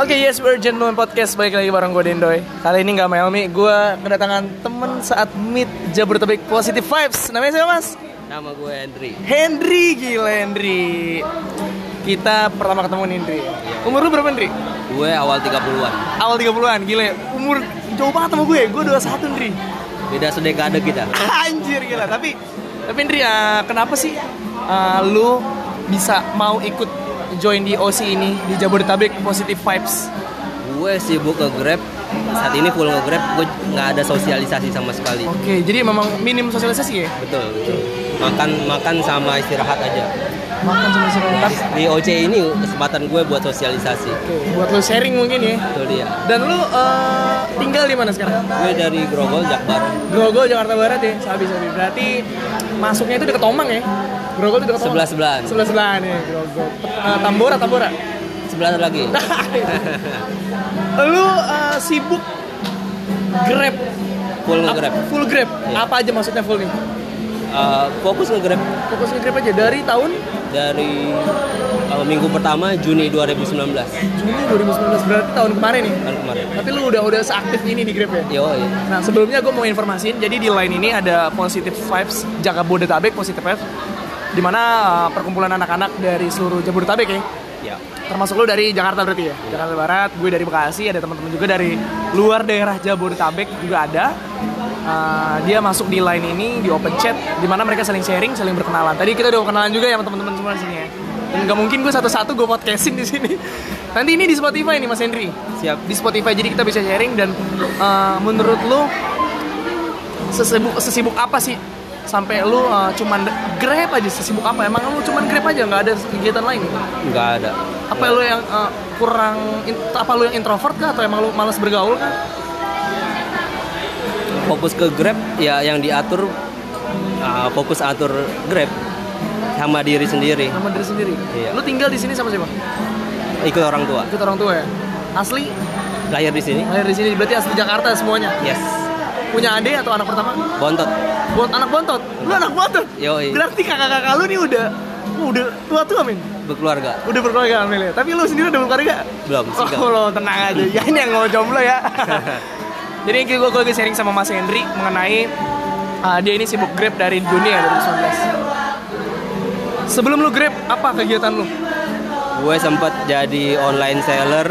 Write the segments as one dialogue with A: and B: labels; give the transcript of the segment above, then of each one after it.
A: Oke, yes, we're Gentleman Podcast. Balik lagi bareng gue Dendoy. Kali ini gak Melmi, gue kedatangan temen saat meet Jabodetabek Positive Vibes. Namanya siapa mas?
B: Nama gue Hendry.
A: Hendry, gila Hendry. Kita pertama ketemu nih Hendry. Umur lu berapa Hendry?
B: Gue awal 30-an.
A: Awal 30-an, gila. Umur jauh banget sama gue, gue 21 Hendry.
B: Beda sedekade kita.
A: Anjir gila, tapi tapi Hendry, uh, kenapa sih uh, lu bisa mau ikut join di OC ini di Jabodetabek Positive Vibes?
B: Gue sibuk ke Grab. Saat ini full nge Grab, gue nggak ada sosialisasi sama sekali.
A: Oke, jadi memang minim sosialisasi ya?
B: Betul, betul. Makan makan sama istirahat aja.
A: Makan sama sosialisasi.
B: Di OC ini kesempatan gue buat sosialisasi.
A: Buat lo sharing mungkin ya.
B: Betul dia.
A: Dan lu uh, tinggal di mana sekarang?
B: Gue dari Grogol, Jakbar.
A: Grogol, Jakarta Barat ya. Sabi sabi. Berarti masuknya itu deket Tomang ya? Grogol itu deket Tomang.
B: Sebelah sebelahan.
A: Sebelah sebelahan ya, Grogol. Uh, Tambora, Tambora.
B: Sebelah lagi.
A: lu uh, sibuk Grab.
B: Full Grab.
A: Full Grab.
B: Iya.
A: Apa aja maksudnya full nih?
B: Uh, fokus nge Grab
A: Fokus ke Grab aja dari tahun
B: dari uh, minggu pertama Juni 2019
A: Juni 2019 berarti tahun kemarin nih.
B: tahun kemarin.
A: Tapi lu udah udah seaktif ini di Grab ya?
B: Yo, iya.
A: Nah sebelumnya gue mau informasiin, jadi di line ini ada Positive Vibes Jabodetabek Positive Vibes di mana uh, perkumpulan anak-anak dari seluruh Jabodetabek ya
B: Ya.
A: termasuk lu dari Jakarta berarti ya? Jakarta Barat gue dari Bekasi ada teman-teman juga dari luar daerah Jabodetabek juga ada. Uh, dia masuk di line ini di open chat di mana mereka saling sharing saling berkenalan. Tadi kita udah kenalan juga ya sama teman-teman semua di sini ya. Dan mungkin gue satu-satu gue podcastin di sini. Nanti ini di Spotify nih Mas Henry.
B: Siap.
A: di Spotify jadi kita bisa sharing dan uh, menurut lu sesibuk sesibuk apa sih sampai lu uh, cuman grab aja sesibuk apa? Emang lu cuman grab aja nggak ada kegiatan lain?
B: Nggak ada.
A: apa lu yang uh, kurang in- apa lu yang introvert kah? Atau emang lu malas bergaul kah?
B: Fokus ke Grab ya yang diatur uh, fokus atur Grab sama diri sendiri.
A: Sama diri sendiri?
B: Iya.
A: lu tinggal di sini sama siapa?
B: Ikut orang tua.
A: Ikut orang tua ya? Asli?
B: Lahir di sini.
A: Lahir di sini berarti asli Jakarta semuanya?
B: Yes
A: punya adik atau anak pertama?
B: Bontot.
A: Buat anak bontot? Lu anak bontot?
B: Yoi.
A: berarti kakak-kakak lu nih udah udah tua-tua min?
B: Berkeluarga.
A: Udah berkeluarga Amelia tapi lu sendiri udah berkeluarga
B: belum single.
A: Oh lo tenang aja. Ya ini yang mau jomblo ya. Jadi gue gue lagi sharing sama Mas Hendri mengenai uh, dia ini sibuk grab dari Juni ya 2019 sebelum lu grab apa kegiatan lu?
B: Gue sempat jadi online seller.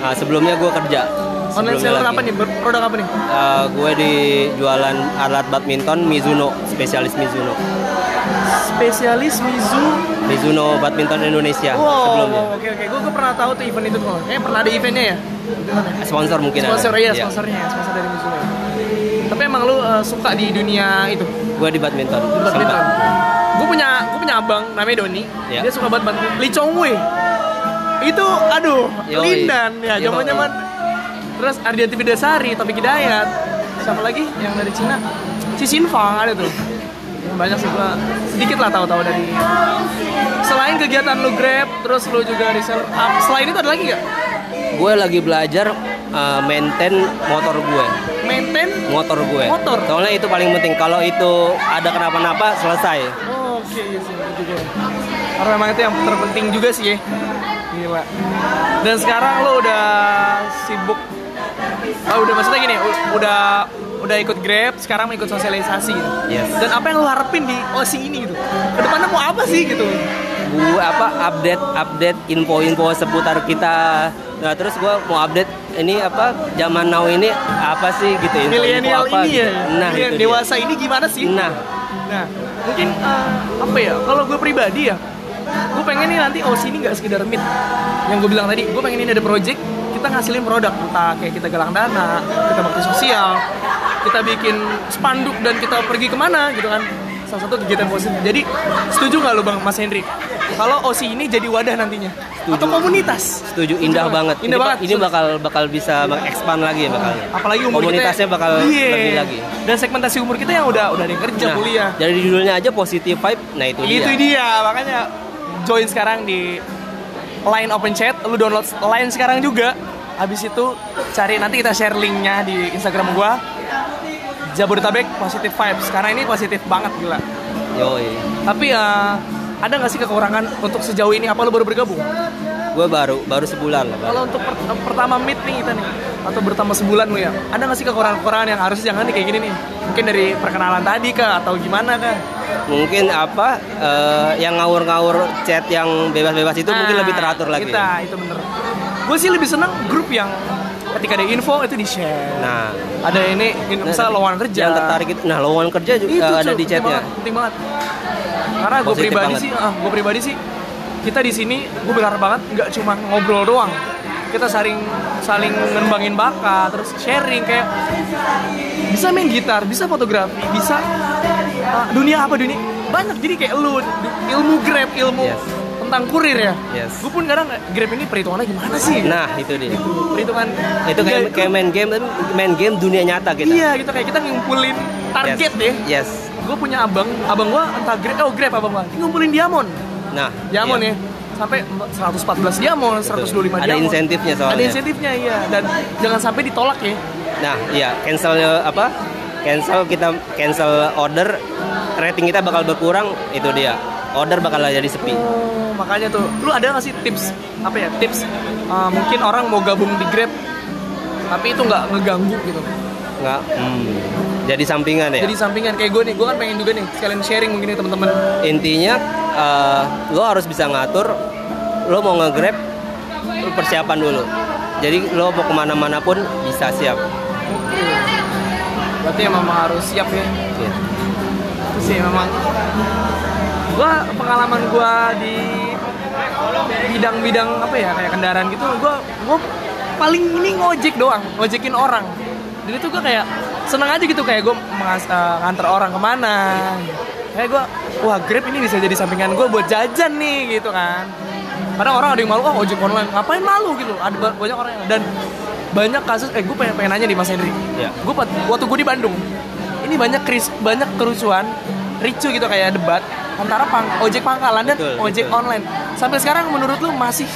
B: Nah, sebelumnya gue kerja
A: online seller
B: lagi.
A: apa nih produk apa nih
B: Uh, gue di jualan alat badminton Mizuno spesialis Mizuno
A: spesialis Mizu
B: Mizuno badminton Indonesia
A: wow
B: Ya, sebelumnya
A: oke oke gue pernah tahu tuh event itu tuh kayaknya pernah ada eventnya ya Di ya?
B: sponsor mungkin
A: sponsor
B: ada
A: iya
B: Iya.
A: sponsornya sponsor dari Mizuno tapi emang lu uh, suka di dunia itu
B: gue di badminton
A: badminton.
B: Sempat.
A: Gue punya gue punya abang namanya Doni.
B: Ya.
A: Dia suka banget badminton. Lee Chong Wei. Itu aduh,
B: Yoi.
A: Lindan ya, zaman-zaman terus Ardianti Bidasari, Topik Hidayat. Sama lagi yang dari Cina. Si Xin Fang ada tuh. Banyak sih gua sedikit lah tahu-tahu dari Selain kegiatan lu Grab, terus lu juga reseller. ah, selain itu ada lagi gak?
B: gue lagi belajar uh, maintain motor gue
A: Maintain
B: motor gue
A: Motor?
B: soalnya itu paling penting kalau itu ada kenapa-napa selesai
A: Oh, Oke, iya sih bener juga. Karena memang itu yang terpenting juga sih ya. Gila. Dan sekarang lo udah sibuk. Oh, udah maksudnya gini, udah udah ikut Grab, sekarang mau ikut sosialisasi gitu.
B: Yes.
A: Dan apa yang lo harapin di OC ini gitu? Ke depannya mau apa sih gitu?
B: gue apa update update info-info seputar kita nah terus gue mau update ini apa zaman now ini apa sih gitu info-info
A: Milenial
B: apa
A: ini ya.
B: gitu. nah
A: Milenial
B: itu dia.
A: dewasa ini gimana sih?
B: nah
A: Nah, mungkin eh, apa ya? Kalau gue pribadi ya, gue pengen nih nanti OC ini nggak sekedar meet. Yang gue bilang tadi, gue pengen ini ada project, kita ngasilin produk, entah kayak kita galang dana, kita bakti sosial, kita bikin spanduk dan kita pergi ke mana gitu kan. Salah satu kegiatan positif. Jadi setuju nggak lo bang Mas Hendri? Kalau OC ini jadi wadah nantinya atau komunitas?
B: setuju indah banget
A: Indah
B: ini,
A: banget.
B: ini bakal bakal bisa mengekspand lagi ya bakal
A: Apalagi umur
B: komunitasnya
A: kita,
B: bakal
A: Iya.
B: lebih lagi
A: Dan segmentasi umur kita yang udah udah ada yang kerja
B: nah
A: kuliah.
B: dari judulnya aja positive vibe nah itu,
A: itu
B: dia
A: dia makanya join sekarang di line open chat lu download line sekarang juga. Habis itu cari nanti kita share linknya di instagram gua. Jabodetabek positive vibes. Karena ini positif banget gila.
B: Yoi.
A: Tapi ya ada nggak sih kekurangan untuk sejauh ini? Apa lu baru bergabung
B: gue baru baru sebulan lah baru.
A: Kalau untuk per- pertama meet nih kita nih atau bertambah sebulan lu ya, ada nggak sih kekurangan-kekurangan yang harus jangan nih kayak gini nih? Mungkin dari perkenalan tadi kah atau gimana kah?
B: mungkin apa eh, yang ngawur-ngawur chat yang bebas-bebas itu mungkin
A: Nah,
B: lebih teratur lagi
A: Kita itu bener. Gue sih lebih seneng grup yang ketika ada info itu di share.
B: nah
A: Ada ini, ini
B: nah,
A: misalnya lowongan kerja.
B: yang tertarik itu nah lowongan kerja juga
A: itu
B: eh, ada
A: cuy,
B: di
A: penting
B: chatnya
A: banget, penting banget. Karena gue pribadi
B: banget.
A: sih, ah, gue pribadi sih kita di sini gue berharap banget nggak cuma ngobrol doang. Kita saling saling ngembangin bakat, terus sharing kayak bisa main gitar, bisa fotografi, bisa ah, dunia apa dunia banyak jadi kayak lu ilmu grab, ilmu
B: Yes.
A: tentang kurir ya.
B: Yes.
A: Gue pun kadang grab ini perhitungannya gimana sih?
B: nah itu dia
A: perhitungan
B: itu kayak,
A: Iya,
B: kayak main game tapi main game dunia nyata kita
A: Iya gitu kayak kita ngumpulin target
B: yes.
A: deh.
B: yes
A: Gue punya abang, abang gua entah grab, oh grab abang gua ngumpulin diamond,
B: nah
A: diamond
B: iya.
A: ya sampai 114 diamond, 125
B: Ada
A: diamond.
B: insentifnya soalnya.
A: Ada insentifnya iya dan jangan sampai ditolak ya.
B: Nah, iya, cancel apa? Cancel kita cancel order, rating kita bakal berkurang, itu dia. Order bakal jadi sepi.
A: Oh, makanya tuh, lu ada nggak sih tips apa ya tips uh, mungkin orang mau gabung di grab tapi itu nggak ngeganggu gitu.
B: Nggak, hmm, jadi sampingan ya.
A: Jadi sampingan kayak gue nih, gue kan pengen juga nih sekalian sharing mungkin nih teman-teman.
B: Intinya eh, lo harus bisa ngatur, lo mau nge-grab, lo persiapan dulu. Jadi lo mau ke mana-mana pun bisa siap.
A: Berarti emang harus siap ya.
B: Iya.
A: Itu sih memang gua pengalaman gua di bidang-bidang apa ya kayak kendaraan gitu gua gua paling ini ngojek doang ngojekin orang jadi tuh gua kayak seneng aja gitu kayak gua mengas- eh, nganter orang ke mana. Kayak gua wah grab ini bisa jadi sampingan gua buat jajan nih gitu kan. Kadang orang ada yang malu oh ojek online ngapain malu? gitu ada ba- banyak orang yang dan banyak kasus eh gue pengen, pengen nanya di Mas Henry.
B: Iya.
A: gue waktu gue di Bandung ini banyak kris banyak kerusuhan ricu gitu kayak debat antara pang, ojek pangkalan dan
B: Betul,
A: ojek
B: betul.
A: online. Sampai sekarang menurut lu masih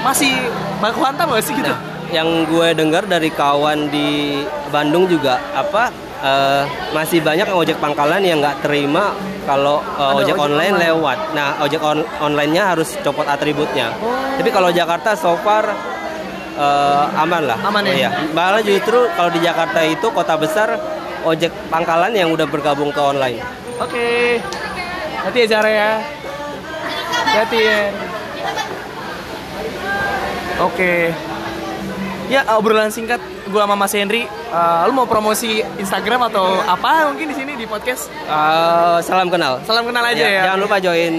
A: masih baku hantam gak sih gitu?
B: Nah, yang gue dengar dari kawan di Bandung juga apa eh, masih banyak ojek pangkalan yang nggak terima kalau
A: Ada
B: ojek,
A: ojek
B: online,
A: online.
B: lewat. Nah, ojek on- online-nya harus copot atributnya.
A: Oh.
B: Tapi kalau Jakarta so far eh, aman lah.
A: Aman ya?
B: Iya. Malah justru kalau di Jakarta itu kota besar ojek pangkalan yang udah bergabung ke online.
A: oke hati ya Zara ya hati ya oke ya obrolan singkat gue sama Mas Henry Eh, lu mau promosi Instagram atau apa mungkin di sini di podcast
B: Eh, salam kenal.
A: salam kenal aja ya,
B: Jangan lupa join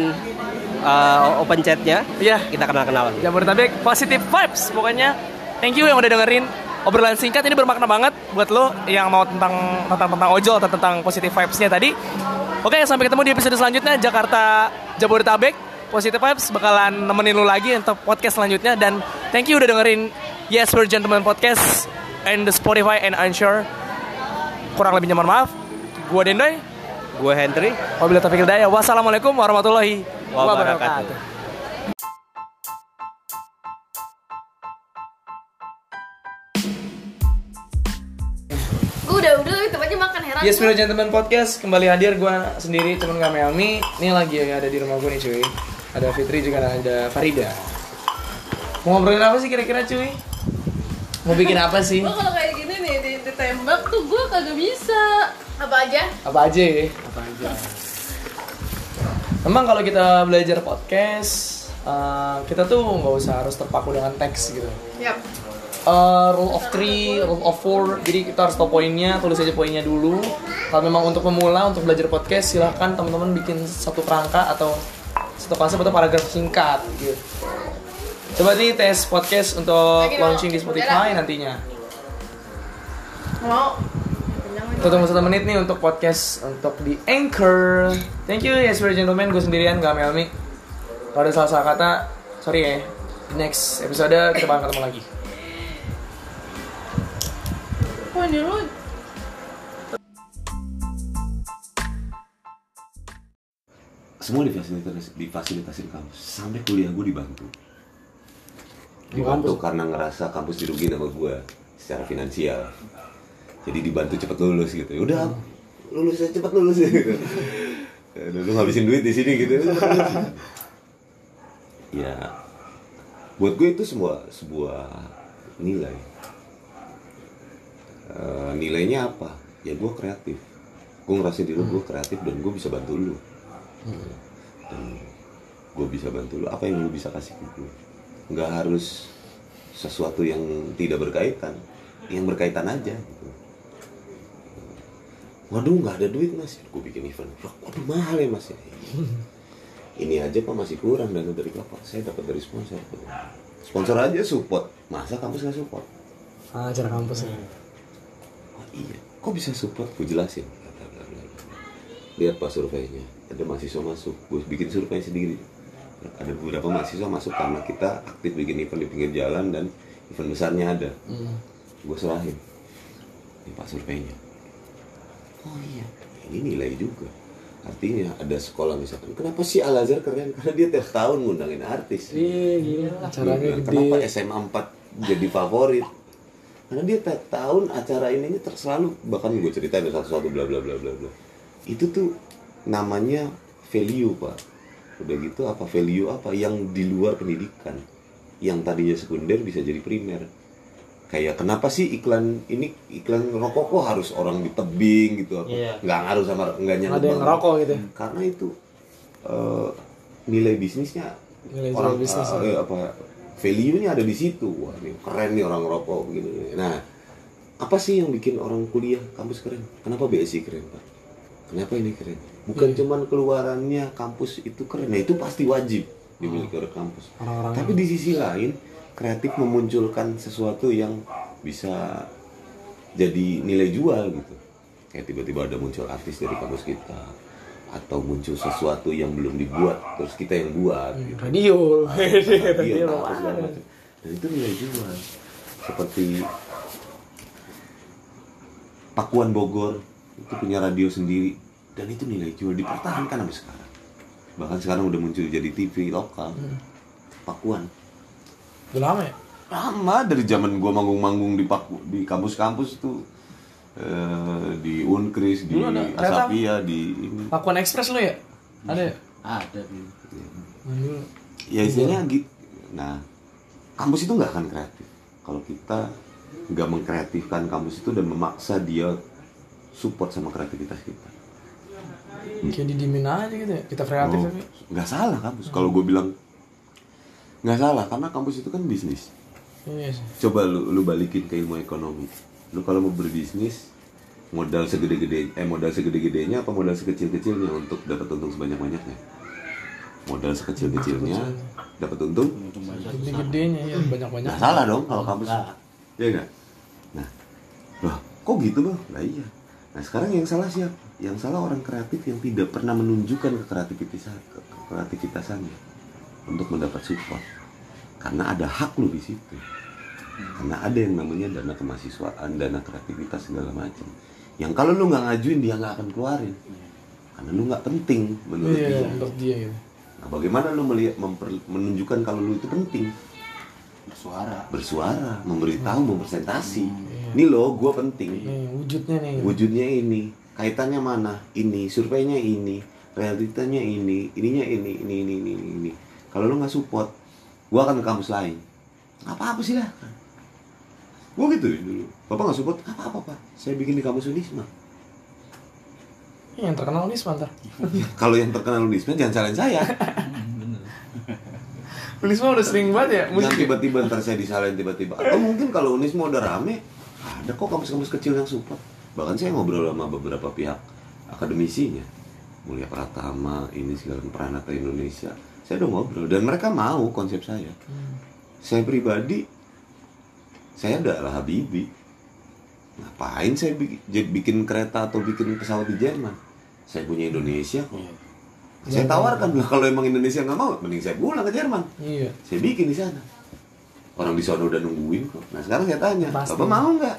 B: eh, open chatnya.
A: Iya.
B: Kita kenal-kenalan.
A: Jabodetabek positive vibes pokoknya. Thank you yang udah dengerin obrolan singkat ini bermakna banget buat lo yang mau tentang tentang tentang ojol atau tentang positive vibes-nya tadi. Oke, sampai ketemu di episode selanjutnya Jakarta Jabodetabek. Positive vibes bakalan nemenin lo lagi untuk podcast selanjutnya dan thank you udah dengerin Yes We're Gentlemen podcast and the Spotify and Unsure. Kurang lebihnya mohon maaf. Gua Dendoy.
B: Gue Henry.
A: Wabillahi taufiq hidayah. Wassalamualaikum warahmatullahi
B: Wabarakatuh.
A: wabarakatuh.
C: Gue udah udah tetep aja makan heran.
A: Yes. Milo Gentleman Podcast kembali hadir gue sendiri temen gak Melmi. Ini lagi ada di rumah gue nih cuy. Ada Fitri juga ada Farida. Mau ngobrolin apa sih kira-kira cuy? Mau bikin apa sih?
D: Gue kalau kayak gini nih di- ditembak tuh gue kagak bisa.
C: Apa aja?
A: Apa aja ya? Apa aja? Emang kalau kita belajar podcast, eh, kita tuh nggak usah harus terpaku dengan teks gitu.
C: Yap.
A: Eh, rule of three, rule of four. Jadi kita harus tahu poinnya, tulis aja poinnya dulu. Kalau memang untuk pemula, untuk belajar podcast, silahkan teman-teman bikin satu kerangka atau satu konsep atau paragraf singkat gitu. Coba nih tes podcast untuk
C: Lagi
A: launching di Spotify nantinya.
C: Mau?
A: Kita tunggu satu menit nih untuk podcast untuk di Anchor. Thank you yes for gentlemen, gue sendirian gak Melmi. Kalau ada salah-salah kata, sorry ya. Di next episode kita bakal ketemu lagi.
D: Wah ini lu
E: semua difasilitasi difasilitasi di kampus sampai kuliah gue dibantu dibantu karena ngerasa kampus dirugiin sama gue secara finansial. Jadi dibantu cepet lulus gitu. Ya udah lulus ya cepet lulus. Gitu lu ngabisin duit di sini gitu. Ya buat gue itu sebuah sebuah nilai. Eh, nilainya apa? Ya gue kreatif. Gue ngerasa diri gue kreatif dan gue bisa bantu lu. Dan gue bisa bantu lu apa yang lu bisa kasih ke gue nggak harus sesuatu yang tidak berkaitan yang berkaitan aja gitu. waduh nggak ada duit mas gue bikin event waduh mahal ya mas ya ini aja pak masih kurang dana dari bapak saya dapat dari sponsor sponsor aja support masa kampus nggak support
A: ah, acara kampus ya
E: Oh iya, kok bisa support? Gue jelasin. Lihat pak surveinya, ada mahasiswa masuk. Gue bikin survei sendiri. Ada beberapa mahasiswa masuk karena kita aktif bikin event di pinggir jalan dan event besarnya ada. Gue serahin. Ini pak surveinya. Oh iya, ini nilai juga. Artinya ada sekolah misalkan, kenapa sih Al Azhar keren? Karena dia tiap tahun ngundangin artis.
A: iya gila acaranya gede
E: Kenapa SMA 4 jadi favorit? Karena dia tiap tahun acara ini ter selalu bahkan gue ceritain ada satu-satu bla bla bla bla bla. Itu tuh namanya value pak. Udah gitu apa value apa yang di luar pendidikan, yang tadinya sekunder bisa jadi primer. Kayak kenapa sih iklan ini iklan rokok kok harus orang di tebing gitu apa?
B: Iya.
E: Nggak ngaruh sama nggak nyangkut
A: ada yang ngerokok gitu ya?
E: Karena itu eh, nilai bisnisnya
A: Nilai
E: orang
A: bisnis, ya.
E: apa value-nya ada di situ. Wah, ini keren nih orang rokok begini. Nah, apa sih yang bikin orang kuliah kampus keren? Kenapa BSI keren, Pak? Kenapa ini keren? Bukan
A: Iya.
E: cuman keluarannya kampus itu keren. Nah, itu pasti wajib dimiliki oleh kampus.
A: Orang-orang
E: Tapi di sisi lain, kreatif memunculkan sesuatu yang bisa jadi nilai jual gitu. Kayak tiba-tiba ada muncul artis dari kampus kita atau muncul sesuatu yang belum dibuat terus kita yang buat gitu.
A: radio
E: radio,
A: radio
E: dan itu nilai jual seperti Pakuan Bogor itu punya radio sendiri dan itu nilai jual dipertahankan sampai sekarang. Bahkan sekarang udah muncul jadi TV lokal. Pakuan.
A: Udah lama ya?
E: Lama. Dari zaman gua manggung-manggung di Paku, di kampus-kampus tuh eh, di Unkris di
A: ada
E: Asapia di ini.
A: Pakuan Express lo ya? Ada ya?
B: Ada
A: Nah, dulu.
E: ya istilahnya gitu nah kampus itu nggak akan kreatif. Kalau kita nggak mengkreatifkan kampus itu dan memaksa dia support sama kreativitas kita
A: kayak didimin aja gitu ya. Kita kreatif
E: Oh,
A: tapi
E: nggak salah kampus. Kalau gue bilang nggak salah karena kampus itu kan bisnis.
A: Iya sih.
E: Coba lu lu balikin ke ilmu ekonomi. Lu kalau mau berbisnis modal segede-gede eh modal segede-gedenya apa modal sekecil-kecilnya untuk dapat untung sebanyak-banyaknya? Modal sekecil-kecilnya dapat untung.
A: gede-gedenya ya banyak-banyak.
E: Nggak salah dong kalau kampus. Ya enggak nah. Loh kok gitu bang? Lah iya nah sekarang yang salah siapa yang salah orang kreatif yang tidak pernah menunjukkan ke kreativitas ke kreativitasannya untuk mendapat support. Karena ada hak lu di situ. Karena ada yang namanya dana kemahasiswaan dana kreativitas segala macam. Yang kalau lu nggak ngajuin dia nggak akan keluarin. Karena lu nggak penting menurut
A: iya
E: dia.
A: menurut dia gitu
E: nah bagaimana lu melihat memper- menunjukkan kalau lu itu penting
B: bersuara.
E: bersuara, memberitahu, mempresentasi. Ini loh, gue penting.
A: nih wujudnya nih
E: Wujudnya ini, kaitannya mana? Ini, surveinya ini, realitanya ini, ininya ini, ini, ini, ini, ini. ini. Kalau lo nggak support, gue akan ke kampus lain. Nggak apa-apa sih lah. Gue gitu dulu. Bapak nggak support, nggak apa-apa pak. Saya bikin di kampus Unisma.
A: Iya, yang terkenal nih sebentar
E: Kalau yang terkenal Unisma jangan salahin saya.
A: Unisma udah sering banget ya musik ya?
E: tiba-tiba ntar saya disalahin tiba-tiba. Atau mungkin kalau Unisma udah rame, ada kok kampus-kampus kecil yang support. Bahkan saya ngobrol sama beberapa pihak akademisinya. Mulia Pratama, ini segala Pranata Indonesia. Saya udah ngobrol dan mereka mau konsep saya. Saya pribadi, saya adalah Habibi. Ngapain saya bikin, bikin kereta atau bikin pesawat di Jerman? Saya punya Indonesia kok. Saya tawarkan kalau emang Indonesia nggak mau, mending saya pulang ke Jerman.
A: Iya.
E: Saya bikin di sana. Orang di sana udah nungguin kok. Nah sekarang saya tanya
A: Pasti.
E: bapak mau nggak?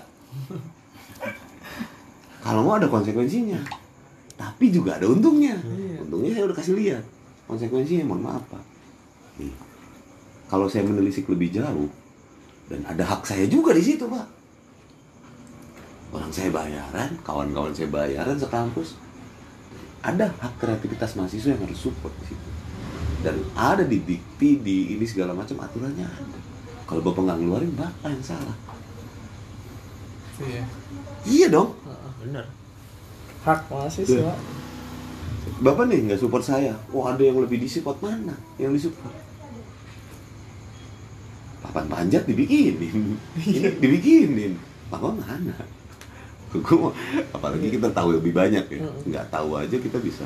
E: Kalau mau ada konsekuensinya. Tapi juga ada untungnya. Untungnya saya udah kasih lihat. Konsekuensinya mohon maaf pak. Nih kalau saya menelisik lebih jauh dan ada hak saya juga di situ pak. Orang saya bayaran kawan-kawan saya bayaran sekampus ada hak kreativitas mahasiswa yang harus support di situ. Dan ada di dikti di ini segala macam aturannya ada. Kalau bapak nggak ngeluarin bapak yang salah.
A: Iya.
E: iya dong.
B: Bener.
A: Hak mahasiswa.
E: Iya. bapak nih nggak support saya. Oh ada yang lebih disupport mana? Yang disupport? Papan panjat dibikinin ini dibikinin bapak mana mau apalagi kita tahu lebih banyak ya. Nggak tahu aja kita bisa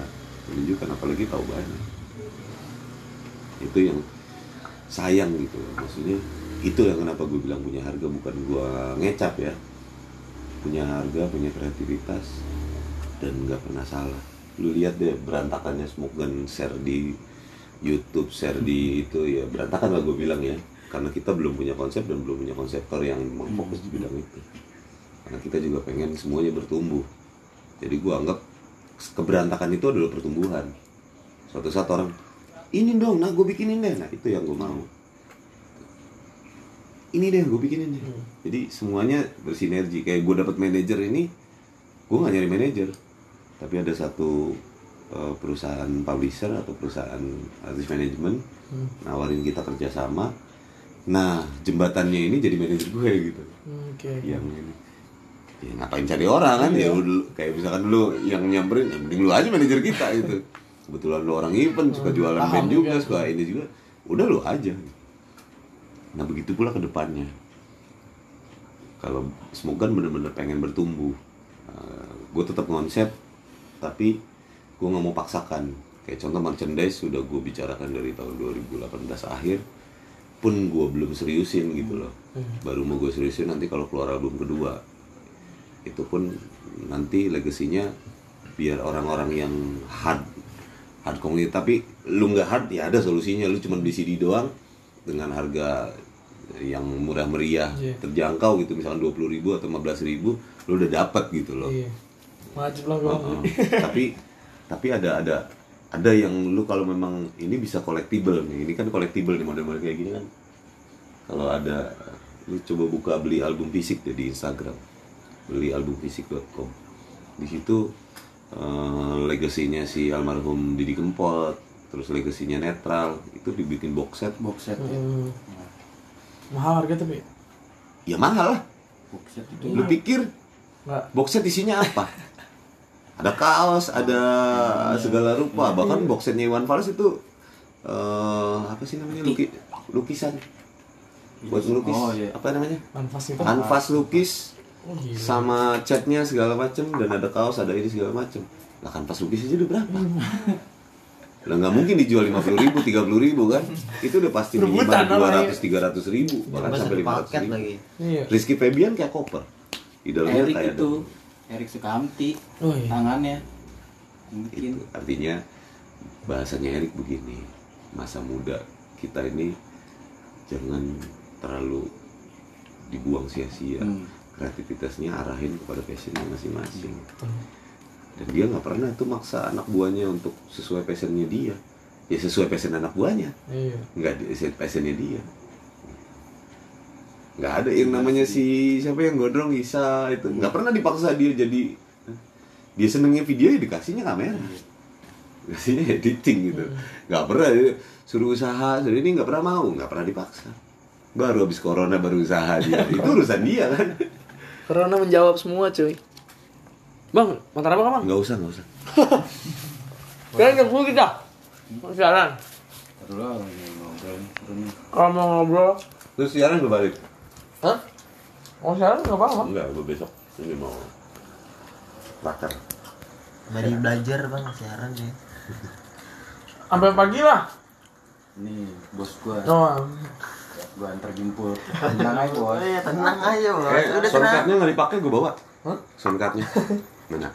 E: menunjukkan apalagi tahu banyak. Itu yang sayang gitu maksudnya itu yang kenapa gue bilang punya harga bukan gue ngecap ya. Punya harga punya kreativitas dan nggak pernah salah. Lu lihat deh berantakannya smoke gun share di YouTube share di itu ya. Berantakan lah gue bilang ya. Karena kita belum punya konsep dan belum punya konseptor yang memfokus di bidang itu karena kita juga pengen semuanya bertumbuh. Jadi gue anggap keberantakan itu adalah pertumbuhan. Suatu saat orang ini dong nah gue bikinin deh. Nah itu yang gue mau. Ini deh gue bikinin deh. Jadi semuanya bersinergi. Kayak gue dapat manajer ini gue nggak nyari manajer. Tapi ada satu eh, perusahaan publisher atau perusahaan artis manajemen nawarin kita kerjasama. Nah jembatannya ini jadi manajer gue gitu.
A: Oke.
E: yang ini ya ngapain cari orang kan? Ya dulu kayak misalkan dulu yang nyamperin ya mending lu aja manajer kita gitu. Kebetulan lu orang event suka jualan band juga suka ini juga. Udah lu aja. Nah begitu pula ke depannya. Kalau semoga bener-bener pengen bertumbuh. Gue tetap konsep tapi gue nggak mau paksakan. Kayak contoh merchandise sudah gue bicarakan dari tahun 2018 akhir pun gue belum seriusin gitu loh. Baru mau gue seriusin nanti kalau keluar album kedua itu pun nanti legasinya biar orang-orang yang hard hard komunitas tapi lu nggak hard ya ada solusinya lu cuma beli CD doang dengan harga yang murah meriah
A: Iya.
E: terjangkau gitu misalkan 20.000 ribu atau 15.000 ribu lu udah dapat gitu loh
A: Iya. Wajib lah gue.
E: Heeh. tapi tapi ada ada ada yang lu kalau memang ini bisa collectible nih ini kan collectible nih model-model kayak gini kan kalau ada lu coba buka beli album fisik deh di Instagram beli album fisik.com di situ eh, legasinya si almarhum Didi Kempot terus legasinya netral itu dibikin box set.
F: Box set ya.
A: Hmm. Mahal harga tapi?
E: Ya mahal lah.
F: Box set itu
E: lu pikir
A: nggak.
E: box set isinya apa? Ada kaos ada segala rupa. Bahkan box setnya Iwan Fals itu eh apa sih namanya? Luki, lukisan. Buat ngelukis.
F: Oh, iya.
E: apa namanya?
A: Itu.
E: kanvas lukis
A: Oh, gila.
E: sama catnya segala macem dan ada kaos ada ini segala macem. Lah kanvas lukis aja udah berapa? Lah nggak mungkin dijual lima puluh ribu tiga puluh ribu kan? Itu udah pasti minimal dua ratus tiga ratus ribu bahkan sampai lima ratus ribu.
B: lagi.
A: Iya.
E: Rizky Febian kayak koper. Di dalamnya
F: Erik
E: kayak
F: itu.
E: ada
F: Erik Sukamti.
A: Oh iya.
F: tangannya. Mungkin.
E: Itu artinya bahasanya Erik begini masa muda kita ini jangan terlalu dibuang sia-sia.
F: Hmm.
E: Kreativitasnya arahin kepada passionnya masing-masing. Dan dia nggak pernah tuh maksa anak buahnya untuk sesuai passionnya dia. Ya sesuai passion anak buahnya.
A: Iya.
E: nggak sesuai passionnya dia. Nggak ada yang namanya si siapa yang gondrong Isa itu. Nggak pernah dipaksa dia jadi dia senengnya video ya dikasihnya kamera. Dikasihnya editing gitu. Nggak pernah dia suruh usaha suruh ini nggak pernah mau nggak pernah dipaksa. Baru habis corona baru usaha dia. Itu urusan dia kan
A: Corona menjawab semua cuy. Bang, motor apa bang?
E: nggak usah nggak usah
A: Kalian ke dulu kita. Mau Siaran. Kalau mau ngobrol,
E: terus siaran gue balik
A: Hah? Mau siaran nggak apa-apa.
E: enggak gue besok ini mau bakar
B: Dari belajar bang siaran sih.
A: Sampai pagi lah.
F: nih bos gua
A: Oh,
F: gua antar jemput. Tenang aja bos.
B: Iya tenang aja bos.
E: eh
B: Udah tenang.
E: soundcardnya nggak dipakai gue bawa.
A: Hah?
E: soundcardnya mana?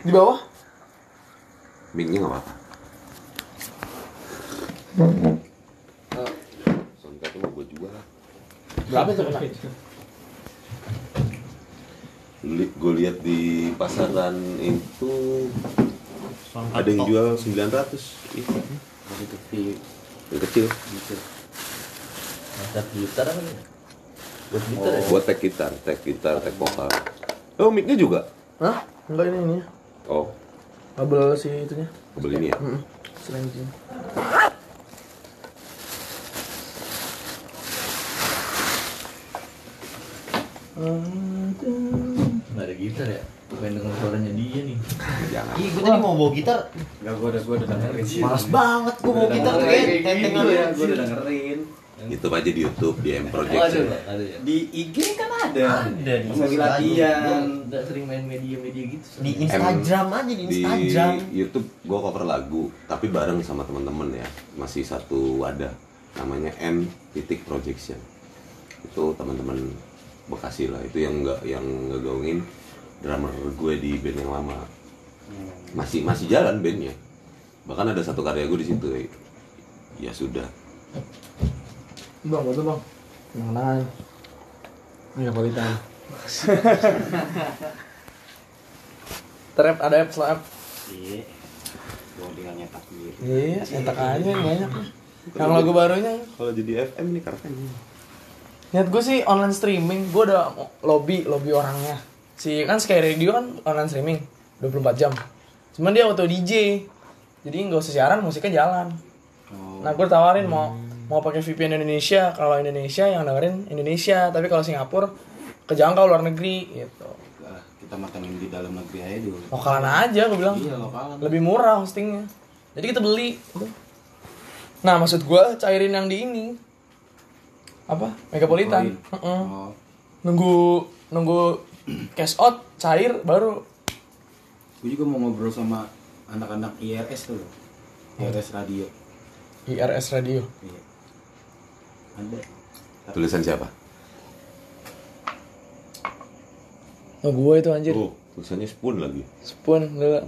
A: Di bawah?
E: mic-nya nggak apa-apa. Soundcardnya mau gue jual.
A: Berapa tuh kena?
E: Li- gue lihat di pasaran itu ada yang jual 900 itu
F: itu di
E: yang kecil
B: Tek gitar apa ya? Buat gitar ya? oh. ya?
E: Buat tek gitar, tek gitar, tek vokal. Oh, mic-nya juga?
A: Hah? Enggak ini ini.
E: Oh.
A: Kabel si itunya.
E: Kabel ini ya?
A: Mm Mm
G: Selain ini Gak ada gitar ya? Main dengan suaranya dia nih
E: Jangan
H: Ih, gue tadi mau bawa gitar
F: Gak, gue udah, gue udah dengerin
H: Males banget gue bawa gitar tuh kayak
F: ya, gue udah dengerin
E: itu aja di YouTube di M
G: Oh,
E: Project
G: ada nggak? Ada ya?
F: Di IG kan ada.
H: Ada di
F: lagi latihan.
G: Nggak sering main media-media gitu.
H: Di Instagram aja di
E: di
H: Instagram.
E: YouTube gue cover lagu tapi bareng sama teman-teman ya masih satu wadah namanya M titik projection itu teman-teman Bekasi lah itu yang nggak yang ngegaungin drummer gue di band yang lama masih masih jalan bandnya bahkan ada satu karya gue di situ ya sudah
A: Bang, betul bang. Kenangan. Iya, kualitas. Terap ada apps lah app.
F: Iya. Gua tinggal nyetak gitu.
A: Iya, entak aja yang banyak. Yang lagu barunya.
E: kalau jadi FM ini keren
A: Niat gue sih online streaming, gue udah lobby, lobby orangnya. Si kan Sky Radio kan online streaming 24 jam. Cuman dia auto DJ. Jadi nggak usah siaran, musiknya jalan. Nah, gue tawarin mau mau pakai VPN Indonesia, kalau Indonesia yang dengerin Indonesia, tapi kalau Singapura kejangkau luar negeri gitu.
F: Kita makan yang di dalam negeri aja dulu.
A: Lokalan aja gue bilang.
F: Iya, lokalan.
A: Lebih murah hostingnya. Jadi kita beli. Nah, maksud gue cairin yang di ini. Apa? Megapolitan.
F: Poin.
A: Heeh.
F: Oh,
A: nunggu nunggu cash out cair baru
F: gue juga mau ngobrol sama anak-anak IRS tuh. IRS radio.
A: IRS radio
F: Iya. Ada.
E: tulisan siapa?
A: Oh gue itu anjir.
E: Oh tulisannya spoon lagi.
A: Spoon dulu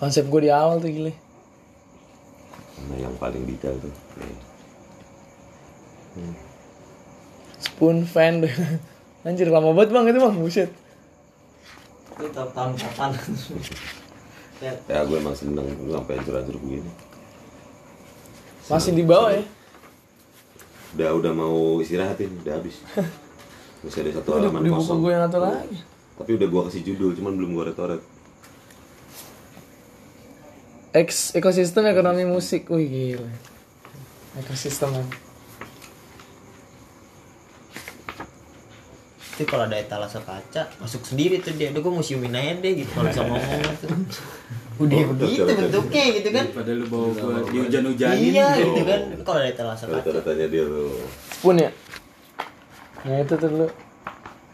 A: konsep gue di awal tuh gile
E: Nah, yang paling detail tuh? Nih.
A: spoon fan anjir lama banget bang itu bang. Buset.
H: Itu tahun kapan?
E: ya gue emang seneng lu sampai hancur-hancur begini.
A: Masih di bawah ya
E: udah udah mau istirahatin udah habis. Masih ada satu halaman
A: di buku
E: kosong.
A: gue yang satu lagi.
E: Tapi udah gua kasih judul cuman belum gua retoret
A: Eks, ekosistem ekonomi musik. Wih gila. Ekosistem
H: Itu kalau ada etalase kaca masuk sendiri tuh dia. Udah gue museumin aja deh gitu kalau bisa ngomong tuh. Udah
E: Oh,
H: begitu
E: betul, betul.
H: bentuknya gitu kan.
F: Daripada lu bawa gua dihujan-hujanin.
H: Iya gitu kan. Kalau ada etalase kaca
E: retoretannya dia tuh
A: spoon ya nah itu tuh dulu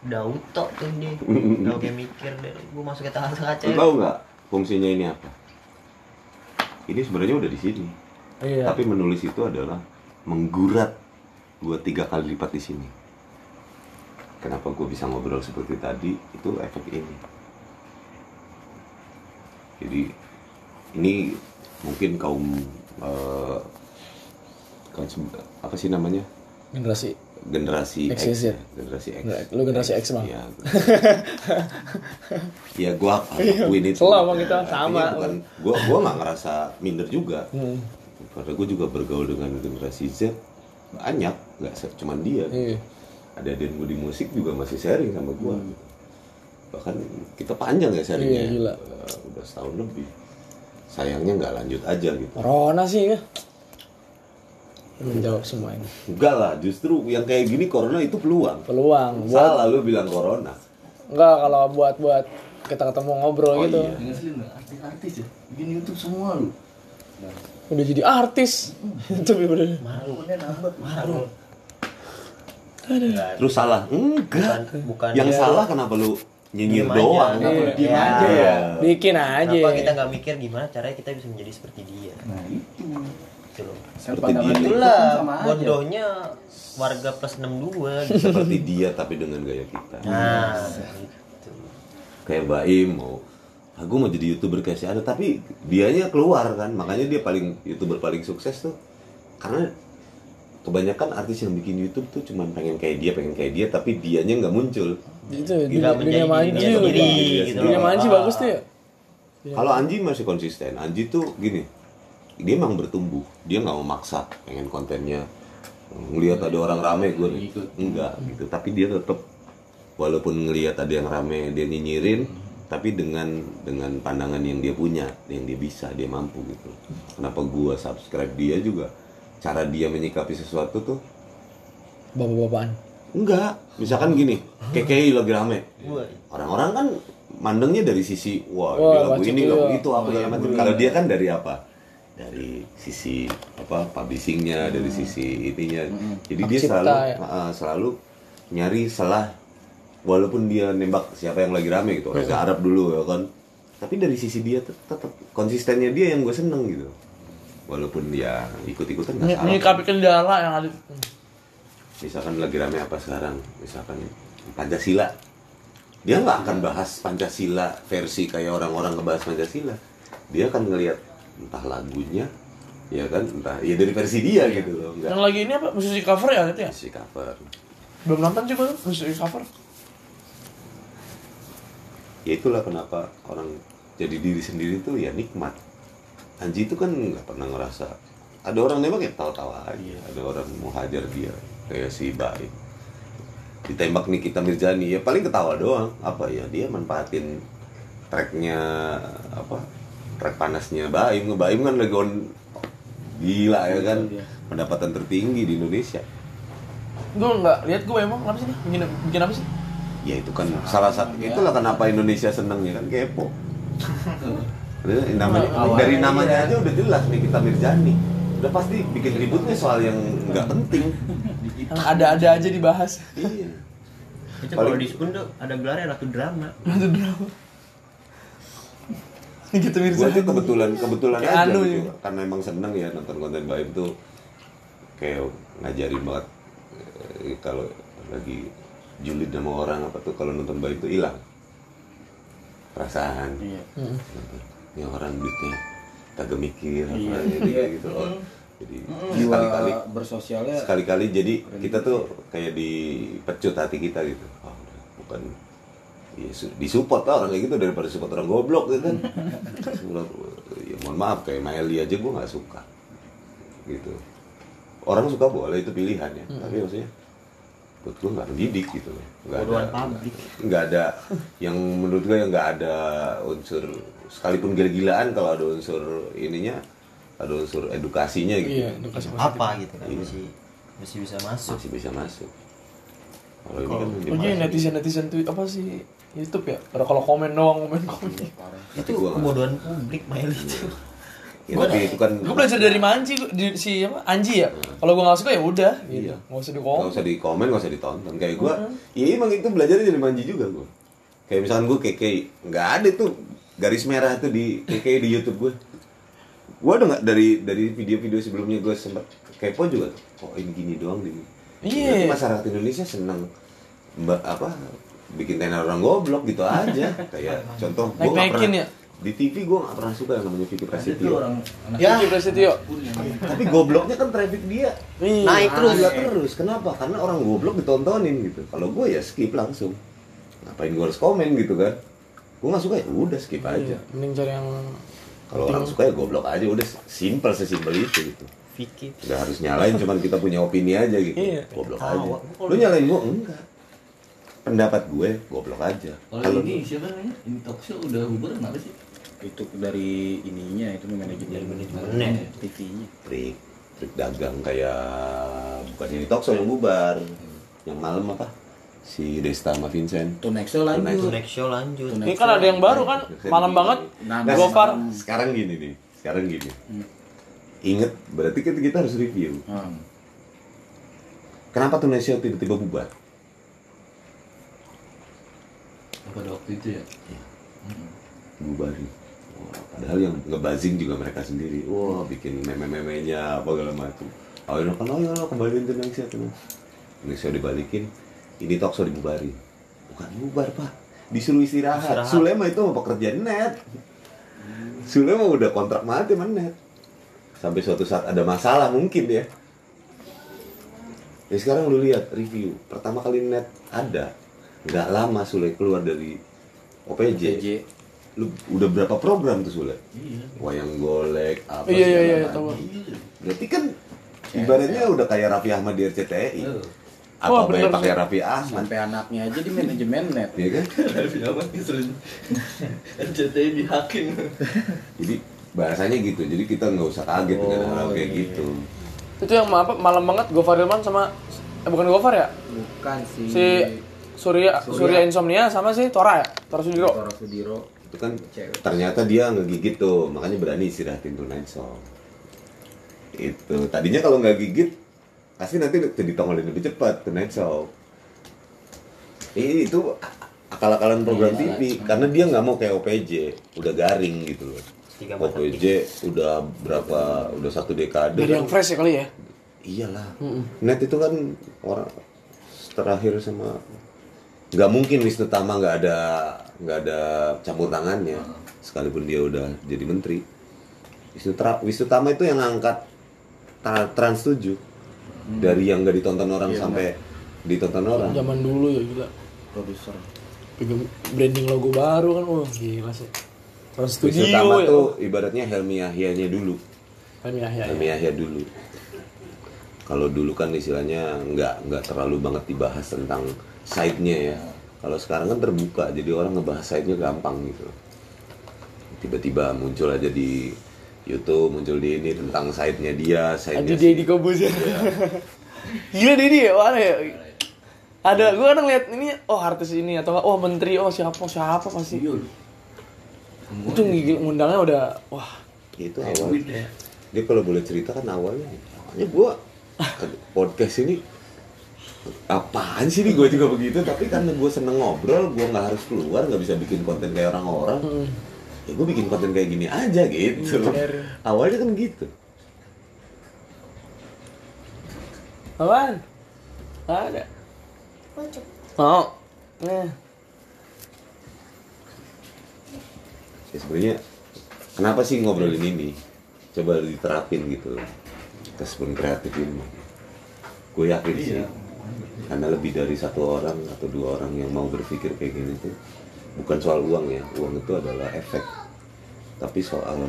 H: udah utok tuh dia. Udah kayak mikir deh. Gue masuk etalase kaca.
E: lu tahu nggak fungsinya ini apa ini sebenarnya udah di sini
A: iya
E: tapi menulis itu adalah menggurat gua tiga kali lipat di sini kenapa gua bisa ngobrol seperti tadi itu efek ini jadi ini mungkin kaum kaum se- apa sih namanya
A: generasi
E: generasi
A: X,
E: X,
A: ya?
E: ya, generasi X.
A: Lu generasi X, Bang.
E: Iya. Iya, gua akuin itu.
A: Selama kita sama.
E: Bukan, gua gua nggak ngerasa minder juga.
A: Hmm.
E: Karena gua juga bergaul dengan generasi Z banyak, nggak cuman dia.
A: Iya.
E: Ada adik gua di musik juga masih sharing sama gua. Bahkan kita panjang ya sharingnya.
A: Iya, gila.
E: Eh, udah setahun lebih. Sayangnya nggak lanjut aja gitu.
A: Corona sih ya menjawab semua ini
E: Enggak lah, justru yang kayak gini corona itu peluang.
A: peluang buat
E: Salah lu bilang corona.
A: enggak kalau buat buat kita ketemu ngobrol
E: Oh,
A: gitu
E: iya.
G: Artis-artis ya? Bikin YouTube semua lu.
A: udah jadi artis itu bener
E: Terus salah? Enggak.
H: Bukan bukan
E: Yang
H: ya.
E: salah kenapa lu nyinyir doang?
H: aja. Iya.
E: diem
H: Iya.
E: aja ya?
A: bikin aja
H: Kenapa kita nggak mikir gimana caranya kita bisa menjadi seperti dia?
G: Nah itu.
H: Gitu loh.
E: Seperti dia,
H: Itulah bodohnya warga plus 62 gitu.
E: seperti dia tapi dengan gaya kita.
H: Nah, gitu.
E: Kayak Baim mau aku mau jadi youtuber kayak si ada tapi dianya keluar kan makanya dia paling youtuber paling sukses tuh karena kebanyakan artis yang bikin YouTube tuh cuman pengen kayak dia pengen kayak dia tapi dianya nggak muncul
A: itu
H: Nggak
A: dunia,
H: menjadi
A: dunia manji
H: dirinya
A: loh
H: sendiri,
A: Bang.
H: gitu
A: dunia manji
H: Ah.
A: bagus tuh ya
E: Kalau Anji masih konsisten. Anji tuh gini, dia emang bertumbuh. Dia nggak mau maksa pengen kontennya. Ngelihat ada orang rame gue enggak gitu. Tapi dia tetap walaupun ngelihat ada yang rame dia nyinyirin, tapi dengan dengan pandangan yang dia punya, yang dia bisa, dia mampu gitu. Kenapa gua subscribe dia juga? Cara dia menyikapi sesuatu tuh
A: bapak-bapakan
E: Enggak, misalkan gini, KKI lagi rame. Orang-orang kan mandengnya dari sisi wah,
A: Wah,
E: ini lagu ini
A: iya.
E: lagu itu apa segala macam. Kalau dia kan dari apa? Dari sisi apa publishingnya, dari sisi ininya. Jadi dia
A: Hak cipta,
E: selalu
A: ya.
E: uh, selalu nyari salah walaupun dia nembak siapa yang lagi rame gitu, Reza Arab dulu ya kan. Tapi dari sisi dia tet- tetap konsistennya dia yang gue seneng gitu. Walaupun dia ikut-ikutan nggak salah.
A: Menyikapi kendala yang ada.
E: misalkan lagi rame apa sekarang misalkan Pancasila dia nggak akan bahas Pancasila versi kayak orang-orang ngebahas Pancasila dia akan ngelihat entah lagunya ya kan entah ya dari versi dia gitu loh nggak
A: Yang lagi ini apa? Musisi cover ya gitu ya?
E: si cover
A: Belum nonton juga tuh musisi cover.
E: ya itulah kenapa orang jadi diri sendiri tuh ya nikmat Anji itu kan nggak pernah ngerasa ada orang nembak ya tawa-tawa aja. Ada orang mau hajar dia kayak si Baim. Ditembak Nikita Mirjani ya paling ketawa doang. Apa ya dia manfaatin tracknya apa track panasnya Baim. Baim kan lagi on gila ya kan pendapatan tertinggi di Indonesia.
A: Gue nggak lihat gue emang apa sih nih? Bikin, bikin apa sih?
E: ya itu kan salah satu itulah kenapa Indonesia seneng ya kan kepo namanya,
F: Awalnya
E: dari namanya
F: iya.
E: aja udah jelas nih kita Mirjani udah pasti bikin ributnya soal yang nggak penting
A: ada-ada aja dibahas.
E: iya
H: itu
E: Paling-
H: kalau di Spoon tuh ada gelarnya ratu drama.
A: Itu drama. gitu
E: gue
A: Mirza.
E: tuh kebetulan kebetulan
A: Kayak
E: aja
A: anu
E: gitu
A: ya.
E: karena emang seneng ya nonton konten Baim tuh kayak ngajarin banget eh, kalau lagi julid sama orang apa tuh kalau nonton Baim tuh hilang perasaan
F: Iya.
E: Ini orang duitnya kagak mikir apa
F: Iya.
E: jadi
F: Iya.
E: gitu. Oh. jadi sekali-kali
F: bersosialnya
E: sekali-kali jadi kita tuh kayak dipecut hati kita gitu. Oh, bukan. Ya, su- disupport lah orang kayak gitu daripada support orang goblok gitu kan. Ya mohon maaf kayak Maeli aja gue nggak suka. Gitu. Orang suka boleh itu pilihan ya. Tapi maksudnya buat gue nggak mendidik gitu loh. Nggak ada nggak ada yang menurut gue yang nggak ada unsur sekalipun gila-gilaan kalau ada unsur ininya ada unsur edukasinya gitu
A: Iya, edukasi
H: Apa gitu kan
E: Iya.
H: masih masih bisa masuk.
E: masih bisa masuk kalau ini kan
A: Oh iya netizen netizen tweet apa sih YouTube ya? Pada kalau komen doang komen komen.
E: Tapi
H: Itu
E: gua
H: kebodohan publik Mail itu.
E: ya, tapi itu kan
A: Gue belajar dari Manji gua- di, si apa Anji ya. Kalau gue nggak suka ya udah. Gitu.
E: Iya.
A: Nggak usah
E: nggak
A: dikomen.
E: usah di komen nggak usah ditonton kayak gue iya emang itu belajarnya dari manji juga gue kayak misalkan gue keke nggak ada tuh garis merah tuh di keke di YouTube gue gue udah nggak dari dari video-video sebelumnya gue sempat kepo juga tuh oh ini gini doang ini
A: Iya.
E: Masyarakat Indonesia senang mbak apa bikin tenar orang goblok gitu aja kayak contoh gue nggak pernah
A: ya?
E: di TV gue nggak pernah suka yang namanya Vicky Prasetyo
G: orang anak
H: Ya.
A: Vicky Prasetyo.
E: tapi gobloknya kan traffic dia
A: Iya.
H: Naik terus.
E: Gila terus kenapa karena orang goblok ditontonin gitu kalau gue ya skip langsung ngapain gue harus komen gitu kan gue nggak suka ya udah skip aja
A: Iya, Mending cari yang
E: kalau orang suka ya goblok aja udah simple sesimpel itu gitu
H: Vicky.
E: nggak harus nyalain cuman kita punya opini aja gitu
A: Iya.
E: goblok
H: Tawa.
E: aja lu nyalain gue enggak pendapat gue goblok aja
G: Kalau ini siapa namanya? Ini udah bubar kenapa sih?
F: itu dari ininya itu manajemen
H: manajemennya.
F: TV-nya
E: trik trik dagang kayak bukan show yang bubar yang malam apa si Desta sama Vincent.
F: Tuh next show lanjut.
H: Next show lanjut.
A: Ini kan ada yang baru kan, malam banget.
F: Nah,
E: Nah,
A: Gofar.
E: sekarang gini nih sekarang gini.
F: Hmm.
E: inget berarti kita, kita harus review.
F: Hmm.
E: kenapa tuh Nesio tiba-tiba bubar?
G: Pada waktu itu ya.
E: bubarin Wah, padahal yang ngebazing juga mereka sendiri. Wah bikin meme-memenya apa segala macam. Akhirnya kan ayo lo kembaliin tuh Nesio tuh Nesio dibalikin ini talk show dibubarin bukan bubar pak. Disuruh istirahat,
H: Istirahat.
E: Sule mah itu mau pekerjaan net. Sule mah udah kontrak mati sama net. Sampai suatu saat ada masalah mungkin ya. Ya sekarang lu lihat review. Pertama kali net ada nggak lama Sule keluar dari OPJ,
F: PJ
E: lu udah berapa program tuh Sule?
G: Iya.
E: wayang golek apa
A: Iya, iya, iya, tahu.
E: berarti kan ibaratnya udah kayak Raffi Ahmad di RCTI.
A: Wah,
E: kayak
A: bener
E: pakai
A: sih.
E: Raffi Ahmad
F: sampai anaknya aja di manajemen net
E: ya kan
G: Tapi apa ngeselin? RCTI dihakin.
E: jadi bahasanya gitu jadi kita nggak usah kaget dengan
F: Oh,
E: hal kayak
F: iya.
E: gitu
A: Itu yang apa malam banget Gofar Hilman sama eh, bukan Gofar ya
F: bukan si,
A: si Surya Surya, Insomnia sama si Tora ya Tora Sudiro
F: Toro Sudiro
E: itu kan
F: Cewek.
E: ternyata dia ngegigit tuh makanya berani istirahatin tuh Night Song itu tadinya kalau nggak gigit pasti nanti udah ditongolin lebih cepat ke Night Song ini itu akal-akalan program TV karena dia nggak mau kayak OPJ udah garing gitu loh. OPJ udah berapa udah satu dekade
A: dari
E: kan.
A: yang fresh ya kali ya?
E: Iyalah. Net itu kan orang terakhir sama nggak mungkin Wisnu Tama nggak ada nggak ada campur tangannya sekalipun dia udah jadi menteri. Wisnu, Tra- Wisnu Tama itu yang ngangkat tra- Trans 7 dari yang nggak ditonton orang sampai ditonton orang.
A: Zaman dulu ya gila.
F: Produser.
A: Branding logo baru kan wah gila sih.
E: Wisnu
A: Studio
E: Tama
A: ya
E: tuh ibaratnya Helmi Yahyanya dulu.
A: Kami ya, ya,
E: Helmi
A: ya.
E: Yahya dulu. Kalau dulu kan istilahnya nggak nggak terlalu banget dibahas tentang side-nya ya. Kalau sekarang kan terbuka jadi orang ngebahas side-nya gampang gitu. Tiba-tiba muncul aja di YouTube muncul di ini tentang side-nya dia side-nya
A: Ada Deddy Kobuzer gila Deddy ya mana ya? Ada gue kadang lihat ini oh artis ini atau oh menteri oh siapa siapa pasti. Itu ngigil ngundangnya udah wah.
E: Itu awal. dia kalau boleh cerita kan awalnya awalnya gua podcast ini apaan sih nih gue juga begitu? Tapi karena gue seneng ngobrol gue nggak harus keluar nggak bisa bikin konten kayak orang-orang ya gue bikin konten kayak gini aja gitu. Awalnya kan gitu.
A: Apaan? Ada.
C: Kocok.
A: oh. Eh.
E: Ya sebenarnya kenapa sih ngobrolin ini? Coba diterapin gitu. Respon kreatif ini. Gue yakin sih karena lebih dari satu orang atau dua orang yang mau berpikir kayak gini tuh bukan soal uang ya uang itu adalah efek. Tapi soal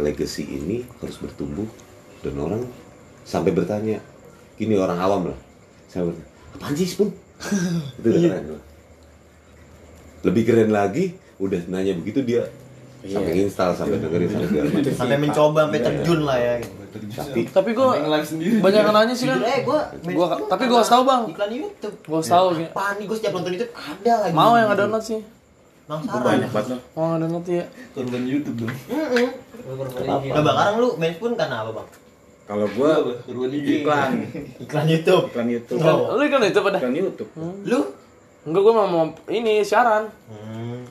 E: legacy ini harus bertumbuh dan orang sampai bertanya gini orang awam lah. Saya bertanya apaan sih Spoon?" itu udah keren loh. Lebih keren lagi udah nanya begitu dia sampai install sampai dengerin sampai segala macam
H: sampai mencoba sampai terjun lah ya gitu.
E: tapi
A: tapi gue banyak yang nanya sih kan
H: eh gue
A: Gua- tapi gua kasih tahu, Bang.
H: iklan YouTube
A: Gua kasih tahu, Gi.
H: apaan nih gue setiap nonton YouTube ada lagi
A: mau yang ada download sih
H: Penasaran.
F: banyak banget
A: mau yang ada download ya
G: Korban YouTube dong.
H: Mm-mm. Nah, bang, sekarang lu main pun karena apa bang?
F: kalau gua iklan
H: Iklan YouTube.
F: iklan YouTube
H: Oh.
A: lu kan itu pada
F: iklan YouTube
H: Lu?
A: enggak gue mau, mau ini siaran
H: Hmm.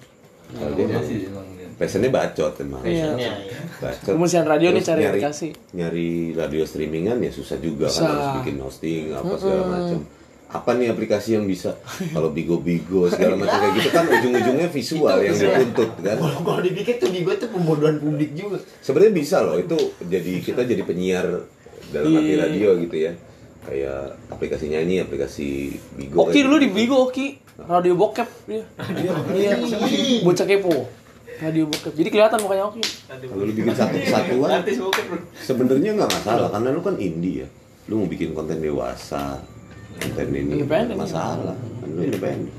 E: kalau dia emang
G: sih emang dia.
E: Passionnya bacot emang.
A: Iya.
H: Ya.
E: bacot.
A: Gue mau siaran radio nih
E: Terus
A: cari
E: nyari,
A: aplikasi.
E: nyari radio streamingan ya susah juga
A: Susah.
E: kan harus bikin hosting apa segala macam apa nih aplikasi yang bisa? Kalau bigo bigo segala macam kayak gitu kan ujung-ujungnya visual yang dituntut kan.
H: Kalau kalau dipikir tuh Bigo tuh pembodohan publik juga.
E: sebenarnya bisa loh itu jadi kita jadi penyiar dalam arti
A: Iya.
E: radio gitu ya. Kayak aplikasi nyanyi aplikasi bigo
A: Oki
E: kayak
A: dulu di
E: gitu.
A: Bigo Oki. Radio bokep dia iya. Bocah kepo radio bokep. Jadi kelihatan mukanya Oki?
E: Kalau lu bikin satu kesatuan
G: bro.
E: sebenarnya nggak masalah karena lu kan indie ya. Lu mau bikin konten dewasa konten ini
A: Independen,
E: nggak masalah. Kan lu independen.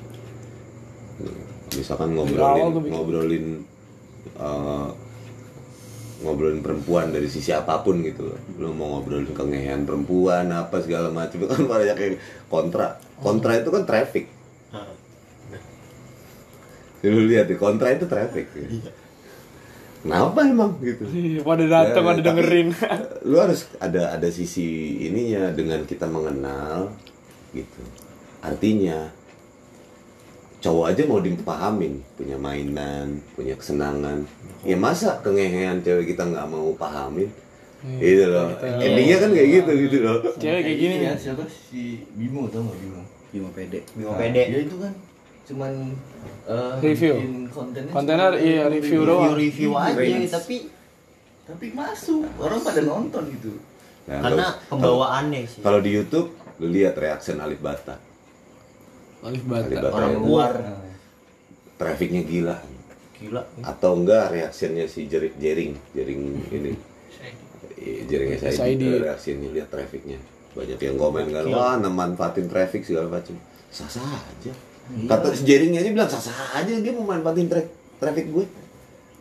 E: Misalkan ngobrolin ngobrolin eh, ngobrolin perempuan dari sisi apa pun gitu. Loh lu mau ngobrolin kengehan perempuan apa segala macam itu kan banyak yang kontra. Kontra itu kan traffic lu lihat di kontra itu traffic kenapa emang gitu?
A: Iya, pada datang
E: Ya,
A: pada dengerin.
E: lu harus ada ada sisi ininya dengan kita mengenal gitu. Artinya cowok aja mau dipahamin punya mainan punya kesenangan. Ya masa kengehean cewek kita nggak mau pahamin? Gitu loh endingnya kan kayak gitu gitu loh.
A: Cewek kayak gini
G: ya
A: ya.
G: siapa? Si Bimo tau gak Bimo?
F: Bimo pede.
H: Bimo
G: Nah,
H: pede.
G: dia itu kan cuman eh,
A: Review.
G: kontennya
A: Kontener,
G: cuma
A: iya, review doang.
H: Review-review aja
F: Ratings.
H: tapi
G: tapi masuk orang pada nonton gitu
E: Nah,
H: karena
E: kalau-
H: pembawaannya sih.
E: kalau di YouTube lu lihat reaction Alif Bata
A: Alif
E: Alif
A: Bata
E: Bata
H: Orang luar.
E: trafficnya gila
H: Gila.
E: atau enggak reactionnya si Jering Jering Jering ini Iya, Jering SID
A: SID.
E: itu reaksinya lihat trafficnya banyak yang komen kan wah manfaatin traffic segala macam sah sah aja kata si Jeringnya aja bilang sah sah aja dia mau manfaatin tra traffic gue.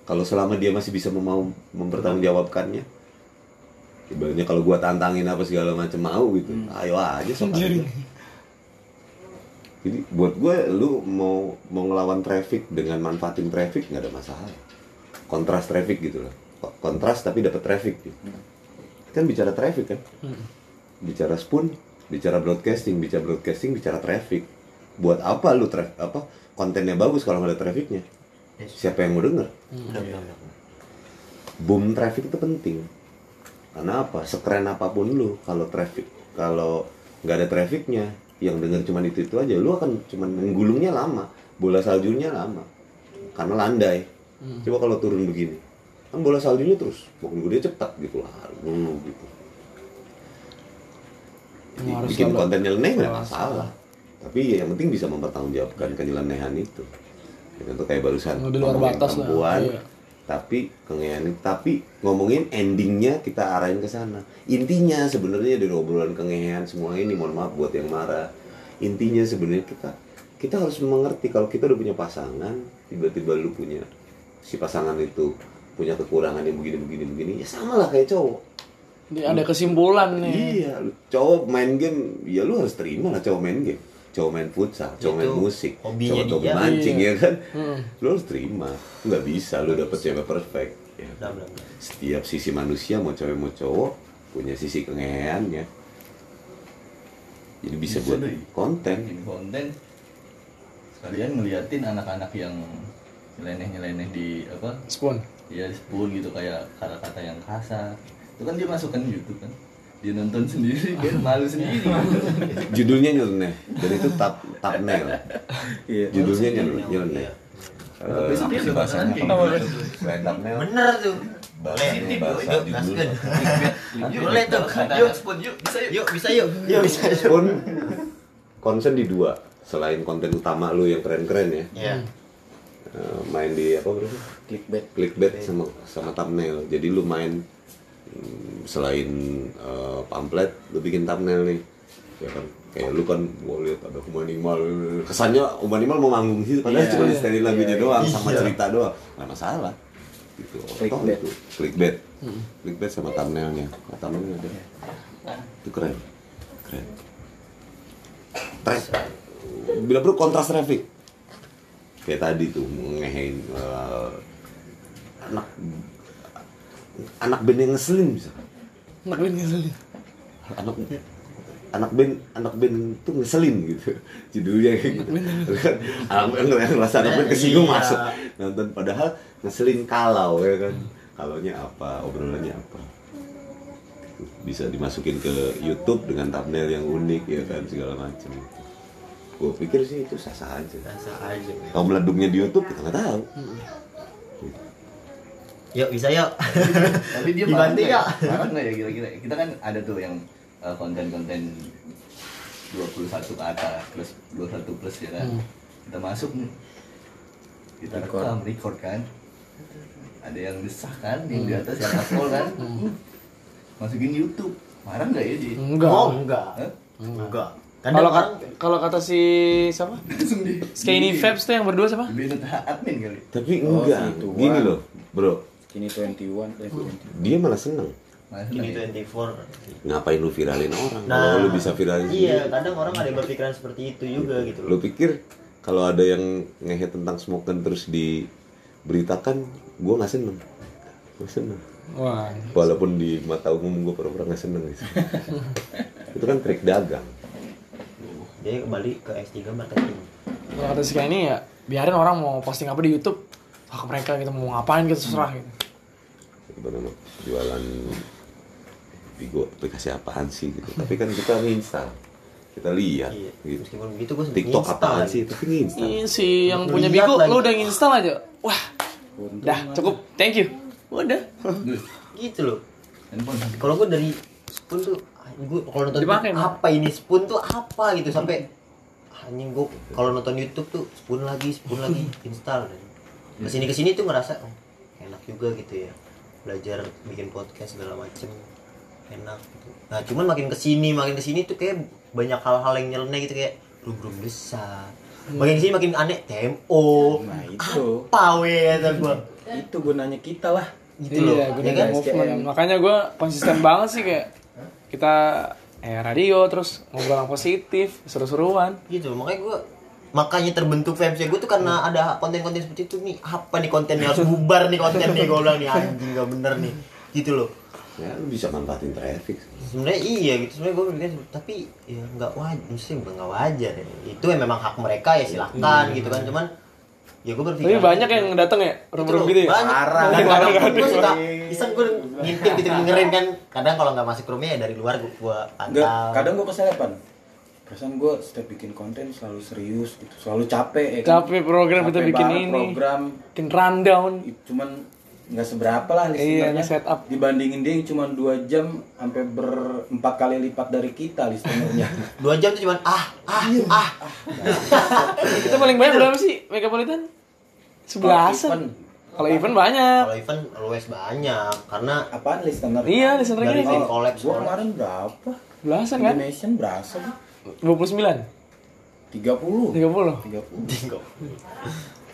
E: Kalau selama dia masih bisa mau mempertanggungjawabkannya ibaratnya kalau gua tantangin apa segala macam mau gitu ayo aja sok jadi buat gue lu mau mau ngelawan traffic dengan manfaatin traffic nggak ada masalah. Kontras traffic gitu loh. Ko- kontras tapi dapat traffic gitu. kan bicara traffic kan? Bicara spoon bicara broadcasting bicara broadcasting bicara traffic buat apa lu tra- apa kontennya bagus kalau nggak ada trafficnya siapa yang mau denger?
H: Udah.
E: boom traffic itu penting. Karena apa? Sekeren apa pun lu kalau traffic kalau nggak ada trafficnya yang denger cuma itu itu aja lu akan cuman menggulungnya lama bola saljunya lama karena landai. Coba kalau turun begini kan bola saljunya terus makin gede cepat gitu lah gitu. Bikin
A: selalu
E: konten nyeleneh nggak masalah tapi ya yang penting bisa mempertanggungjawabkan kenyelenehan itu. Ya, contoh kayak barusan
A: di luar
E: ngomongin
A: batas lah,
E: perempuan,
A: iya.
E: tapi kengean tapi ngomongin endingnya kita arahin ke sana. Intinya sebenarnya dari obrolan kengean semua ini mohon maaf buat yang marah. Intinya sebenarnya kita kita harus mengerti kalau kita udah punya pasangan tiba-tiba lu punya si pasangan itu punya kekurangan yang begini begini begini ya sama lah kayak cowok.
A: Ada kesimpulan nih.
E: iya cowok main game ya lu harus terima lah cowok main game cowok main futsal cowok main musik
H: hobinya
E: cowok
H: dia.
E: mancing
A: Iya.
E: ya kan
A: Hmm.
E: lu harus terima nggak bisa lu dapet cewek perfect ya.
H: Udah.
E: setiap sisi manusia mau cewek mau cowok punya sisi kengeannya jadi bisa,
G: Bisa
E: buat
G: deh.
E: konten
G: bikin konten sekalian ngeliatin anak-anak yang nyeleneh-nyeleneh di apa
A: Spoon.
G: ya di spoon gitu kayak kata-kata yang kasar itu kan dia masukkan di YouTube kan dia nonton sendiri kan malu sendiri.
E: Judulnya nyeleneh. Dan itu tap thumbnail.
G: Iya.
E: judulnya nyeleneh. nyeleneh. Eh,
G: dia
E: apa sih
G: udah
E: bahasanya
H: bener tuh.
E: Bahasa
H: boleh.
E: bahasa
H: yuk
E: judul
H: boleh tuh. yuk
G: yuk. Bisa yuk.
H: Yuk bisa yuk. Yuk bisa
E: pun concern di dua. Selain konten utama lu yang keren-keren ya.
H: Ya
E: eh, main di apa bro?
F: Clickbait.
E: Clickbait sama sama thumbnail. Jadi lu main selain eh, pamflet lu bikin thumbnail nih. Ya kan? Kayak lu kan mau lihat ada humanimal kesannya humanimal mau manggung sih padahal
F: Iya.
E: cuma di steril lagunya doang sama
H: Iya.
E: cerita doang. Nggak masalah. Gitu.
F: Clickbait.
E: itu. Clickbait. Clickbait sama thumbnailnya. Nah, thumbnailnya ada. Itu keren. Keren. Tra- bila perlu kontras traffic. Kayak tadi tuh ngehein eh, anak anak band yang ngeselin bisa.
A: Anak ini ngeselin.
E: anak anak band anak band tuh ngeselin gitu. Judulnya kayak gitu. Kan anak band ngerasa anak band kesinggung
H: Iya.
E: masuk. Nonton padahal ngeselin kalau ya kan. Kalaunya apa obrolannya apa. Bisa dimasukin ke YouTube dengan thumbnail yang unik ya kan segala macam. Gue pikir sih itu sah sah aja.
H: Rasa aja
E: kalau meleduknya di YouTube kita nggak tahu
H: yuk bisa yuk.
G: Tapi dia marah
H: Dibantu
G: nggak
H: ya?
G: ya marah nggak ya kira-kira? Kita kan ada tuh yang eh, konten-konten 21 ke atas plus 21 plus ya kan? Kita masuk nih. Kita
F: Record.
G: rekam record kan? Ada yang desah kan? Yang di atas yang upload kan? Masukin YouTube. Marah nggak ya dia
A: Enggak.
H: oh. enggak.
G: Hah?
H: enggak. Kadang
A: Kalau
H: orang-
A: kat- kalau kata si siapa?
G: di
A: Skinny Fabs tuh yang berdua siapa?
G: di admin kali.
E: Tapi
F: Oh,
E: enggak
F: gitu.
E: gini loh bro
F: Kini 21, eh 20.
E: dia malah seneng
G: Malah
H: ini
G: seneng ya.
H: 24
E: ngapain lu viralin orang
H: Nah,
E: kalau lu bisa viralin
H: iya
E: sendiri.
H: kadang orang ada yang berpikiran seperti itu juga gitu
E: lu
H: loh
E: pikir kalau ada yang ngehe tentang smoken terus diberitakan gue nggak seneng gue seneng
A: Wah.
E: walaupun di mata umum gue pura-pura nggak seneng gitu. itu kan trik dagang
H: dia kembali ke S3 marketing
A: Kalau kata si ini ya biarin orang mau posting apa di YouTube hak mereka gitu mau ngapain gitu terserah gitu.
E: Apa nama jualan Bigo aplikasi apaan sih gitu. Tapi kan kita nginstal kita lihat
H: iya
E: gitu.
H: meskipun begitu gue
E: TikTok apaan sih? tapi nginstal
A: Ini si yang punya Bigo
H: lagi.
A: lu udah install aja. Wah,
F: Untung
A: dah cukup. Thank you. Udah.
H: Gitu loh. Kalau gue dari spoon tuh gue kalau nonton
A: Dipakai,
H: apa ini? Spoon tuh apa gitu sampai anjing gue kalau nonton YouTube tuh spoon lagi spoon lagi install. Dan ke sini ke sini tuh ngerasa oh, enak juga gitu ya belajar bikin podcast segala macem enak gitu. Nah cuman makin ke sini makin ke sini tuh kayak banyak hal-hal yang nyeleneh gitu kayak belum belum besar makin ke sini makin aneh TMO
F: Nah itu.
H: Apa weh kata gue
F: Itu gunanya kita lah.
H: Gitu loh.
A: iya, gue
H: ya kan
A: movement. Makanya gue konsisten banget sih kayak kita eh radio terus ngobrol yang positif, seru-seruan.
H: gitu loh makanya gue makanya terbentuk fansnya gue tuh karena ada konten-konten seperti itu nih apa nih kontennya? Harus bubar nih konten nih gue bilang nih. Anjing gak bener nih. Gitu loh.
E: Ya lu bisa manfaatin traffic.
H: Sebenarnya iya gitu. Sebenarnya gue bilang tapi ya nggak wajar mesti bukan nggak wajar ya. itu ya memang hak mereka ya silahkan gitu kan. Cuman ya gue berpikir
A: Tapi banyak yang datang ya, rum-rum gitu ya.
H: banyak. Kadang gue suka iseng gue ngintip gitu dengerin kan. Kadang kalau nggak masuk roomnya ya dari luar gue gue pantau.
F: kadang gue keselepan. Perasaan gue setiap bikin konten selalu serius gitu, selalu capek ya kan.
A: Capek program kita
F: Capek
A: bikin
F: banget
A: ini.
F: Program
A: Bikin rundown.
F: cuman nggak seberapa lah
A: Iya,
F: listenernya
A: nge-setup.
F: dibandingin dia yang cuma dua jam sampai berempat kali lipat dari kita listenernya
H: dua jam tuh cuman ah ah ah
A: Kita paling banyak berapa sih Megapolitan? Sebelasan. Kalau event banyak.
H: kalau event always banyak karena
F: apaan listener
A: Iya, listener
H: dari
A: kita
H: tim
A: sih.
H: collab
F: gue kemarin berapa
A: Belasan kan?
F: Indonesian berapa sih
A: 29.
F: 30
A: 30.
F: 30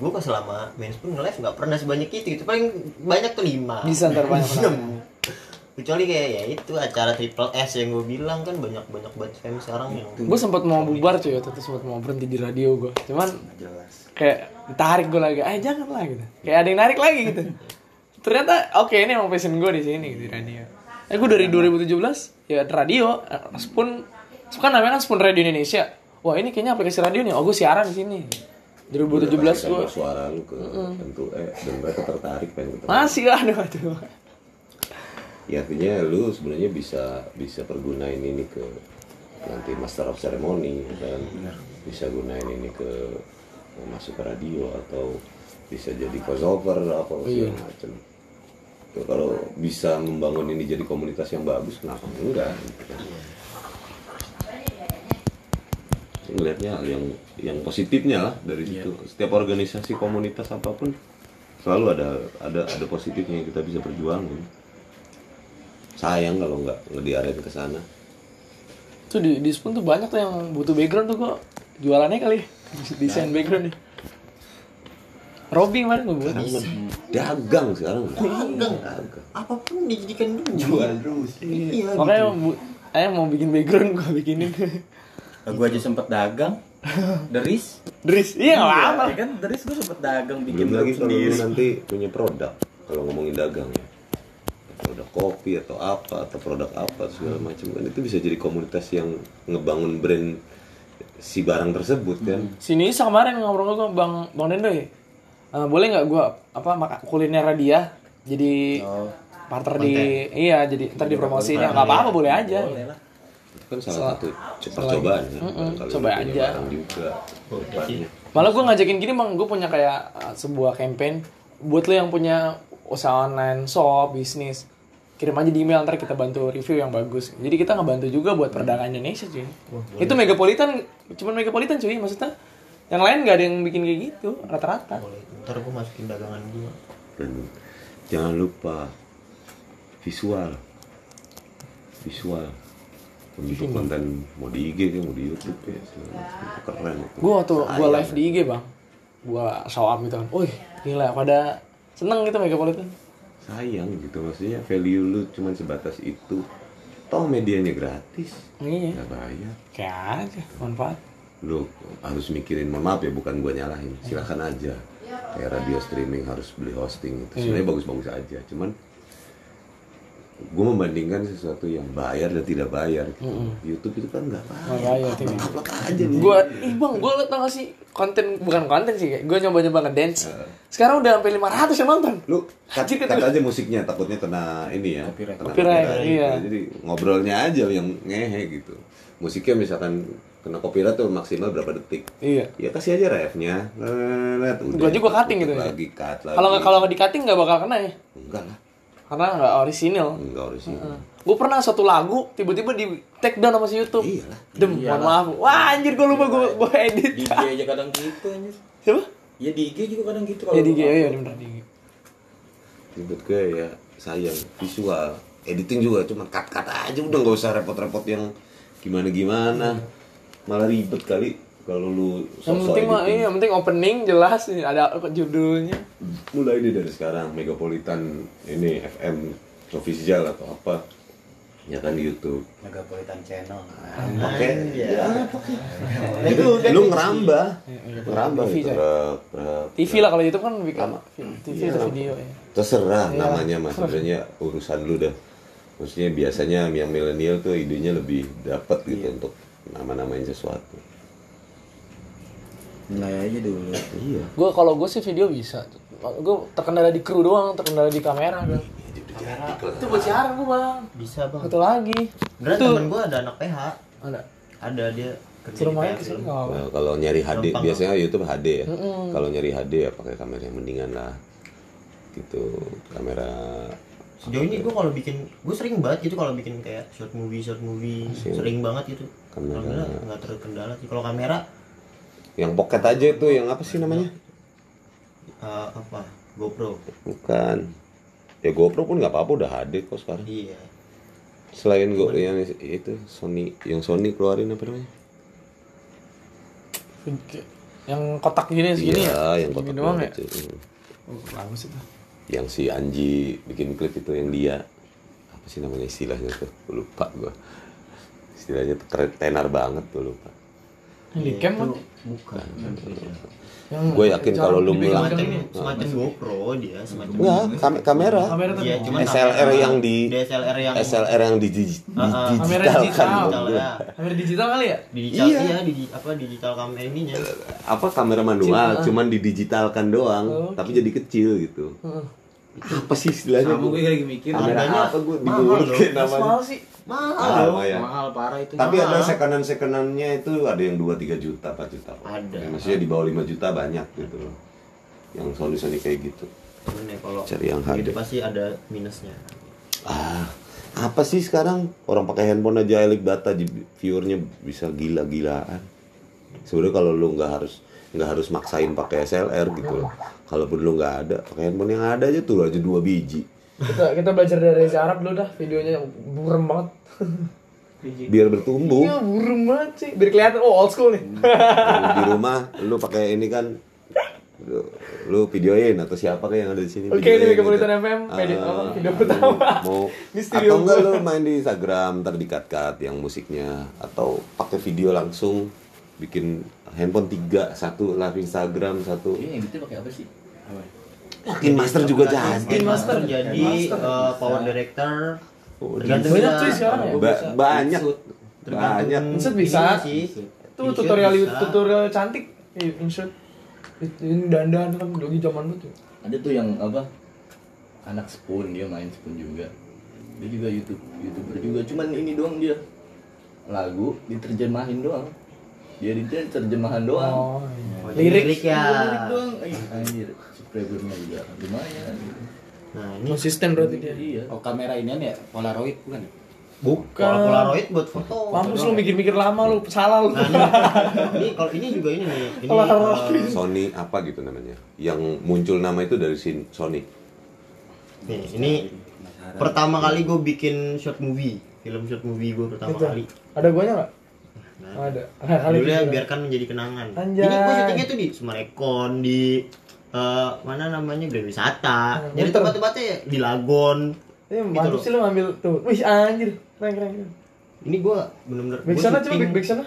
H: gue kok selama main spoon nge-live nggak pernah sebanyak itu itu paling banyak tuh lima
A: Bisa ntar banyak
H: kecuali kayak ya itu acara triple S yang gue bilang kan banyak banyak banget fans sekarang yang
A: Gue sempat mau bubar cuy, waktu itu sempat mau berhenti di radio gue. Cuman
F: jelas
A: kayak ditarik gue lagi, eh jangan lah gitu. Kayak ada yang narik lagi gitu. Ternyata oke ini emang passion gue di sini gitu, di radio. Eh gue dari 2017 ya radio, Spoon, kan namanya kan Spoon Radio Indonesia. Wah ini kayaknya aplikasi radio nih, oh gue siaran di sini. 2017 gue
E: suara lu ke tentu eh dan mereka tertarik pengen ketemu.
A: Masih aduh aduh.
E: ya artinya lu sebenarnya bisa bisa pergunain ini ke nanti master of ceremony kan? Bisa gunain ini ke masuk ke radio atau bisa jadi voiceover apa segala macam. Tuh, kalau bisa membangun ini jadi komunitas yang bagus kenapa enggak? Gitu kan. Ngelihatnya yang yang positifnya lah dari situ. Setiap organisasi komunitas apa pun selalu ada ada ada positifnya yang kita bisa perjuangin. Sayang kalau nggak nggak diarahin ke sana.
A: Tuh di, di Spoon tuh banyak tuh yang butuh background tuh kok. Jualannya kali. Desain background nih. Robby kemarin gue buat.
E: dagang. Sekarang.
H: Dagang. Apa pun dijadikan duit. Jual terus. Iya
A: Makanya bu, eh mau bikin background gue bikinin.
F: gue aja sempet dagang. Deris.
A: Dris, iya nggak apa.
F: ya kan? Deris gue sempet dagang bikin
E: belum lagi
F: sendiri.
E: nanti punya produk kalau ngomongin dagang ya. Produk kopi atau apa atau produk apa segala macam kan. Itu bisa jadi komunitas yang ngebangun brand si barang tersebut kan.
A: Si Nisa kemarin ngobrol gue bang bang Dendo ya. Eh, boleh nggak gue apa makan kuliner dia? Jadi partner di iya jadi ntar dipromosiin. Nggak apa-apa boleh aja.
E: itu kan salah satu percobaan ya
A: coba aja.
E: juga.
A: Malah gue ngajakin gini bang, gue punya kayak uh, sebuah campaign. Buat lo yang punya usaha online shop bisnis kirim aja di email ntar kita bantu review yang bagus. Jadi kita ngebantu juga buat perdagangan Indonesia cuy. Itu megapolitan cuman megapolitan cuy maksudnya. Yang lain nggak ada yang bikin kayak gitu rata-rata.
H: Ntar gue masukin dagangan gue
E: dan jangan lupa visual. Visual untuk konten mau di IG kan mau di YouTube ya. Keren itu.
A: gue waktu gue live di IG bang. Gue show up gitu kan wih gila pada seneng gitu megapolitan
E: sayang gitu maksudnya value lu cuman sebatas itu. Toh medianya gratis.
A: Iya.
E: Nggak bayar.
A: Kayak aja manfaat.
E: Lu harus mikirin mohon maaf ya bukan gua nyalahin. Silakan aja. Kayak radio streaming harus beli hosting itu sebenarnya bagus-bagus aja cuman gue membandingkan sesuatu yang bayar dan tidak bayar gitu. YouTube itu kan nggak bayar
A: Nggak bayar, tidak.
E: upload aja lu.
A: gue ih bang gue tau gak sih konten bukan konten sih gue nyoba nyoba ngedance sekarang udah sampai 500 yang nonton
E: lu cut,
A: Anjir, kata-
E: aja musiknya takutnya kena ini ya
F: Copyright.
E: kena
A: Copyright,
E: copyright,
A: iya.
E: gitu. jadi ngobrolnya aja yang ngehe gitu musiknya misalkan kena copyright tuh maksimal berapa detik
A: iya
E: ya kasih aja refnya
A: Gua juga cutting gitu ya.
E: lagi cut lagi
A: kalau nggak kalau nggak di cutting nggak bakal kena ya
E: enggak lah
A: karena nggak orisinil.
E: Enggak orisinal
A: gue pernah satu lagu tiba-tiba di take down sama si YouTube.
E: Iyalah
A: dem mohon maaf. Wah anjir gue lupa gue gue edit.
F: Di IG aja kadang gitu anjir.
A: Siapa?
F: Ya di IG juga kadang gitu
A: ya di IG iya bener di IG
E: ribet gue ya sayang. Visual. Editing juga cuma cut cut aja. Udah nggak usah repot-repot yang gimana gimana malah ribet kali kalau lu
A: Yang penting mah
E: editing,
A: iya, yang penting opening jelas ada judulnya.
E: mulai deh dari sekarang Megapolitan ini FM official atau apa ya kan di YouTube
F: Megapolitan Channel.
E: pakai
H: Iya.
E: ya, itu lu ngerambah ngerambah
A: TV,
E: gitu
A: TV lah kalau YouTube kan lebih ke TV
E: Iya.
A: atau video ya.
E: terserah
A: Iya.
E: namanya mas sebenarnya urusan lu dah maksudnya biasanya yang milenial tuh idenya lebih dapat gitu
A: Iya.
E: untuk nama-namain sesuatu
F: Mulai aja dulu.
E: iya
A: Gue kalau gue sih video bisa. Gue terkendala di kru doang, terkendala di kamera kan. Kamera. Itu buat siaran gue bang.
H: Bisa bang.
A: Satu lagi.
H: Beneran
A: Itu
H: temen gue ada anak PH.
A: ada.
H: Ada dia kerja
A: Suruh
H: di
A: main
H: PH.
A: ke sini nggak apa-apa.
E: Nah, kalau nyari HD
H: Gampang.
E: biasanya YouTube HD ya kalau nyari HD ya pakai kamera yang mendingan lah gitu kamera
H: Sejauh ini gue kalau bikin, gue sering banget gitu kalau bikin kayak short movie, short movie,
E: Sering.
H: sering banget gitu.
E: Kamera.
H: Nggak terkendala sih. Kalau kamera
E: yang pocket aja itu yang apa sih namanya
H: eh, apa? GoPro.
E: bukan ya GoPro pun nggak apa-apa udah HD kok sekarang
H: Iya.
E: selain Go yang itu Sony yang Sony keluarin apa namanya
A: Yang kotak gini segini
E: iya
A: ya.
E: yang kotak
A: doang ya.
E: banget itu.
A: Oh, bagus itu.
E: yang si Anji bikin klip itu yang dia apa sih namanya istilahnya tuh lupa gua istilahnya tuh tenar banget gue lupa
A: Yang di cam kan.
H: Bukan.
A: Yang
E: gue yakin kalau lu melang
H: Semacam GoPro dia, semacam.
E: Enggak, kam- kamera.
A: Kamera.
H: Iya, cuman
E: SLR
H: kamera-
E: yang di
H: DSLR yang
E: SLR yang di.
A: Kamera
E: digital
A: digital.
E: kan.
H: digital ya.
A: Kamera digital kali ya?
H: Digital
E: Iya.
H: iya, di apa digital kamera ininya.
E: Apa kamera manual, cuman didigitalkan doang,
A: Oh.
E: tapi jadi kecil gitu.
A: Heeh.
E: Apa sih istilahnya?
F: Sama gue lagi mikir.
E: Kamera apa gue bingung namanya.
A: mahal sih.
H: Mahal.
E: Mahal,
H: loh.
E: ya.
F: Mahal parah itu.
E: Tapi ada
H: Mahal.
E: sekonan sekonannya itu ada yang 2 3 juta, 4 juta.
H: Ada.
E: Ya, maksudnya di bawah 5 juta banyak gitu loh. Yang solusi kayak gitu.
H: Cuman ya kalau
E: Cari yang
H: begitu
E: HD.
H: pasti ada minusnya.
E: Ah, apa sih sekarang orang pakai handphone aja elik data di viewernya bisa gila-gilaan. Sebenarnya kalau lu nggak harus nggak harus maksain pakai SLR gitu loh. Kalaupun lu nggak ada, pakai handphone yang ada aja tuh aja dua biji.
A: Kita kita belajar dari Reza Arab dulu dah videonya burem banget.
E: Biar bertumbuh.
A: Iya burem banget sih. Biar kelihatan oh old school nih.
E: Kalau di rumah lu pakai ini kan lu, lu videoin atau siapa kayak yang ada di sini
A: Oke,
E: videoin
A: ini Megapolitan FM,
E: Ah,
A: video- apa, video
E: mau-
A: pertama.
E: mau
A: Di studio
E: atau enggak lu main di Instagram terdikat-kat yang musiknya atau pakai video langsung bikin handphone tiga satu live Instagram satu
G: Ini editnya pakai apa sih?
E: Kin Master juga jadi
H: Kin Master jadi eh, power director.
E: Oh,
H: Tergantung
A: Banyak cuy sekarang ya.
E: Ba- banyak
H: tergantung
E: banyak
A: Insert bisa.
H: sih.
A: Itu tutorial
H: bisa.
A: tutorial cantik. Iya, insert. Ini dandan kan lagi zaman dulu tuh.
G: Ada tuh yang apa? Anak spoon dia main spoon juga. Dia juga YouTube youtuber juga. Cuman ini doang dia lagu diterjemahin doang. Dia di terjemahan doang.
A: Oh, iya.
H: Oh,
A: Lirik.
H: lirik ya.
G: Lirik doang. Ih, anjir, subscribernya juga lumayan.
H: Nah, ini
A: Konsisten berarti dia.
G: Iya.
F: Oh kamera ini ya Polaroid bukan? ya?
A: Bukan.
H: kalau Polaroid buat foto.
A: Mampus lu mikir-mikir lama lu, salah lu.
H: Nah, ini, ini kalau ini juga ini nih. Ini
A: Polaroid.
H: eh,
E: Sony apa gitu namanya yang muncul nama itu dari sin- Sony
H: nih, ini pertama kali gue bikin short movie, film short movie gue pertama
A: Gitu.
H: kali.
A: Ada guanya enggak? Ada. Ah, Kali
H: Judulnya
A: gitu.
H: biarkan menjadi kenangan.
A: Anjay.
H: Ini gue syutingnya tuh di Sumarekon di eh, mana namanya Grand Wisata.
A: Hmm,
H: Jadi tempat-tempatnya ya di Lagon.
A: Eh,
H: Gitu loh.
A: sih lu ngambil tuh. Wih, anjir. Keren keren. keren.
H: Ini gue bener-bener
A: Back
H: gua
A: sana coba back back sana.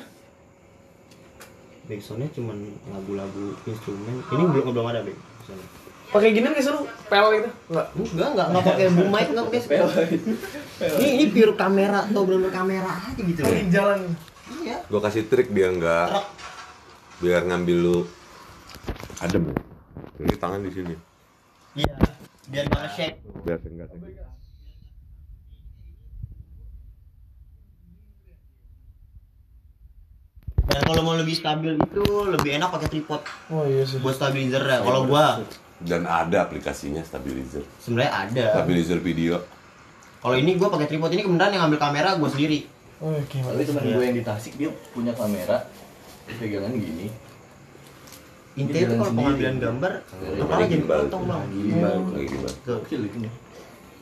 H: Backsoundnya cuman lagu-lagu instrumen. Ini belum belum ada back. soundnya.
A: Pakai gini nggak seru? Pel gitu. Enggak.
H: Enggak, enggak, enggak pakai boom mic, enggak pakai spell. Ini ini pure kamera atau bener kamera aja gitu loh.
A: Lagi jalan.
H: Iya.
E: gue kasih trik biar nggak biar ngambil lu adem ini tangan di sini
H: Iya. Biar enggak shake.
E: biar enggak
H: Dan kalau mau lebih stabil itu lebih enak pakai tripod
A: Oh iya sih.
H: buat stabilizer ya. Kalau gua
E: dan ada aplikasinya stabilizer
H: sebenarnya ada.
E: stabilizer video
H: Kalau ini gua pakai tripod ini kemudian yang ngambil kamera gua sendiri.
A: Oh, iya, oke.
G: Tapi teman gue yang di Tasik dia punya kamera pegangan gini.
H: Intinya itu kalau pengambilan gambar
E: Lagi
H: apa jadi potong bang.
G: Gimbal.
E: lagi gimana
H: Tuh.
G: Kecil itu nih.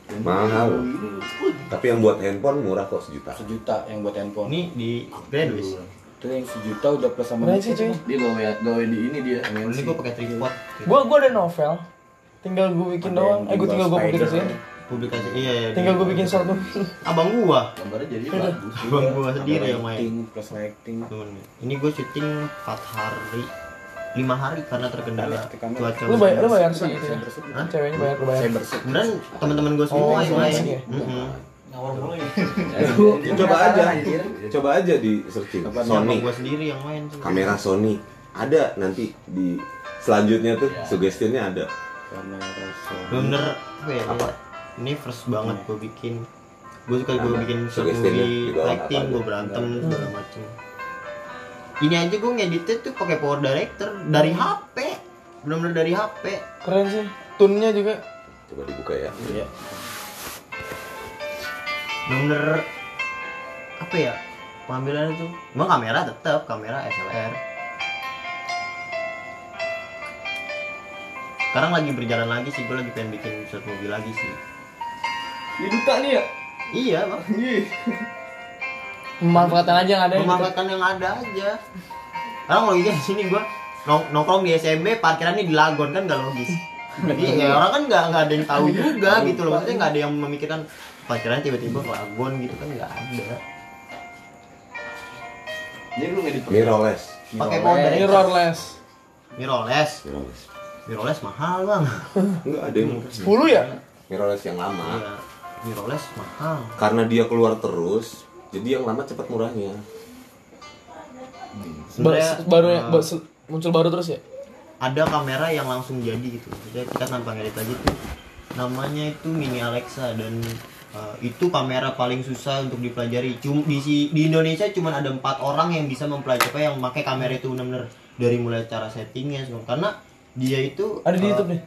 G: Dan
E: Mahal.
G: Ini,
E: tapi yang buat handphone murah kok sejuta
F: Sejuta yang buat handphone.
H: Ini di Grandwiz.
F: Itu yang sejuta udah plus sama
A: Berapa sih cuy?
G: Dia gawe gawe di ini dia
H: ini gue pakai tripod
A: Gua gua ada novel. Tinggal gue bikin
F: Ada
A: doang.
F: yang
A: Eh gua tinggal gua
F: Spider.
A: publikasiin.
H: publikasi iya iya
A: Tinggal gue bikin short tuh.
H: abang gua
G: Gambarnya jadi bagus.
H: abang gua sendiri yang main
F: plus lighting
H: ini gue syuting 4 hari 5 hari karena terkendala cuaca
A: Lu bayar lu bayar sih itu. ya?
H: Hah?
A: Ceweknya bayar lu bayar.
H: Kemudian teman-teman gue semua
A: Oh,
H: yang main
A: asing ya?
E: Ya, coba aja. coba aja di searching. Sony.
H: gue sendiri yang main
E: kamera Sony. Ada nanti di selanjutnya tuh sugestinya ada.
F: Kamera Sony.
H: bener apa ya
E: Apa?
H: ini first banget gue bikin. Gue suka gue bikin
E: bawah
H: lighting gue berantem segala macem ini aja gue ngeditnya tuh pakai power director. Dari HP bener-bener dari HP
A: Keren sih. Tunnya juga.
E: coba dibuka ya.
F: Iya.
H: bener-bener apa ya pengambilannya tuh? Emang kamera tetap kamera SLR sekarang lagi berjalan lagi sih gue lagi pengen bikin short movie lagi sih.
G: Di duta nih ya.
H: iya bang
A: Memanfaatkan aja yang ada gitu.
H: memanfaatkan yang ada aja. Karena kalau gitu di sini gue nong nongkrong di SMB parkirannya di Lagon kan gak logis. Iya, ya orang kan nggak nggak ada yang tahu juga gitu loh. Maksudnya nggak ada yang memikirkan parkiran tiba-tiba ke Lagon gitu kan nggak ada.
G: Jadi lu ngedit pakai
E: mirrorless.
H: Pakai director
A: Mirrorless.
H: mirrorless.
E: Mirrorless.
H: Mirrorless mahal bang.
E: Enggak ada yang
A: 10 ya?
E: mirrorless yang lama.
H: Iya mirrorless mahal.
E: Karena dia keluar terus jadi yang lama cepat murahnya.
H: Sebenarnya,
A: baru ya,
H: eh,
A: ba- se- muncul baru terus ya?
H: ada kamera yang langsung jadi gitu. Jadi kita tanpa ngedit lagi tuh. Namanya itu mini Alexa dan uh, itu kamera paling susah untuk dipelajari. Cum di si- di Indonesia cuma ada empat orang yang bisa mempelajari yang pakai kamera itu benar-benar dari mulai cara settingnya semua. Karena dia itu
A: Ada di
H: uh,
A: YouTube nih.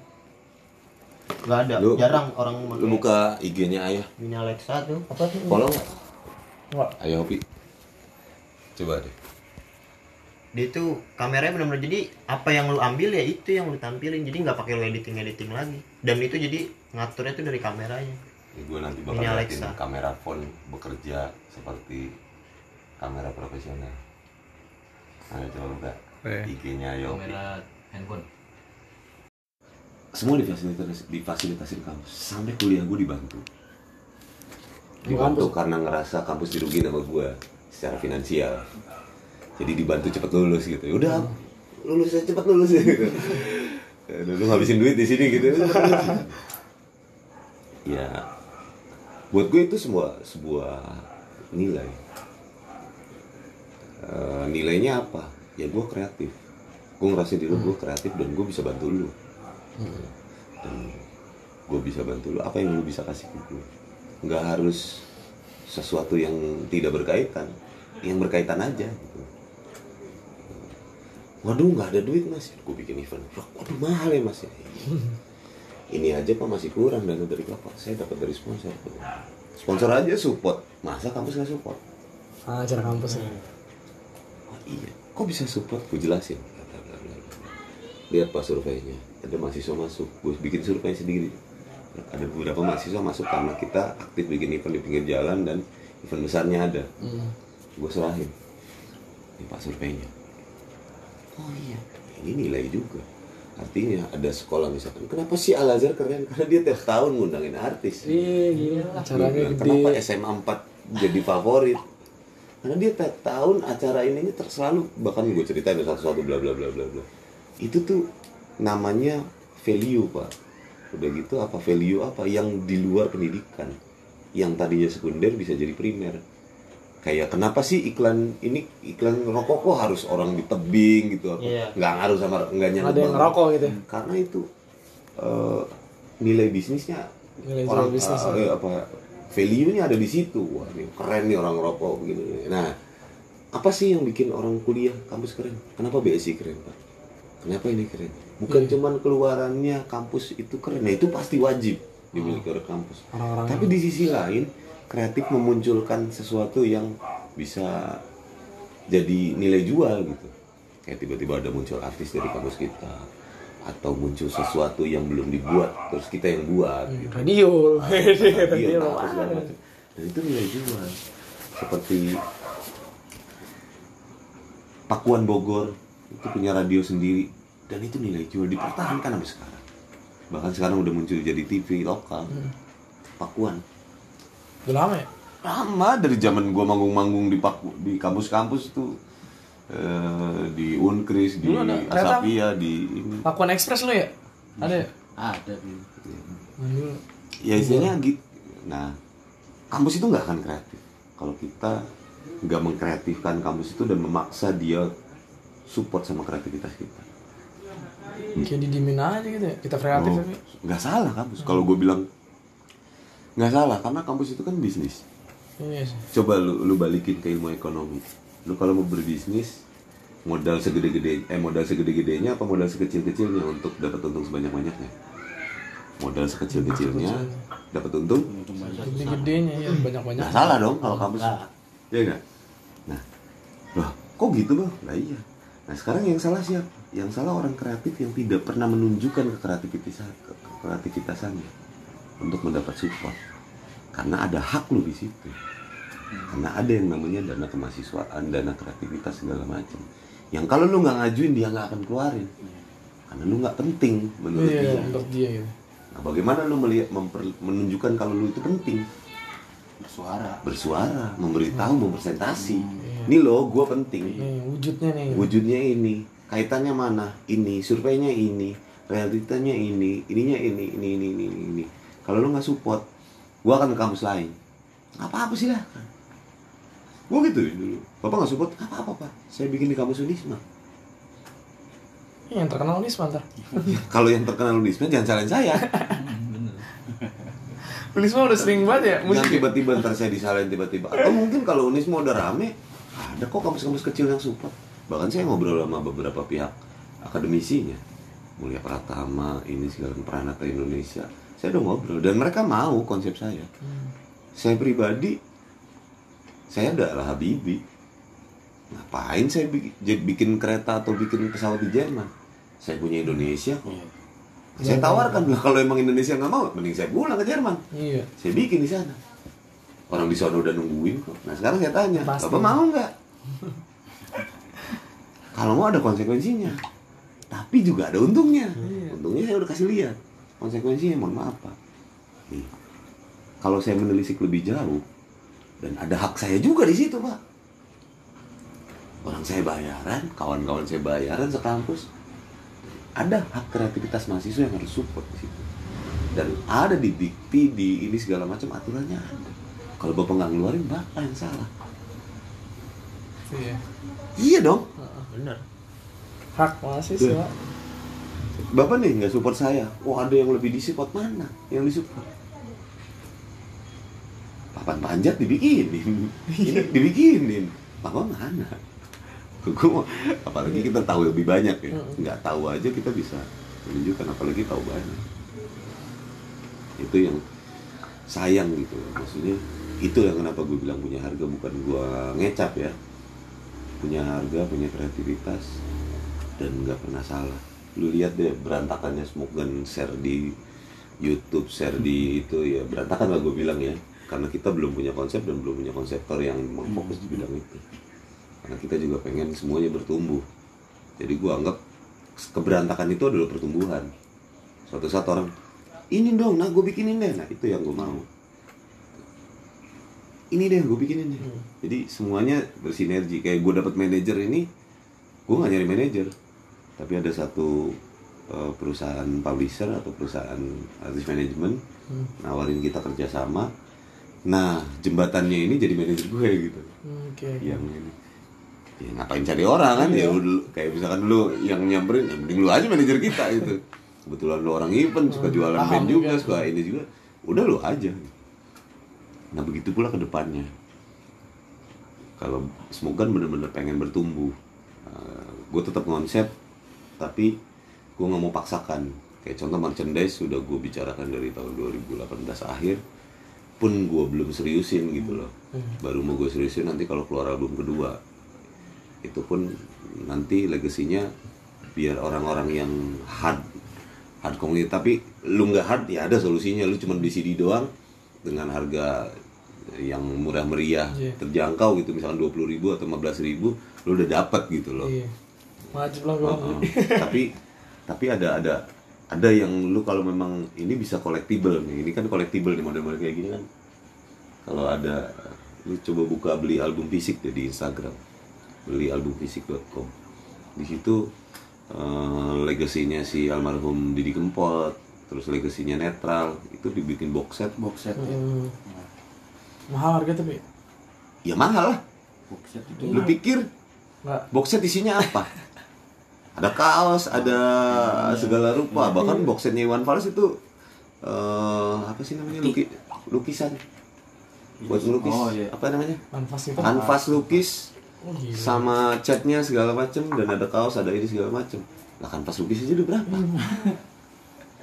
H: nggak ada.
E: Lu-
H: jarang orang
E: lu buka IG-nya ayah.
H: Mini Alexa tuh.
A: Apa tuh?
E: follow
A: Enggak.
E: ayah hobi. Coba deh.
H: Dia itu kameranya benar-benar jadi apa yang lu ambil ya itu yang lu tampilin. Jadi nggak pakai lu editing editing lagi. Dan itu jadi ngaturnya tuh dari kameranya.
E: Gue nanti
H: Ini
E: bakal
H: Alexa.
E: kamera phone bekerja seperti kamera profesional. Ada coba buka. IG-nya Yopi
G: handphone.
E: semua difasilitasi difasilitasi kampus. Sampai kuliah gue dibantu dibantu karena ngerasa kampus dirugiin sama gue secara finansial. Jadi dibantu cepet lulus gitu. Udah lulus ya cepet lulus ya gitu lu ngabisin duit di sini gitu. Ya. Buat gue itu sebuah sebuah nilai. Eh, nilainya apa? Ya gue kreatif. Gue ngerasain diri gue kreatif dan gue bisa bantu lu. Dan gue bisa bantu lu. Apa yang lu bisa kasih ke gue nggak harus sesuatu yang tidak berkaitan. Yang berkaitan aja gitu. Waduh nggak ada duit mas. Gue bikin event. Wah, waduh mahal ya mas ya ini aja pak masih kurang dana dari bapak. Saya dapat dari sponsor. Sponsor aja support. Masa kampus nggak support?
A: Ah, acara kampus ya.
E: Oh iya, kok bisa support? Gue jelasin. Lihat pas surveinya, ada mahasiswa masuk. Gue bikin survei sendiri. Ada beberapa mahasiswa masuk karena kita aktif bikin event di pinggir jalan dan event besarnya ada. Gue serahin. Ini pak surveinya. Oh iya, ini nilai juga. Artinya ada sekolah misalkan, kenapa sih Al Azhar keren? Karena dia tiap tahun ngundangin artis.
A: Iya, gila. Acaranya
E: Nah,
A: gede.
E: Kenapa SMA 4 jadi favorit? Karena dia tiap tahun acara ini selalu bahkan gue ceritain satu-satu bla bla bla bla bla. Itu tuh namanya value pak. Udah gitu apa value apa yang di luar pendidikan, yang tadinya sekunder bisa jadi primer. Kayak kenapa sih iklan ini iklan rokok kok harus orang di tebing gitu apa?
H: Iya.
E: Nggak ngaruh sama nggak nyangkut
A: Ada yang ngerokok gitu.
E: Karena itu eh, nilai bisnisnya
A: Nilai
E: orang
A: bisnis,
E: eh,
A: ya.
E: apa value-nya ada di situ wah ini keren nih orang rokok begini nah apa sih yang bikin orang kuliah kampus keren kenapa BSI keren pak kenapa ini keren bukan
A: Iya.
E: cuman keluarannya kampus itu keren. Nah itu pasti wajib dimiliki oleh kampus.
A: Orang-orang
E: tapi di sisi lain kreatif memunculkan sesuatu yang bisa jadi nilai jual gitu. Kayak tiba-tiba ada muncul artis dari kampus kita atau muncul sesuatu yang belum dibuat terus kita yang buat gitu.
A: radio.
E: radio
A: radio.
E: macam. Dan itu nilai jual. Seperti Pakuan Bogor itu punya radio sendiri dan itu nilai jual dipertahankan sampai sekarang. Bahkan sekarang udah muncul jadi TV lokal. Pakuan.
A: Udah lama ya?
E: lama. Dari zaman gua manggung-manggung di Paku, di kampus-kampus tuh eh, di Unkris di
A: Dulu ada kereta
E: Asapia di ini.
A: Pakuan Express lo ya? Ada ya?
F: Ada
E: ya istilahnya gitu nah kampus itu nggak akan kreatif. Kalau kita nggak mengkreatifkan kampus itu dan memaksa dia support sama kreativitas kita
A: Kayak didimin aja gitu ya? Kita kreatif
E: Oh,
A: tapi.
E: nggak salah kampus. Kalau gue bilang nggak salah karena kampus itu kan bisnis.
A: Iya sih.
E: Coba lu lu balikin ke ilmu ekonomi. Lu kalau mau berbisnis modal segede-gede eh modal segede-gedenya apa modal sekecil-kecilnya untuk dapat untung sebanyak-banyaknya? Modal sekecil-kecilnya dapat untung?
A: Gede-gedenya ya banyak-banyak.
E: Nggak salah dong kalau kampus. Ya nggak? Nah loh kok gitu bang? Lah iya. Nah sekarang yang salah siapa yang salah orang kreatif yang tidak pernah menunjukkan kekreativitasan kreativitasannya untuk mendapat support. Karena ada hak lu di situ. Karena ada yang namanya dana kemahasiswaan dana kreativitas segala macam. Yang kalau lu nggak ngajuin dia nggak akan keluarin. Karena lu nggak penting menurut
A: Iya
E: dia.
A: untuk dia gitu
E: nah bagaimana lu melihat memper- menunjukkan kalau lu itu penting?
F: Bersuara.
E: bersuara, memberitahu, mempresentasi. Ini loh, gue penting.
A: Nih wujudnya nih.
E: Wujudnya ini, kaitannya mana? Ini, surveinya ini, realitanya ini, ininya ini, ini, ini, ini, ini. ini. Kalau lo nggak support, gue akan ke kampus lain. Nggak apa-apa silahkan. Gue gitu dulu. Bapak nggak support, nggak apa-apa pak. Saya bikin di kampus Unisma.
A: Yang terkenal nih sebentar
E: Kalau yang terkenal Unisma jangan salahin saya.
A: Unisma udah sering banget ya musik ya?
E: tiba-tiba ntar saya disalahin tiba-tiba. Atau mungkin kalau Unisma udah rame, ada kok kampus-kampus kecil yang support. Bahkan saya ngobrol sama beberapa pihak akademisinya. Mulia Pratama, ini segala Pranata Indonesia. Saya udah ngobrol dan mereka mau konsep saya. Saya pribadi, saya adalah Habibi. Ngapain saya bikin, bikin kereta atau bikin pesawat di Jerman? Saya punya Indonesia kok. Saya tawarkan lah kalau emang Indonesia nggak mau, mending saya pulang ke Jerman
A: Iya
E: saya bikin di sana orang di sana udah nungguin kok nah sekarang saya tanya
A: Pasti.
E: bapak mau nggak kalau mau ada konsekuensinya. Tapi juga ada untungnya. Untungnya saya udah kasih lihat. Konsekuensinya mohon maaf pak. Nih, kalau saya menelisik lebih jauh dan ada hak saya juga di situ pak. Orang saya bayaran kawan-kawan saya bayaran sekampus ada hak kreativitas mahasiswa yang harus support di situ. Dan ada di dikti di ini segala macam aturannya ada. Kalau bapak nggak ngeluarin bapak yang salah.
A: Iya.
E: Iya dong
H: bener.
A: Hak mahasiswa.
E: Bapak nih nggak support saya. Oh ada yang lebih disupport mana? Yang disupport? Papan panjat dibikinin. Ini dibikinin. Bapak mana? Mau- apalagi kita tahu lebih banyak ya. Nggak tahu aja kita bisa menunjukkan apalagi tahu banyak. Itu yang sayang gitu. Maksudnya itu yang kenapa gue bilang punya harga bukan gue ngecap ya punya harga punya kreativitas dan nggak pernah salah. Lu lihat deh berantakannya smoke gun share di YouTube share di itu ya berantakan lah gue bilang ya. Karena kita belum punya konsep dan belum punya konseptor yang memfokus di bidang itu. Karena kita juga pengen semuanya bertumbuh. Jadi gue anggap keberantakan itu adalah pertumbuhan. Suatu saat orang ini dong nah gue bikinin deh. Nah itu yang gue mau. Ini deh gue bikinin deh jadi semuanya bersinergi. Kayak gue dapat manajer ini gue nggak nyari manajer. Tapi ada satu eh, perusahaan publisher atau perusahaan artis manajemen nawarin kita kerjasama. Nah jembatannya ini jadi manajer gue gitu.
A: Oke.
E: Yang ini. Ya ngapain cari orang kan? Ya udah kayak misalkan dulu yang nyamperin ya mending lu aja manajer kita gitu. Kebetulan lu orang event suka jualan
A: paham
E: band juga
A: juga.
E: suka ini juga. Udah lu aja. Nah begitu pula ke depannya kalau semoga bener-bener pengen bertumbuh. Gue tetap konsep tapi gue nggak mau paksakan. Kayak contoh merchandise sudah gue bicarakan dari tahun 2018 akhir pun gue belum seriusin gitu loh. Baru mau gue seriusin nanti kalau keluar album kedua. Itu pun nanti legasinya biar orang-orang yang hard hard komunitas tapi lu nggak hard ya ada solusinya. Lu cuma beli CD doang dengan harga yang murah meriah
A: Iya.
E: terjangkau gitu misalkan dua puluh ribu atau 15 ribu lu udah dapat gitu loh
A: Iya. Wajib lah gua.
E: Heeh. tapi tapi ada ada ada yang lu kalau memang ini bisa collectible nih ini kan collectible nih model-model kayak gini kan kalau ada lu coba buka beli album fisik deh di Instagram beli albumfisik.com di situ eh, legasinya si almarhum Didi Kempot terus legasinya netral itu dibikin box set
F: box set ya.
A: Mahal harga tapi.
E: ya mahal lah.
F: Box set itu
E: lu pikir
A: Enggak.
E: box set isinya apa? Ada kaos ada segala rupa. Bahkan box setnya Iwan Fals itu eh apa sih namanya Luki- lukisan. Buat ngelukis.
F: Oh, iya.
E: apa namanya?
A: Anfas itu.
E: kanvas lukis
A: Oh, gila.
E: sama catnya segala macem. Dan ada kaos ada ini segala macem. Lah kanvas lukis aja udah berapa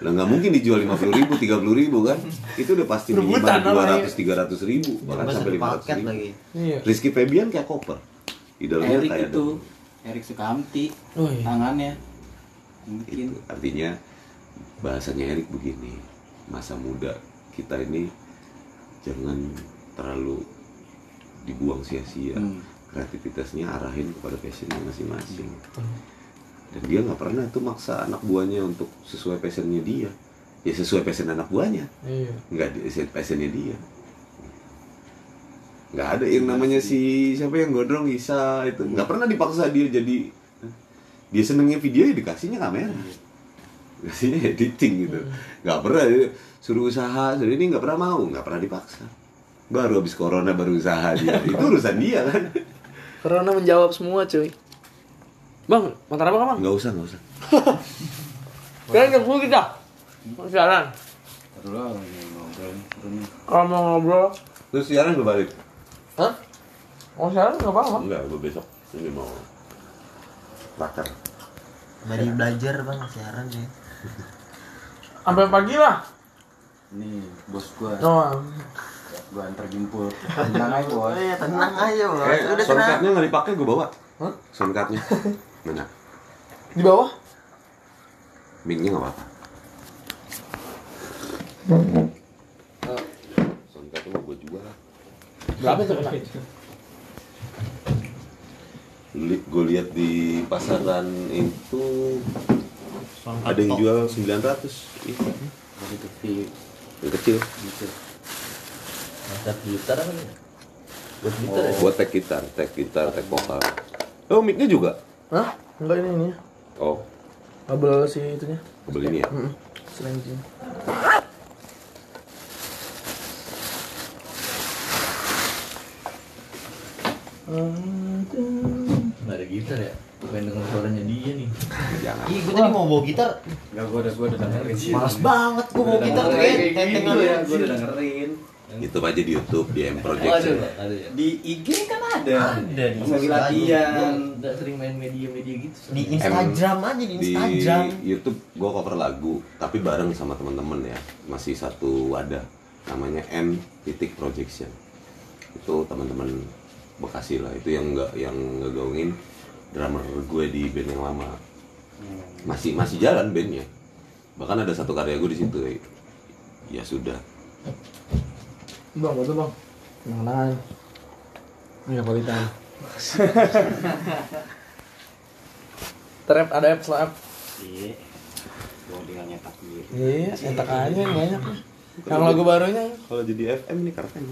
E: lah nggak mungkin dijual lima puluh ribu tiga puluh ribu kan? Itu udah pasti minimal dua ratus tiga ratus ribu bahkan sampai lima ratus ribu.
H: lagi.
A: Iya.
E: Rizky Febian kayak koper. Di dalamnya
F: Erik
E: kayak
F: itu
E: ada.
F: Erik Sukamti
A: Oh iya.
F: tangannya. Mungkin.
E: Itu artinya bahasanya Erik begini masa muda kita ini jangan terlalu dibuang sia-sia.
F: Hmm.
E: kreativitasnya arahin kepada passionnya masing-masing dan dia nggak pernah tuh maksa anak buahnya untuk sesuai passionnya dia. Ya sesuai passion anak buahnya.
A: Iya.
E: nggak di- sesuai passionnya dia. Nggak ada yang namanya si siapa yang gondrong Isa itu. Nggak pernah dipaksa dia jadi dia senengnya video ya dikasihnya kamera. Dikasihnya editing gitu. Nggak pernah dia suruh usaha suruh ini nggak pernah mau. Nggak pernah dipaksa. Baru habis corona baru usaha dia. Itu urusan dia kan?
A: Corona menjawab semua cuy. Bang, motor apa bang?
E: nggak usah nggak usah
A: Kalian jam 10 kita. Mau siaran. Kalau mau ngobrol,
E: terus siaran gue balik
A: hah? Mau siaran nggak apa-apa.
E: enggak gue besok ini mau bakar
H: dari belajar bang siaran ya
A: Sampai pagi lah.
F: Nih bos gua,
A: Oh,
F: gua antar jemput. Tenang aja bos.
H: iya tenang aja bang
E: eh
H: udah tenang
E: soundcardnya nggak dipakai gue bawa
A: Hah?
E: soundcardnya mana
A: di bawah?
E: mic-nya nggak apa-apa soundcardnya mau gue jual
A: Berapa tuh kena?
E: gue lihat di pasaran itu ada yang jual 900 Ih,
F: Dari kecil
E: yang kecil
F: gitu.
G: Mantap gitar apa nih? Buat gitar ya?
E: buat tag gitar tag gitar tag vokal oh mic-nya juga
A: Hah? Enggak ini ini.
E: oh
A: Kabel si itunya.
E: kabel ini ya
A: Heeh. Selain itu.
G: Nggak ada gitar ya? Pengen denger suaranya dia nih.
E: jangan
H: Ih, gue tadi mau bawa gitar,
F: Enggak gua udah gua udah dengerin.
H: males banget gue bawa gitar tuh kayak
G: gitu ya,
H: aja.
G: gue udah dengerin.
E: YouTube aja di YouTube di M
G: Oh, ada
E: Project?
G: Ada ya?
F: Di IG kan ada.
H: Ada di
F: lagi latihan.
G: Nggak sering main media-media gitu.
H: Di Instagram aja di
E: di
H: Instagram.
E: YouTube gue cover lagu tapi bareng sama teman-teman ya masih satu wadah namanya M titik projection itu teman-teman Bekasi lah itu yang nggak yang ngegaungin drummer gue di band yang lama masih masih jalan bandnya bahkan ada satu karya gue di situ ya sudah
A: Bang, betul bang. Kenangan. Kualitas. Terap ada app slap.
F: Iya. Gua tinggal nyetak gitu.
A: Iya, entak aja yang banyak. Yang lagu barunya.
E: kalau jadi FM ini keren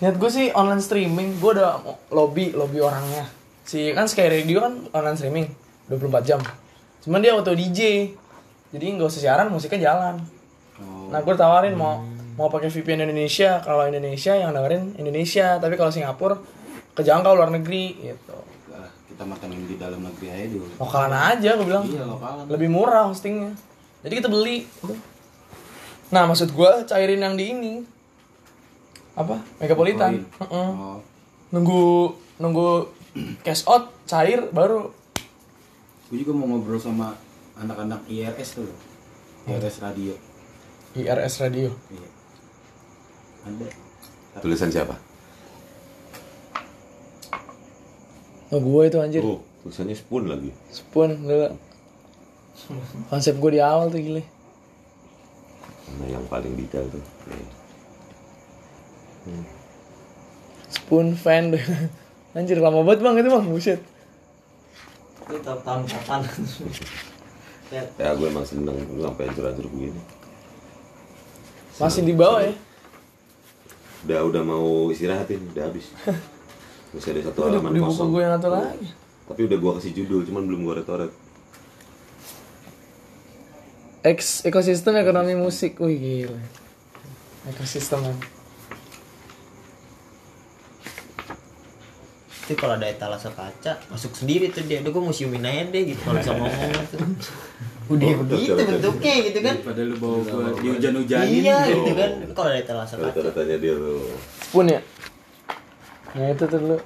A: Niat gue sih online streaming, gue udah lobby, lobby orangnya. Si kan Sky Radio kan online streaming 24 jam. Cuman dia auto DJ. Jadi nggak usah siaran, musiknya jalan.
F: Oh.
A: Nah, gue tawarin mau mau pakai VPN Indonesia, kalau Indonesia yang dengerin Indonesia, tapi kalau Singapura kejangkau luar negeri gitu.
F: Kita matengin di dalam negeri aja dulu.
A: Lokalan aja gue bilang.
F: Iya, lokalan.
A: Lebih murah hostingnya. Jadi kita beli. Nah, maksud gue cairin yang di ini. Apa? Megapolitan.
F: Oh,
A: nunggu nunggu cash out cair baru
F: gue juga mau ngobrol sama anak-anak IRS tuh. IRS radio.
A: IRS radio
F: Iya. Ada.
E: tulisan siapa
A: oh gue itu anjir
E: oh tulisannya spoon lagi
A: spoon dulu konsep gue di awal tuh gile
E: Mana yang paling detail tuh Nih.
A: Spoon fan deh. Anjir lama banget bang itu bang, buset.
H: Itu tahun tahun kapan? ya,
E: ya gue emang seneng lu sampai hancur-hancur begini
A: Masih di bawah ya.
E: Udah udah mau istirahatin udah habis. Masih ada satu
A: Udah
E: halaman
A: buku
E: kosong.
A: gue yang satu lagi.
E: tapi udah gua kasih judul cuman belum gua retoret
A: Eks ekosistem ekonomi musik, wih gila. Ekosistem
H: itu kalau ada etalase kaca masuk sendiri tuh dia. Udah gue museumin aja deh gitu kalau bisa ngomong tuh. Udah begitu bentuknya gitu kan.
F: Daripada lu bawa gua di hujan-hujanin.
H: Iya gitu kan. Kalau ada etalase kaca
E: retoretannya dia tuh
A: Spoon ya. Nah itu tuh lu.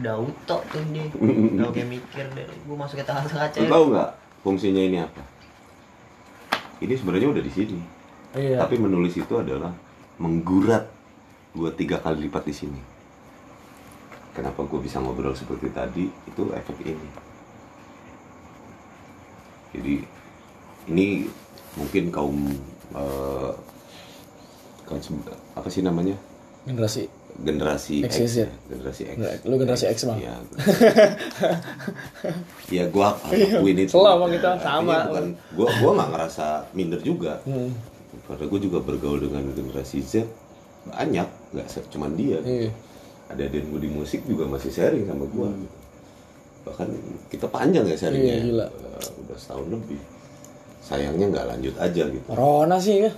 H: udah auto tuh dia. Udah kayak mikir deh. Gue masuk etalase kaca.
E: lu tahu nggak fungsinya ini apa ini sebenarnya udah di sini
A: Iya.
E: tapi menulis itu adalah menggurat gua tiga kali lipat di sini kenapa gue bisa ngobrol seperti tadi itu efek ini jadi ini mungkin kaum kaum se- apa sih namanya
A: Generasi.
E: generasi
A: X
E: X,
A: ya?
E: ya generasi X
A: lu generasi X, Bang.
E: ya ya gua akuin itu
A: Selalu, Bang, kita sama.
E: bukan gua gua nggak ngerasa minder juga
A: Hmm.
E: karena gue juga bergaul dengan generasi Z banyak nggak cuman dia
A: Iya.
E: Ada adik gue di musik juga masih sharing sama gue bahkan kita panjang ya sharingnya
A: Iya, gila.
E: Eh, udah setahun lebih sayangnya nggak lanjut aja gitu
A: Corona sih ya.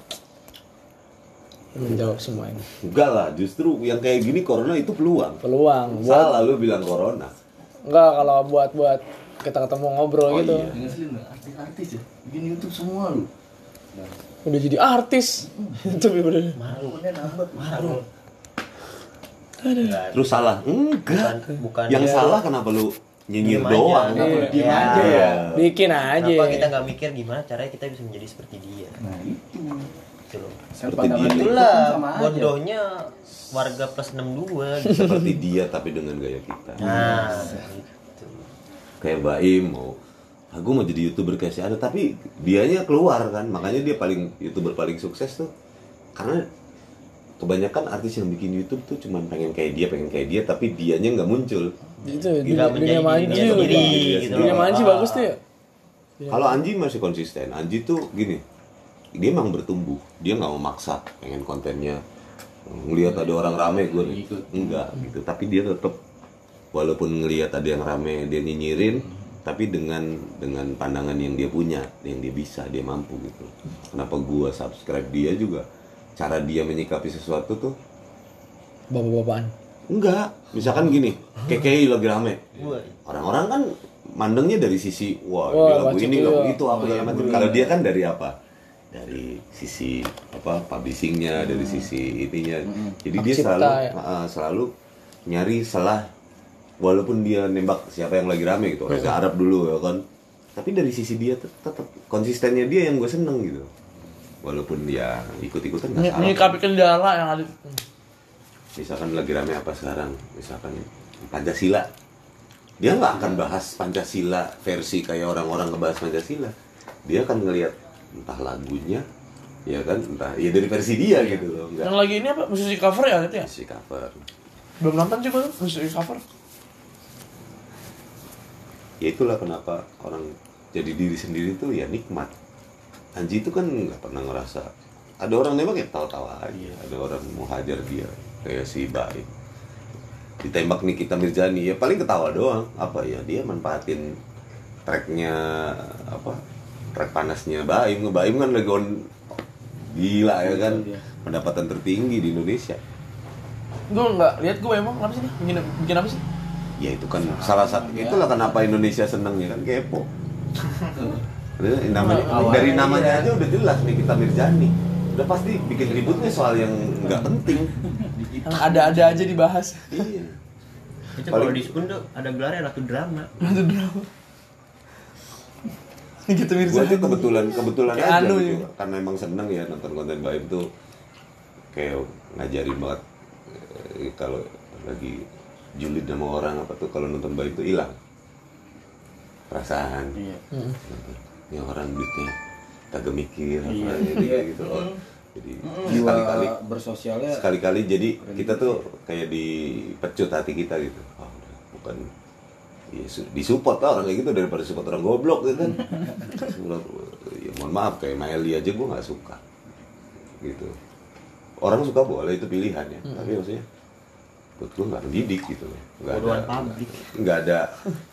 A: Menjawab semua ini.
E: enggak lah justru yang kayak gini corona itu peluang
A: Peluang buat
E: salah lu bilang corona
A: enggak kalau buat buat kita ketemu ngobrol
E: Oh,
A: gitu.
E: iya.
G: Artis-artis ya bikin YouTube semua lu
A: Udah jadi artis. Itu bener.
G: Akunnya nambah
H: Marah.
E: terus salah enggak
H: Bukan bukan
E: yang
H: dia-
E: salah kenapa lu nyinyir
H: Diem aja.
E: doang
H: Iya.
F: Diem
H: Ya.
F: aja ya.
A: Bikin aja.
H: Kenapa kita nggak mikir gimana caranya kita bisa menjadi seperti dia?
G: nah itu
H: Gitu loh.
E: Seperti dia.
H: Itulah
G: aja.
H: bodohnya warga plus 62 gitu.
E: seperti dia tapi dengan gaya kita
H: Nah, gitu.
E: kayak Baim mau aku mau jadi youtuber kayak si ada tapi dianya keluar kan makanya dia paling youtuber paling sukses tuh karena kebanyakan artis yang bikin YouTube tuh cuman pengen kayak dia pengen kayak dia tapi dianya nggak muncul.
A: Itu dunia,
H: Tidak menjadi
A: dunia manji
H: dia
A: loh,
H: sendiri, gitu
A: Dunia manji
H: Ah.
A: bagus tuh ya.
E: kalau Anji masih konsisten. Anji tuh gini dia emang bertumbuh. Dia nggak mau maksa pengen kontennya. Ngelihat ada orang rame gue enggak gitu. Tapi dia tetap walaupun ngelihat ada yang rame dia nyinyirin tapi dengan dengan pandangan yang dia punya yang dia bisa dia mampu gitu. Kenapa gua subscribe dia juga cara dia menyikapi sesuatu tuh?
A: Bapak-bapakan.
E: enggak. Misalkan gini KKI lagi rame.
H: Gua
E: orang-orang kan mandangnya dari sisi wah,
A: Wah,
E: ini lagu ini
A: iya.
E: lagu itu apa segala macam. kalau dia kan dari apa? Dari sisi apa publishingnya dari sisi ininya. Jadi
A: Hak
E: dia
A: cipta,
E: selalu
A: ya.
E: uh, selalu nyari salah walaupun dia nembak siapa yang lagi rame gitu Reza Arab dulu ya kan. Tapi dari sisi dia tet- tetap konsistennya dia yang gue seneng gitu walaupun dia ikut-ikutan nggak salah
A: Menyikapi kendala yang ada.
E: misalkan lagi rame apa sekarang misalkan Pancasila dia nggak akan bahas Pancasila versi kayak orang-orang ngebahas Pancasila dia akan ngelihat entah lagunya ya kan entah ya dari versi dia gitu loh
A: Yang
E: nggak
A: lagi ini apa? Musisi cover ya gitu ya?
E: si cover
A: Belum nonton juga tuh musisi cover.
E: ya itulah kenapa orang jadi diri sendiri tuh ya nikmat Anji itu kan nggak pernah ngerasa ada orang nembak ya tawa-tawa aja. Ada orang mau hajar dia kayak si Baik. Ditembak Nikita Mirjani ya paling ketawa doang. Apa ya dia manfaatin tracknya apa track panasnya Baim. Baim kan lagi on gila ya kan pendapatan tertinggi di Indonesia.
A: Gue nggak lihat gue emang apa sih nih? Bikin, bikin apa sih?
E: ya itu kan salah satu itulah kenapa Indonesia seneng ya kan kepo Ada namanya, dari namanya aja udah jelas nih kita Mirjani udah pasti bikin ributnya soal yang nggak penting
A: ada-ada aja dibahas.
E: iya
H: itu kalau di Spoon tuh ada gelarnya ratu drama.
A: Itu drama. gitu
E: gua
A: Mirza.
E: tuh kebetulan kebetulan
A: Kayak
E: aja
A: anu
E: gitu
A: ya.
E: karena emang seneng ya nonton konten Baim tuh kayak ngajarin banget eh, kalau lagi julid sama orang apa tuh kalau nonton Baim tuh hilang perasaan
F: Iya.
A: Hmm.
E: Ini orang duitnya kagak mikir apa
F: Iya.
E: gitu, gitu. Oh, jadi sekali-kali
F: bersosialnya
E: sekali-kali jadi kita tuh kayak dipecut hati kita gitu. Oh, udah, bukan ya, su- disupport lah orang kayak gitu daripada support orang goblok gitu kan. Ya mohon maaf kayak Maeli aja gue nggak suka gitu. Orang suka boleh itu pilihan ya. Tapi maksudnya buat gue nggak mendidik gitu. Loh nggak ada nggak ada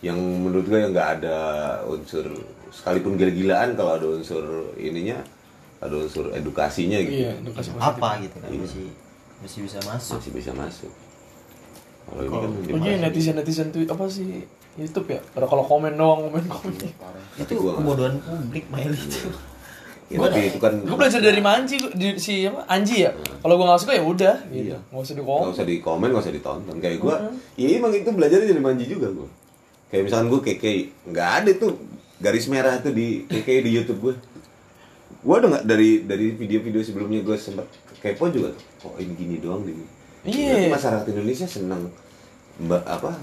E: yang menurut gue yang nggak ada unsur sekalipun gila-gilaan kalau ada unsur ininya ada unsur edukasinya gitu
A: Iya, edukasi positif.
H: apa gitu kan
E: Iya.
H: masih masih bisa masuk
E: masih bisa masuk kalau ini kan
A: Oh, iya netizen netizen tuh apa sih YouTube ya? Ada kalau komen doang komen komen.
H: itu
E: nggak-
H: kebodohan publik Mail itu
E: Ya, tapi itu kan
A: Gue belajar dari Manji di, si apa Anji ya. Kalau gue nggak suka ya udah. Gitu.
E: Iya.
A: Nggak usah
E: nggak
A: dikomen.
E: usah di komen nggak usah ditonton kayak gue ya emang itu belajarnya dari manji juga gue kayak misalkan gue keke nggak ada tuh garis merah tuh di keke di YouTube gue gue udah nggak dari dari video-video sebelumnya gue sempet kepo juga tuh. Kok ini gini doang gini.
A: Iya.
E: Berarti masyarakat Indonesia senang mbak apa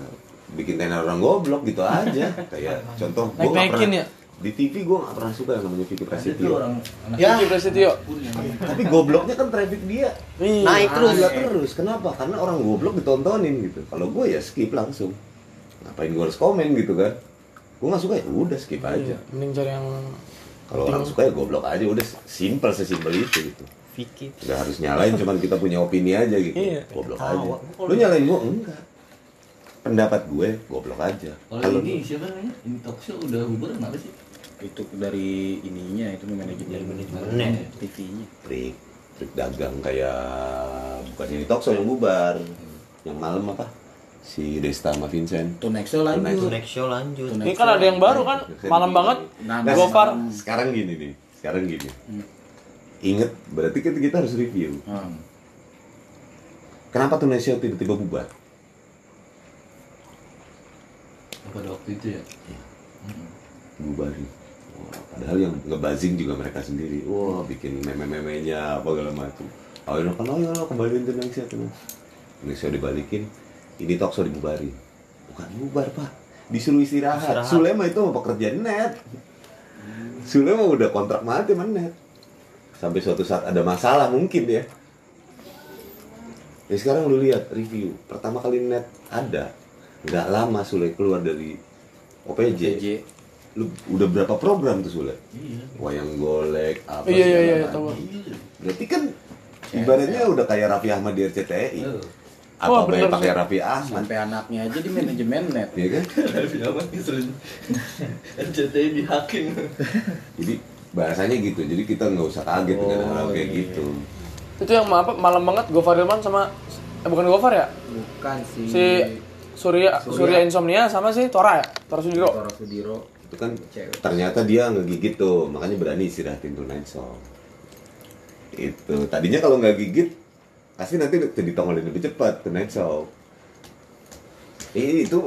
E: bikin tenar orang goblok gitu aja. Kayak contoh gue nggak pernah
A: ya?
E: di TV gue nggak pernah suka yang namanya Vicky Prasetyo.
G: orang
A: Ya. Vicky Prasetyo.
E: tapi gobloknya kan traffic dia.
A: Iya.
H: naik terus.
E: Gila terus. Kenapa? Karena orang goblok ditontonin gitu. Kalau gue ya skip langsung. Ngapain gue harus komen gitu kan gue nggak suka ya udah skip aja.
A: Iya, Mending cari yang
E: kalau orang suka ya goblok aja udah simple sesimpel itu gitu.
H: Vicky
E: nggak harus nyalain cuman kita punya opini aja gitu.
A: Iya.
E: goblok aja. Lu nyalain gue enggak. Pendapat gue goblok aja.
G: Kalau ini siapa namanya? Ini talk show udah bubar kenapa sih?
F: Itu dari ininya itu manajemen.
H: Manajemennya.
F: TV-nya
E: trik trik dagang kayak bukan ini talk show yang bubar. Yang malam apa si Desta sama Vincent
F: next show lanjut
H: next show lanjut
A: Ini kan ada yang baru kan, malam banget.
F: Nah,
E: Nah,
A: Gofar.
E: sekarang gini nih, sekarang gini. Ingat, berarti kita, kita harus review.
F: Hmm.
E: Kenapa tuh Show tiba-tiba bubar?
G: pada waktu itu ya
E: Bubarin. Wah, padahal yang ngebazing juga mereka sendiri. Wah, bikin meme-memenya apa segala macam. Akhirnya kan, oh ya kembaliin tuh Indonesia tuh. Indonesia dibalikin, ini talk show dibubarin. Bukan bubar pak, disuruh istirahat.
H: Istirahat.
E: Sule mah itu mau pekerjaan net. Sule mah udah kontrak mati sama net. Sampai suatu saat ada masalah mungkin ya. Ya sekarang lu lihat review pertama kali net ada nggak lama Sule keluar dari OPJ.
F: JJ
E: Lu udah berapa program tuh Sule? Wayang golek apa
A: Iya, iya,
E: segala
A: iya, tahu.
E: Berarti kan ibaratnya udah kayak Raffi Ahmad di RCTI. Apa
A: Wah,
E: oh,
A: bener
E: pakai
A: sih.
E: Raffi Ahmad?
F: sampai anaknya aja di manajemen net
E: Iya kan?
G: apa nih sering RCTI dihakin
E: Jadi bahasanya gitu. Jadi kita nggak usah kaget dengan
F: Oh,
E: hal kayak
F: iya.
E: gitu.
A: Itu yang apa malam banget Gofar Hilman sama eh bukan Gofar ya?
F: bukan si
A: Si Surya Surya Insomnia sama si Tora ya? Tora Sudiro.
F: Toro Sudiro
E: Itu kan
F: Cewek.
E: ternyata dia ngegigit tuh, makanya berani istirahatin tuh Night Song. Itu tadinya kalau nggak gigit pasti nanti tuh ditongolin lebih cepat tuh Night Song. Eh, itu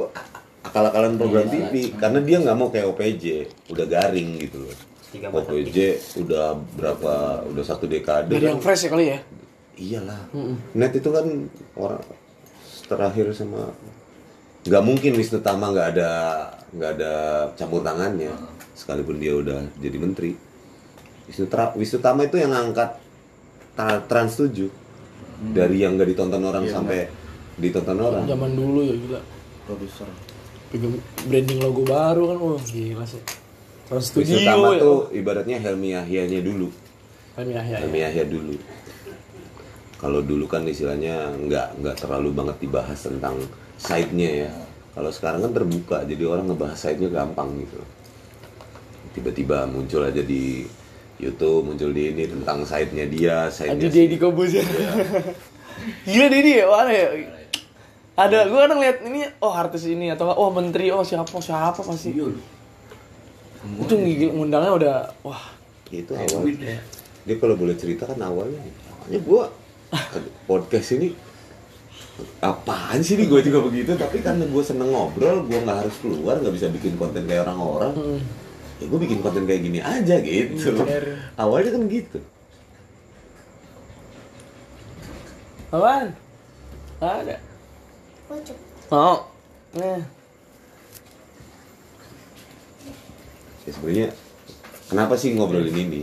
E: akal-akalan program
G: Iya,
E: TV karena dia nggak mau kayak OPJ, udah garing gitu loh. OPJ udah berapa udah satu dekade
A: Dari
E: kan.
A: yang fresh ya kali ya?
E: Iyalah. Net itu kan orang terakhir sama nggak mungkin Wisnu Tama nggak ada nggak ada campur tangannya sekalipun dia udah jadi menteri. Wisnu, Tra, Wisnu Tama itu yang ngangkat tra- Trans 7 dari yang nggak ditonton orang sampai ditonton orang.
A: Zaman dulu ya gila.
F: produser
A: Pegang branding logo baru kan, wah gila sih.
E: Wisnu
A: Studio
E: Tama
A: ya.
E: tuh ibaratnya Helmi Yahyanya dulu.
A: Kan ya ya.
E: Helmi Yahya dulu. Kalau dulu kan istilahnya nggak nggak terlalu banget dibahas tentang side-nya ya. Kalau sekarang kan terbuka, jadi orang ngebahas side-nya gampang gitu. Tiba-tiba muncul aja di YouTube, muncul di ini tentang side-nya dia,
A: Ada
E: side-nya
A: Deddy Kobuzer. Gila Deddy ya, mana ya? Ada, gue kadang lihat ini, oh artis ini atau oh menteri, oh siapa siapa pasti.
G: iya.
A: Itu ngigil ngundangnya udah, wah.
E: Itu awal. Dia kalau boleh cerita kan awalnya, awalnya gua podcast ini apaan sih nih gue juga begitu tapi karena gue seneng ngobrol gue nggak harus keluar nggak bisa bikin konten kayak orang-orang ya gue bikin konten kayak gini aja gitu
A: Bener.
E: awalnya kan gitu
A: apaan? Ada.
C: Kocok.
A: Oh, nah.
E: ya sebenarnya kenapa sih ngobrolin ini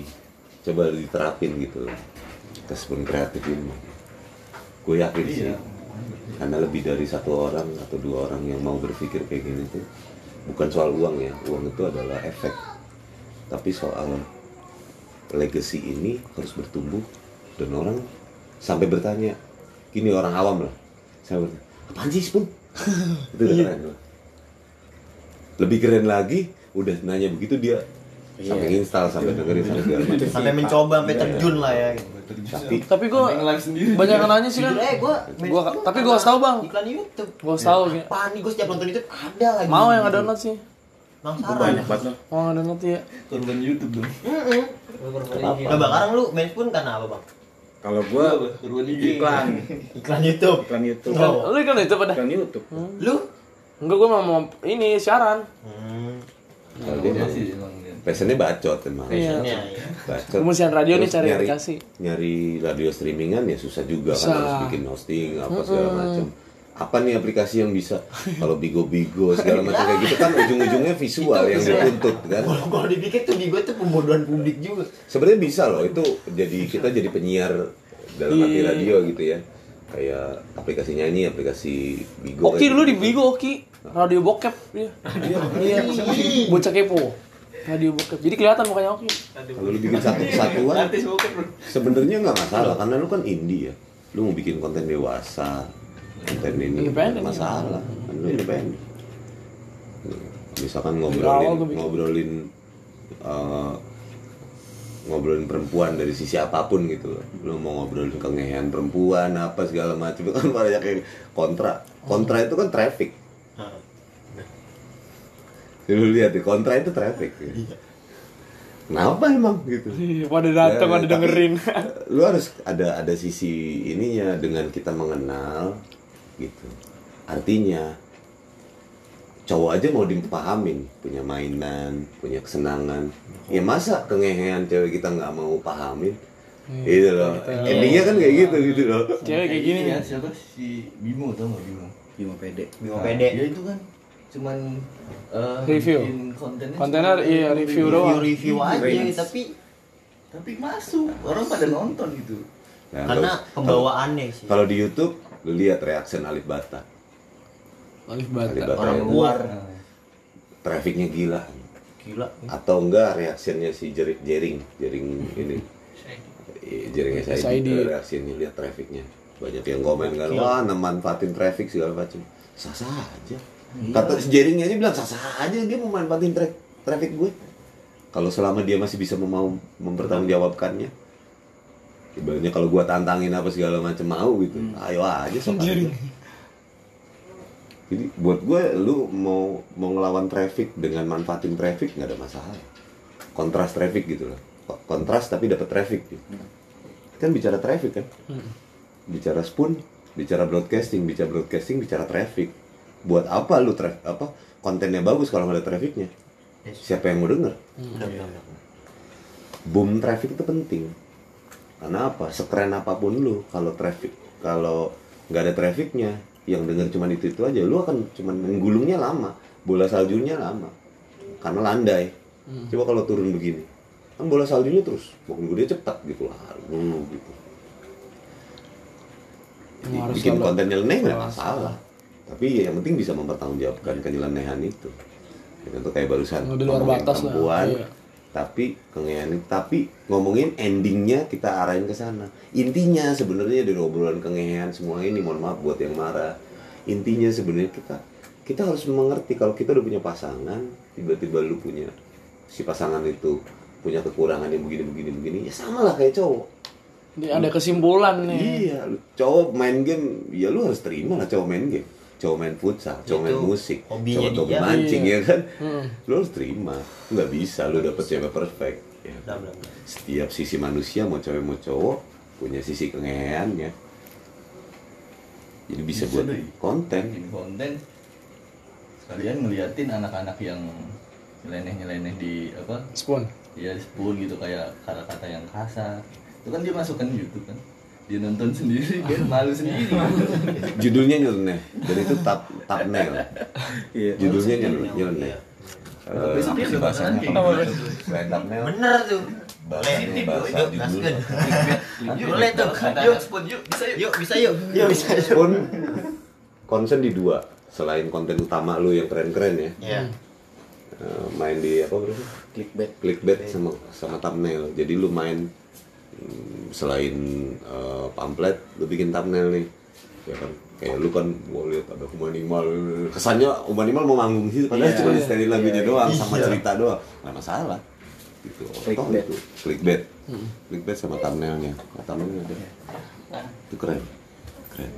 E: coba diterapin gitu ke Spoon kreatif ini gue yakin sih karena lebih dari satu orang atau dua orang yang mau berpikir kayak gini tuh bukan soal uang ya uang itu adalah efek. Tapi soal legacy ini harus bertumbuh dan orang sampai bertanya gini orang awam lah. Saya bertanya apaan sih Spoon itu udah keren. Loh lebih keren lagi udah nanya begitu dia sampai install sampai dengerin sampai segala macam.
H: sampai mencoba sampai
E: Iya, iya.
H: terjun lah ya gitu.
E: Tapi
A: Tapi gue banyak yang nanya sih kan.
H: Eh gue
A: Gua- tapi gua kasih tahu, Bang.
H: iklan YouTube.
A: Gua kasih tahu,
H: Ya, apaan nih gue setiap nonton YouTube ada lagi.
A: Mau yang ada download sih.
H: penasaran
F: banyak banget
A: Mau yang download ya.
G: korban YouTube dong
H: nah bang sekarang lu main pun karena apa bang?
F: Kalau gua iklan.
H: Iklan YouTube.
F: Iklan YouTube.
H: Oh.
A: Lu kan itu pada.
F: iklan YouTube.
H: Lu?
A: Enggak gue mau, mau ini siaran.
H: hmm.
E: kalau dia
G: sih.
E: Passionnya bacot emang
A: Iya.
H: ya, ya.
E: bacot
A: mau siaran radio nih,
E: Terus
A: cari
E: nyari,
A: aplikasi.
E: nyari radio streamingan ya susah juga kan
A: Susah.
E: harus bikin hosting apa segala macam apa nih aplikasi yang bisa kalau bigo bigo segala macam kayak gitu kan ujung-ujungnya visual yang dituntut kan
H: kalau kalau dipikir tuh di gue tuh pembodohan publik juga
E: sebenarnya bisa loh itu jadi kita jadi penyiar dalam arti
A: Iya.
E: radio gitu ya kayak aplikasi nyanyi aplikasi bigo
A: Oki
E: kayak
A: dulu di
E: gitu.
A: Bigo Oki. Radio bokep dia. Iya. Bocah kepo. Radio bokep. Jadi kelihatan mukanya Oki.
E: kalau lu bikin satu kesatuan sebenarnya nggak masalah karena lu kan indie ya. Lu mau bikin konten dewasa konten ini nggak masalah. Kan lu independen misalkan ngobrolin ngobrolin eh, ngobrolin perempuan dari sisi apa pun gitu. Loh lu mau ngobrolin kengehan perempuan apa segala macam kan banyak yang kontra. Kontra itu kan traffic lu lihat di kontra itu traffic kenapa emang gitu?
A: Iya, pada datang,
E: Ya,
A: pada
E: tapi
A: dengerin.
E: lu harus ada ada sisi ininya dengan kita mengenal gitu. Artinya cowok aja mau dipahamin punya mainan punya kesenangan. Ya masa kengehean cewek kita nggak mau pahamin? Gitu loh. endingnya kan kayak gitu gitu loh.
A: Cewek kayak gini.
G: ya siapa? Si Bimo tau gak Bimo?
F: Bimo pede.
H: Bimo
G: Nah,
H: pede.
G: dia itu kan cuman eh,
A: Review.
G: kontennya cuma
A: iya review doang.
H: review aja
F: Ratings.
H: tapi
G: tapi masuk. Orang pada nonton gitu.
E: Nah,
H: karena
E: kalau-
H: pembawaannya sih.
E: kalau di YouTube lu lihat reaction Alif Bata.
A: Alif
E: Alif
A: Bata.
E: Bata
H: orang luar.
E: Trafficnya gila.
H: Gila.
E: Atau enggak reaksinya si Jering Jering Jering ini. Iya, Jering SID
A: SID.
E: reaksinya lihat trafficnya banyak yang komen kan wah manfaatin traffic segala macam. Sah sah aja kata si Jeringnya aja bilang sah sah aja dia mau manfaatin tra traffic gue. Kalau selama dia masih bisa mau mempertanggungjawabkannya ibaratnya kalau gua tantangin apa segala macam mau gitu ayo aja sok aja. Jadi buat gue lu mau mau ngelawan traffic dengan manfaatin traffic nggak ada masalah. Kontras traffic gitu loh. Ko- kontras tapi dapat traffic gitu. kan bicara traffic kan? Bicara spoon bicara broadcasting bicara broadcasting bicara traffic buat apa lu traffic apa kontennya bagus kalau nggak ada trafficnya siapa yang mau denger?
H: Udah udah
E: boom traffic itu penting. Karena apa? Sekeren apa pun lu kalau traffic kalau nggak ada trafficnya yang denger cuman itu itu aja lu akan cuman menggulungnya lama bola saljunya lama karena landai. Coba kalau turun begini kan bola saljunya terus makin gede cepat gitu lah dulu gitu. Jadi, bikin
A: selalu-
E: konten nyeleneh nggak masalah tapi ya yang penting bisa mempertanggungjawabkan kenyelenehan itu ya, contoh kayak barusan
A: di luar
E: ngomongin
A: batas lah,
E: perempuan
A: iya.
E: tapi kengean tapi ngomongin endingnya kita arahin ke sana intinya sebenarnya dari obrolan kengean semua ini mohon maaf buat yang marah intinya sebenarnya kita kita harus mengerti kalau kita udah punya pasangan tiba-tiba lu punya si pasangan itu punya kekurangan yang begini begini begini ya sama lah kayak cowok
A: ada kesimpulan nih.
E: iya cowok main game ya lu harus terima lah cowok main game cowok main futsal cowok main musik cowok
H: dia.
E: mancing
A: Iya.
E: ya kan
A: Hmm.
E: lu harus terima nggak bisa lu dapet cewek perfect ya.
H: udah.
E: setiap sisi manusia mau cewek mau cowok punya sisi kengeannya jadi bisa,
G: Bisa,
E: buat konten
G: bikin konten sekalian ngeliatin anak-anak yang nyeleneh-nyeleneh di apa
A: Spoon.
G: ya di spoon gitu kayak kata-kata yang kasar itu kan dia masukkan di YouTube kan dia nonton sendiri dia malu sendiri
E: judulnya nyeleneh dan itu tap thumbnail
F: iya
E: judulnya nyel- nyeleneh
H: Iya.
E: Eh,
G: besok dia udah
H: bener tuh Boleh,
G: bahasa judul. Yuk,
H: Boleh tuh. Yuk.
G: spun yuk bisa yuk
H: Yuk, bisa yuk. Yuk, bisa yuk.
E: Concern di dua. Selain konten utama lu yang keren-keren ya.
H: Iya.
E: eh, main di apa bro?
F: Clickbait.
E: Clickbait sama sama thumbnail. Jadi lu main selain eh, pamflet, lu bikin thumbnail nih. Ya kan? Kayak lu kan mau lihat ada humanimal kesannya humanimal mau manggung sih padahal
F: Iya.
E: cuma di setelin lagunya doang sama
H: Iya.
E: cerita doang. Nggak masalah. Gitu.
F: Clickbait.
E: itu clickbait. Clickbait sama thumbnailnya. Nah, thumbnailnya ada. Itu keren. Keren.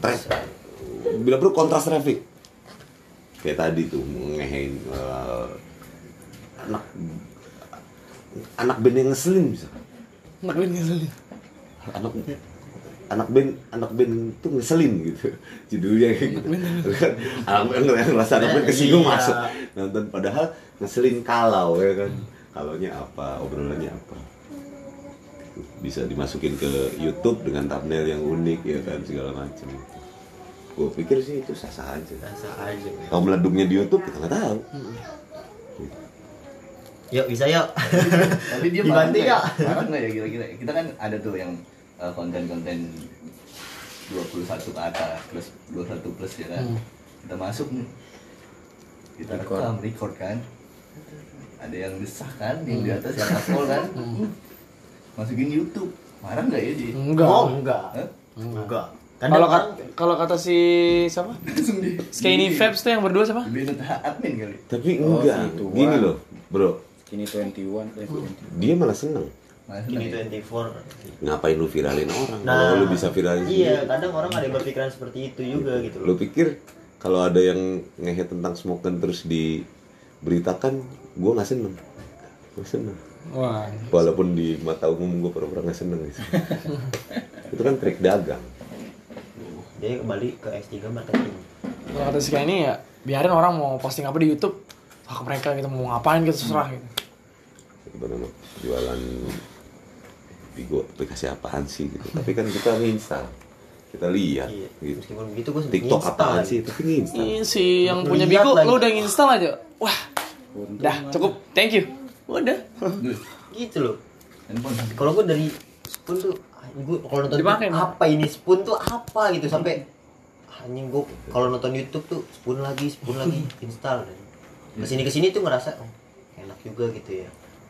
E: Tra- bila perlu kontras traffic. Kayak tadi tuh ngehein eh, anak anak band yang ngeselin bisa.
A: Anak gue ngeselin.
E: anak anak band anak band tuh ngeselin gitu. Judulnya kayak gitu. Anak band ngerasa anak band kesinggung
H: Iya.
E: masuk. Nonton padahal ngeselin kalau ya kan. Kalaunya apa obrolannya apa. Bisa dimasukin ke YouTube dengan thumbnail yang unik ya kan segala macam. Gue pikir sih itu sah sah aja.
H: Rasa aja.
E: kalau meleduknya di YouTube kita nggak tahu
H: Yuk, bisa yuk.
G: tapi dia
H: Dibantu ya?
G: marah nggak ya kira-kira kita kan ada tuh yang uh, konten-konten 21 ke atas plus 21 plus ya kan kita masuk nih kita
F: Record.
G: rekam record kan ada yang desah kan yang di atas yang upload kan masukin YouTube marah nggak ya dia
A: Enggak.
H: Oh, enggak.
G: Hah?
H: Enggak.
A: Kalau
H: orang-
A: kat- kalau kata si siapa? Skinny Fabs tuh yang berdua siapa?
G: admin kali
E: tapi
F: Oh,
E: enggak
F: gitu.
E: gini loh bro
F: Kini 21 eh 20.
E: dia malah seneng
G: ya?
H: 24.
E: ngapain lu viralin orang
H: Nah,
E: kalau lu bisa viralin
H: Iya,
E: sendiri.
H: kadang orang ada yang berpikiran seperti itu juga gitu
E: lu
H: loh.
E: pikir kalau ada yang ngehe tentang smoken terus diberitakan gue nggak seneng gue seneng
A: Wah.
E: walaupun di mata umum gue pura-pura nggak seneng gitu. itu kan trik dagang
H: Dia kembali ke S3 marketing.
A: Kalau kata si ini ya biarin orang mau posting apa di YouTube hak mereka gitu mau ngapain gitu terserah gitu.
E: apa nama jualan Bigo aplikasi apaan sih gitu. Tapi kan kita nginstal kita lihat
H: Iya.
E: gitu.
H: Meskipun begitu gue
E: TikTok apaan sih? Tapi nginstal
A: Ini si yang punya Bigo lu udah install aja. Wah, dah cukup. Thank you. Udah.
H: Gitu loh. Kalau gue dari spoon tuh gue kalau nonton
A: Dipakai,
H: YouTube, apa ini? Spoon tuh apa gitu sampai anjing gue kalau nonton YouTube tuh spoon lagi spoon lagi install. dan ke sini ke sini tuh ngerasa oh, enak juga gitu ya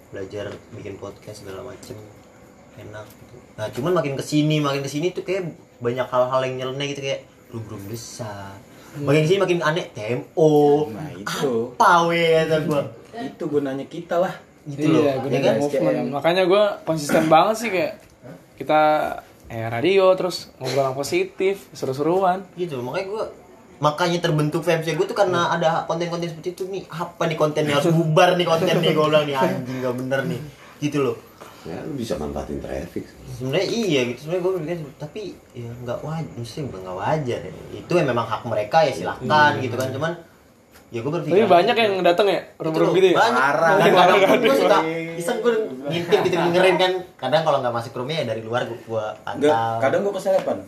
H: belajar bikin podcast segala macem enak gitu. nah cuman makin ke sini makin ke sini tuh kayak banyak hal-hal yang nyeleneh gitu kayak belum besar makin ke sini makin aneh TMO
F: Nah, itu.
H: apa weh kata gue
F: Itu gunanya kita lah.
H: gitu loh
A: iya, gue
H: ya kan
A: movement. Makanya gue konsisten banget sih kayak kita eh radio terus ngobrol yang positif, seru-seruan.
H: gitu makanya gue makanya terbentuk VMC gue tuh karena ada konten-konten seperti itu nih. Apa nih kontennya? Harus bubar nih konten nih gue bilang nih. Anjing gak bener nih. Gitu loh.
E: Ya lu bisa manfaatin traffic.
H: Sebenarnya iya gitu. Sebenarnya gue bilang tapi ya nggak wajar mesti nggak wajar ya. itu ya memang hak mereka ya silahkan gitu kan. Cuman ya gue berpikir
A: Tapi banyak yang datang ya, rum-rum gitu ya.
H: banyak. Dan kadang gue suka iseng gue ngintip gitu dengerin kan. Kadang kalau nggak masuk roomnya ya dari luar gue pantau.
F: kadang gue kesalahan.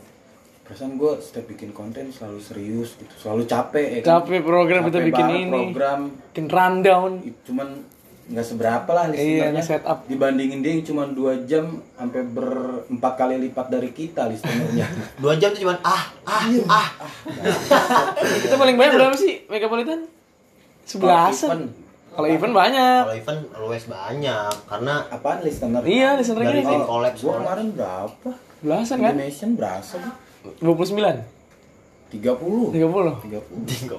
F: Perasaan gue setiap bikin konten selalu serius gitu, selalu capek ya kan?
A: Capek program kita
F: Capek
A: bikin
F: banget
A: ini.
F: program
A: Bikin rundown.
F: cuman nggak seberapa lah
A: Iya,
F: listenernya
A: nge-setup.
F: dibandingin dia yang cuma dua jam sampai berempat kali lipat dari kita listenernya
H: dua jam tuh cuman ah ah
F: Iya.
H: ah
A: Kita paling banyak berapa sih Megapolitan? Sebelasan. Kalau event banyak.
H: kalau event always banyak karena
F: apaan listener
A: Iya, listenernya
H: dari collab
F: gue kemarin berapa
A: Belasan kan?
F: Indonesian berapa gue
A: 29.
F: 30
A: 30.
F: 30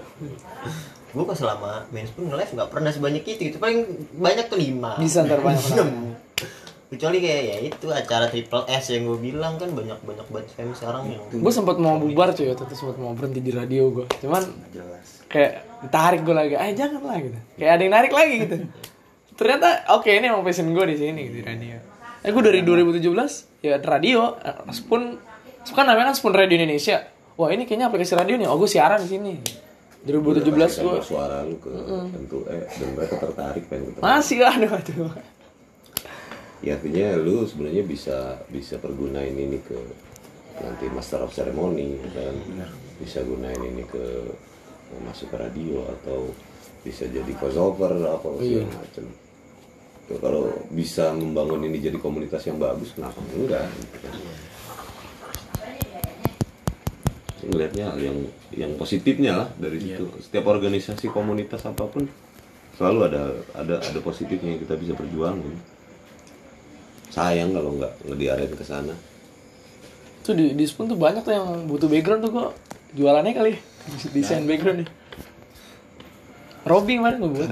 H: gue pas selama main spoon nge-live nggak pernah sebanyak itu gitu paling banyak tuh lima
A: Bisa ntar banyak
H: Enam. kecuali kayak ya itu acara triple S yang gue bilang kan banyak banyak banget fans sekarang yang
A: Gue sempat mau bubar cuy, waktu itu sempat mau berhenti di radio gue. Cuman
F: jelas
A: kayak ditarik gue lagi, eh jangan lah gitu. Kayak ada yang narik lagi gitu. Ternyata oke ini emang passion gue di sini gitu, di radio. Eh gue dari 2017 ya radio, eh, Spoon, kan namanya kan Spoon Radio Indonesia. Wah ini kayaknya aplikasi radio nih, oh gue siaran di sini. 2017 gue
E: suara lu ke tentu eh dan mereka tertarik pengen ketemu.
A: masih aduh aduh.
E: ya artinya lu sebenarnya bisa bisa pergunain ini ke nanti master of ceremony dan bisa gunain ini ke masuk ke radio atau bisa jadi voiceover apa segala macam Ya, kalau bisa membangun ini jadi komunitas yang bagus kenapa enggak gitu. Saya ngelihatnya hal yang yang positifnya lah dari situ. Setiap organisasi komunitas apa pun selalu ada ada ada positifnya yang kita bisa perjuangin. Sayang kalau nggak nggak diarahin ke sana.
A: Tuh di, di Spoon tuh banyak tuh yang butuh background tuh kok. Jualannya kali desain background nih. Robby kemarin gue buat.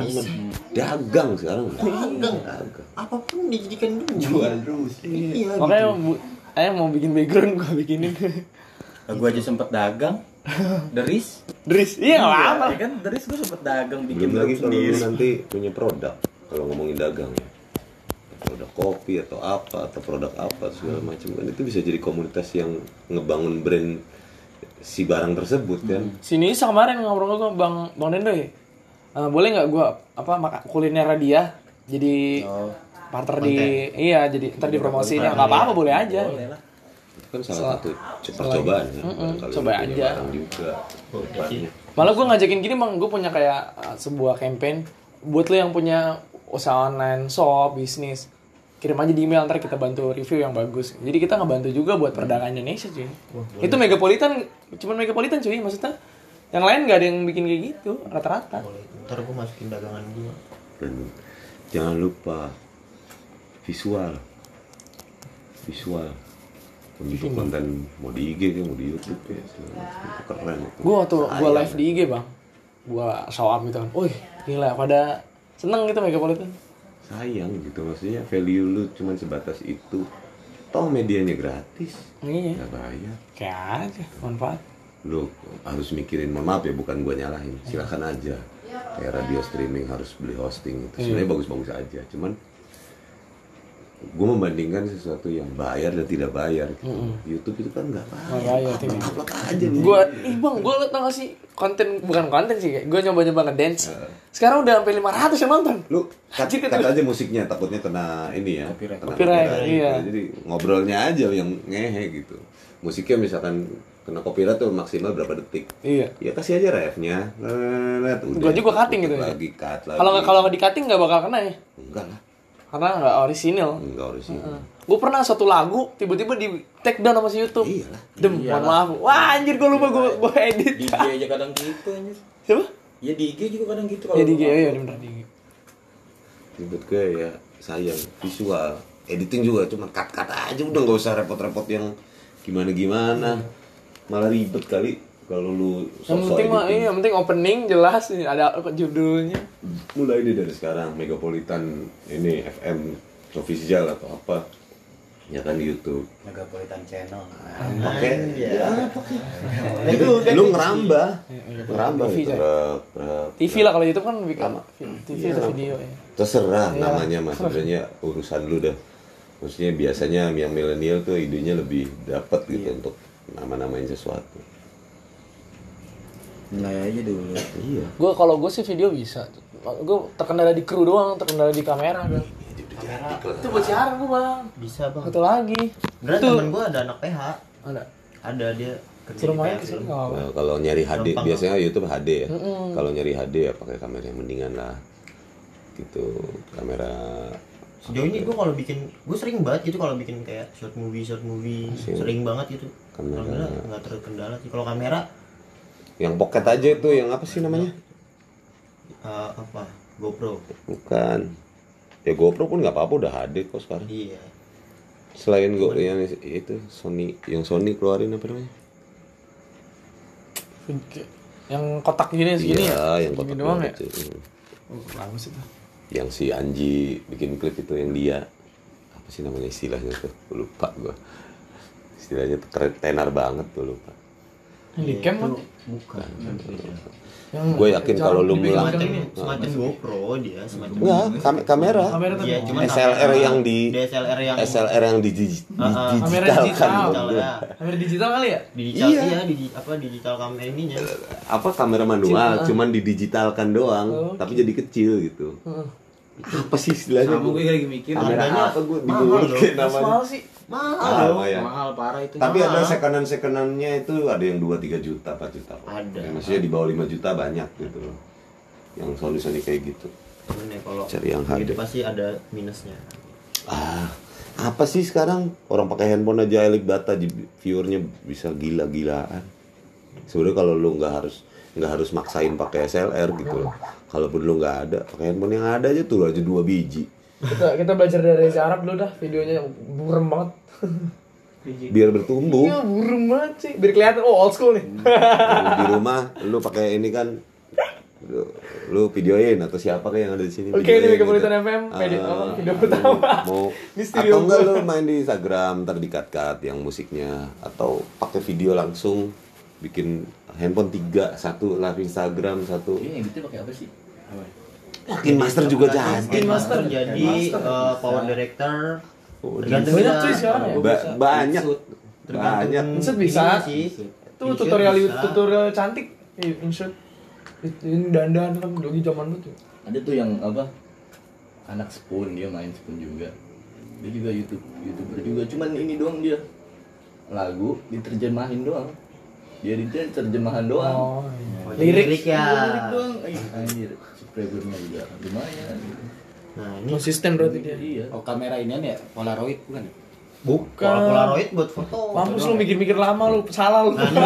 E: dagang sekarang.
H: Dagang.
E: dagang.
H: Apa pun dijadikan duit.
G: Jual terus.
H: Iya.
A: Makanya bu, ayah mau bikin background gue bikinin.
F: gue aja sempet dagang. Deris.
A: Dris, iya nggak apa.
F: ya kan? Deris gue sempet dagang bikin
E: belum lagi
F: sendiri.
E: nanti punya produk kalau ngomongin dagang ya. Produk kopi atau apa atau produk apa segala macam kan. Itu bisa jadi komunitas yang ngebangun brand si barang tersebut kan?
A: Sini Isa kemarin ngobrol gue bang bang Dendo ya. Eh, boleh nggak gue apa makan kuliner dia? Jadi partner di iya jadi ntar dipromosiin. ya nggak apa-apa boleh aja.
E: Itu kan salah satu co- percobaan kan
A: coba aja.
E: juga tempatnya.
A: Malah gue ngajakin gini bang, gue punya kayak uh, sebuah campaign buat lo yang punya usaha online, shop, bisnis. Kirim aja di email, ntar kita bantu review yang bagus. Jadi kita ngebantu juga buat perdagangan Indonesia cuy. Itu megapolitan, cuman megapolitan cuy, maksudnya. Yang lain nggak ada yang bikin kayak gitu, rata-rata.
H: ntar gue masukin dagangan gue
E: dan jangan lupa visual visual bentuk konten mau di IG mau di YouTube ya. Itu keren.
A: Gue waktu gue live di IG bang, gue show up gitu kan. Wih, gila pada seneng gitu megapolitan.
E: sayang gitu maksudnya value lu cuman sebatas itu. Toh medianya gratis.
A: Iya,
E: nggak bayar.
A: Kayak aja, manfaat.
E: lu harus mikirin mohon maaf ya bukan gua nyalahin. Silakan aja. Kayak radio streaming harus beli hosting itu. Sebenarnya bagus-bagus aja cuman gue membandingkan sesuatu yang bayar dan tidak bayar gitu. YouTube itu kan nggak bayar,
A: Nggak bayar,
E: upload aja lu.
A: Gue, ih bang, gue tau gak sih konten bukan konten sih, kayak gue nyoba-nyoba ngedance. Sekarang udah sampai 500 yang nonton.
E: lu
A: Anjir,
E: cut aja musiknya takutnya kena ini ya
F: Copyright.
E: kena
A: Copyright,
E: copyright,
A: iya.
E: gitu. jadi ngobrolnya aja yang ngehe gitu musiknya misalkan kena copyright tuh maksimal berapa detik
A: Iya.
E: ya kasih aja refnya
A: Gua juga cutting gitu ya.
E: lagi cut lagi
A: Kalau nggak kalau nggak di cutting nggak bakal kena ya,
E: enggak lah
A: karena nggak orisinal.
E: enggak orisinal
A: Gue pernah satu lagu tiba-tiba di take down sama si YouTube.
E: iyalah
A: Dem, mohon maaf. Wah anjir gue lupa gue gue edit.
F: di IG aja kadang gitu anjir
A: Siapa?
F: ya di IG juga kadang gitu
A: Ya di IG, iya bener di IG.
E: menurut gue ya sayang visual editing juga cuma cut cut aja udah nggak usah repot-repot yang gimana gimana malah ribet kali kalau lu
A: Yang penting mah iya, yang penting opening jelas nih, ada judulnya.
E: mulai deh dari sekarang Megapolitan ini FM official atau apa ya kan di YouTube.
F: Megapolitan Channel.
E: Oke ya itu lu ngerambah. Ngerambah
A: TV,
E: gitu
A: coy.
E: rep, rep.
A: TV lah kalau YouTube kan bikin
E: Sama.
A: TV atau video ya.
E: terserah
A: Iya.
E: namanya mas. Sebenarnya urusan lu dah maksudnya biasanya yang milenial tuh idenya lebih dapat gitu untuk nama-namain sesuatu
F: mulai aja dulu
E: iya
A: Gue kalau gue sih video bisa. Gue terkendala di kru doang, terkendala di kamera. Bang. Itu buat siaran gue bang.
H: bisa bang
A: Satu lagi.
H: beneran temen gue ada anak PH
A: ada.
H: ada dia ke
A: sini apa-apa.
E: Nah, kalau nyari HD biasanya YouTube HD ya kalau nyari HD ya pakai kamera yang mendingan lah gitu kamera
H: sejauh ini gue kalau bikin gue sering banget gitu kalau bikin kayak short movie short movie sering banget gitu
E: Kamera.
H: kamera nggak terkendala sih kalau kamera
E: yang pocket aja itu yang apa sih namanya?
H: Eh, apa? GoPro.
E: Bukan. Ya GoPro pun nggak apa-apa udah HD kok sekarang.
H: Iya.
E: Selain Go yang itu Sony yang Sony keluarin apa namanya?
A: Yang kotak gini segini
E: iya
A: ya.
E: yang kotak
A: doang ya.
E: sih. Hmm.
A: Oh, bagus itu.
E: yang si Anji bikin klip itu yang dia. Apa sih namanya istilahnya tuh? Lupa gua. Istilahnya tenar banget tuh lupa.
A: Yang di kan?
H: bukan
E: gue yakin kalau lu
A: macam
H: semacam GoPro dia semacam
E: enggak kam- kamera.
H: Cuman
E: SLR yang di-
H: DSLR yang
E: SLR yang di, di,
H: ah.
A: Kamera
E: digital
A: digital.
E: kan
H: digital ya
A: kamera digital kali ya?
H: digital
E: Iya.
H: iya, di apa digital kamera ininya
E: apa kamera manual cuman didigitalkan doang
A: Oh,
E: tapi jadi kecil gitu. Apa sih istilahnya?
F: Sama gue lagi mikir.
E: Kamera
H: Harganya
E: apa gue kayak namanya?
A: Mahal sih.
H: Mahal
E: Mahal,
H: dong.
E: ya.
F: mahal parah itu
E: tapi ada
H: Mahal.
E: sekonan sekonannya itu ada yang 2 3 juta 4 juta
H: Ada.
E: Ya, maksudnya di bawah 5 juta banyak gitu loh yang Sony Sony kayak gitu
H: cuman ya kalau
E: Cari yang
H: itu
E: HD.
H: pasti ada minusnya
E: ah apa sih sekarang orang pakai handphone aja elik data viewernya bisa gila-gilaan sebenarnya kalau lu nggak harus nggak harus maksain pakai SLR gitu loh kalaupun lu nggak ada pakai handphone yang ada aja tuh aja dua biji
A: Kita kita belajar dari Reza Arab dulu dah videonya burem banget.
E: biar bertumbuh
A: Iya burem banget sih. Biar kelihatan oh old school nih.
E: Lu di rumah lu pakai ini kan lu, lu videoin atau siapa kayak yang ada di sini
A: Oke, ini Megapolitan FM, edit
E: Ah,
A: apa, video pertama.
E: mau atau enggak lu main di Instagram ntar dikat-kat yang musiknya atau pakai video langsung bikin handphone tiga satu live Instagram satu
G: Ini editnya pakai apa sih?
E: Makin master juga jadi
H: Makin master jadi eh, power director tergantung
A: Banyak cuy sekarang ya.
E: Ba- banyak banyak
A: Insert bisa. Itu tutorial
H: bisa.
A: tutorial cantik. Eh, insert. Itu ini dandan kan lagi zaman dulu tuh.
G: Ada tuh yang apa? Anak spoon dia main spoon juga. Dia juga YouTube youtuber juga. Cuman ini doang dia lagu diterjemahin doang. Dia diterjemahan doang.
A: Oh, iya.
H: Oh,
A: Lirik.
H: lirik ya
G: Lirik doang. Ih, Anjir, subscribernya juga lumayan. gitu.
H: nah ini
A: Konsisten berarti dia.
G: Iya.
F: Oh kamera ini ya Polaroid bukan ya?
A: Bukan.
H: kalau polaroid buat foto
A: Mampus lu mikir-mikir lama lu, salah lu.
H: Nah, ini,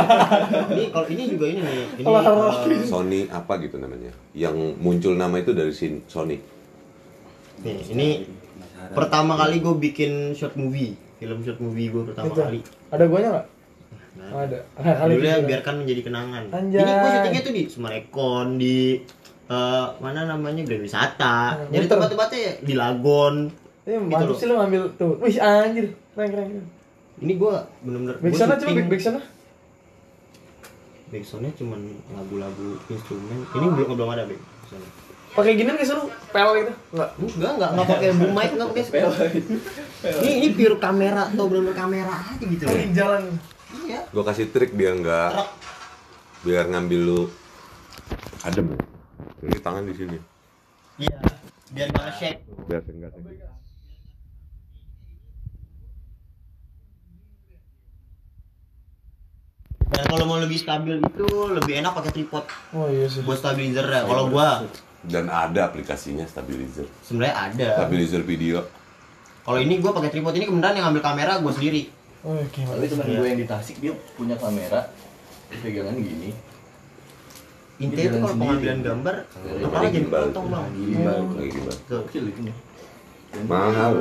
H: ini kalau ini juga ini nih ini
A: Polaroid.
H: eh,
E: Sony apa gitu namanya yang muncul nama itu dari sin Sony
H: nih, ini pertama kali gue bikin short movie film short movie gue pertama
A: Itu.
H: kali
A: Ada guanya enggak? Ada. Nah, kali
H: Judulnya
A: gitu.
H: biarkan menjadi kenangan.
A: Anjay.
H: Ini gue syutingnya tuh di Sumarekon di eh, mana namanya Grand Wisata.
A: Nah,
H: Jadi tempat-tempatnya ya di Lagon.
A: Eh,
H: Gitu
A: mantap
H: loh.
A: sih lu ngambil tuh. Wih, anjir. Keren keren. keren.
H: Ini gue bener-bener
A: Back
H: gua
A: sana coba back, back sana.
H: Backsoundnya cuman lagu-lagu instrumen. Ini belum belum ada back. soundnya.
A: Pakai gini nggak sih lu? Pel gitu? Enggak.
H: Enggak, enggak, enggak pakai boom mic, enggak pakai spell. Ini ini pure kamera atau bener-bener kamera aja gitu loh.
A: Pakai jalan.
H: Iya.
E: gua kasih trik biar nggak biar ngambil lu adem ini tangan di sini
H: Iya. Biar enggak shake.
E: biar enggak
H: Dan kalau mau lebih stabil itu lebih enak pakai tripod
A: Oh iya sih.
H: buat stabilizer ya. Kalau gua
E: dan ada aplikasinya stabilizer
H: sebenarnya ada.
E: stabilizer video
H: Kalau ini gua pakai tripod ini kemudian yang ngambil kamera gua sendiri.
A: Oh, oke.
G: Tapi teman gue yang di Tasik dia punya kamera dia pegangan gini.
H: Intinya itu kalau pengambilan gambar apa jadi potong bang.
G: Gokil itu nih.
E: mahal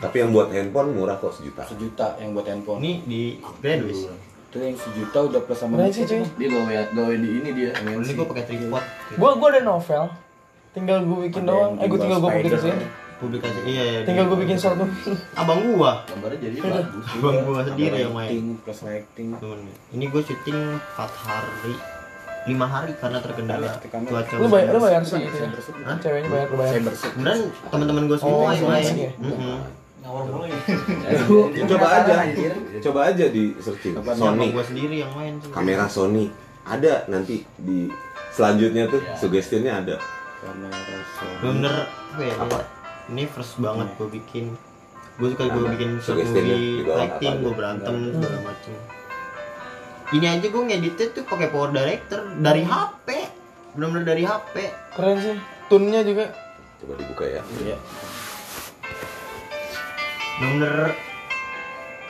E: tapi yang buat handphone murah kok sejuta
F: Sejuta yang buat handphone.
H: Ini di Graduate.
F: Itu yang sejuta udah plus sama
A: Keren sih, cuy.
G: Dia gawe gawe di ini dia.
H: Ini gua pakai tripod.
A: Gua gua ada novel. Tinggal gua bikin
F: Ada
A: doang.
F: yang
A: Eh, gua tinggal gua
F: gimbal
A: publikasiin.
F: spider.
H: Publikasi iya ya.
A: Tinggal gua bikin short movie.
H: abang gua.
G: Gambarnya jadi bagus.
H: Abang gua sendiri yang main.
F: plus lighting.
H: Temen. Ini gua syuting 4 hari 5 hari karena terkendala cuaca.
A: Lu bayar lu bayar sih
F: saya
A: ya? Hah? Ceweknya bayar lu bayar.
F: Saya bersih.
H: Kemudian teman-teman gua semua
A: Oh,
H: yang main.
A: asik ya?
E: Ya, coba aja coba aja di searching Sony
H: gua sendiri yang main. sih.
E: kamera Sony ada nanti di selanjutnya tuh suggestionnya ada
F: Kamera Sony.
H: Bener-bener apa ya?
E: Apa?
H: Ini first banget gua bikin. Gua suka gua
E: Ada.
H: bikin short
E: Suggestionnya
H: movie,
E: juga
H: lighting,
E: apa
H: gua
E: ada.
H: berantem segala macem. Ini aja gua ngeditnya tuh pakai power director dari HP. Bener-bener dari HP.
A: Keren sih. Tunnya juga.
E: coba dibuka ya
F: Iya.
H: bener-bener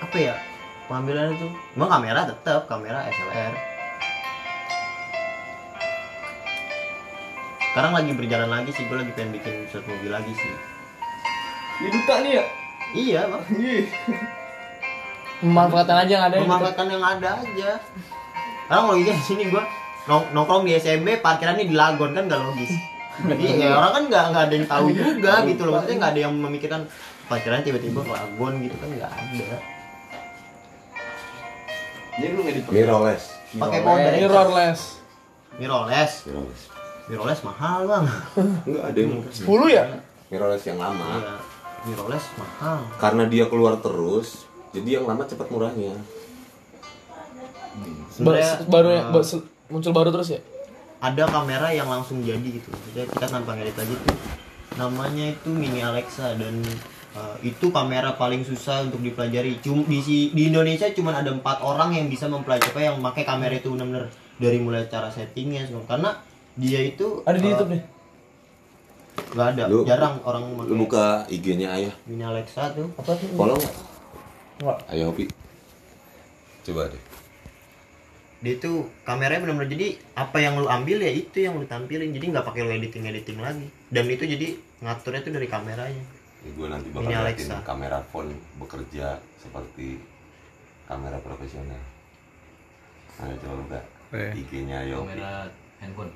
H: apa ya pengambilannya tuh emang kamera tetap kamera SLR sekarang lagi berjalan lagi sih gue lagi pengen bikin short movie lagi sih
G: Ini duta nih ya.
H: iya bang
A: Memanfaatkan aja yang ada gitu.
H: memanfaatkan yang ada aja. Sekarang kalau gitu di sini gue nong nongkrong di SMB parkirannya di Lagon kan gak logis. Jadi ya orang kan nggak nggak ada yang tahu juga gitu loh. Maksudnya nggak ada yang memikirkan parkiran tiba-tiba ke Lagon gitu kan nggak ada.
G: Jadi lu ngedit
E: mirrorless.
H: Pakai director
A: Mirrorless.
H: mirrorless.
E: Mirrorless.
H: Mirrorless mahal bang.
E: Enggak ada yang
A: 10 ya?
E: mirrorless yang lama.
H: Iya, mirrorless mahal.
E: karena dia keluar terus jadi yang lama cepat murahnya
H: Sebenarnya
A: Ba- baru ba- se- muncul baru terus ya?
H: ada kamera yang langsung jadi gitu. Jadi kita tanpa ngedit lagi tuh. Namanya itu Mini Alexa dan eh, itu kamera paling susah untuk dipelajari. Cuma di si- di Indonesia cuma ada empat orang yang bisa mempelajari yang pakai kamera itu benar-benar dari mulai cara settingnya semua. Karena dia itu
G: Ada di
H: eh,
G: YouTube nih.
H: nggak ada
E: Lu-
H: jarang orang
E: Lu buka IG-nya Ayah.
H: Mini Alexa tuh
G: Apa tuh?
E: Follow nggak?
G: Nggak.
E: Ayah Hopi. Coba deh.
H: dia itu kameranya benar-benar jadi apa yang lu ambil ya itu yang lu tampilin jadi nggak pakai lu editing editing lagi dan itu jadi ngaturnya tuh dari kameranya
E: Ya, gue nanti
H: Ini
E: bakal liatin
H: Alexa.
E: kamera phone bekerja seperti kamera profesional. Ayo coba buka
A: Eh.
E: IG-nya Ayah Hopi.
I: kamera handphone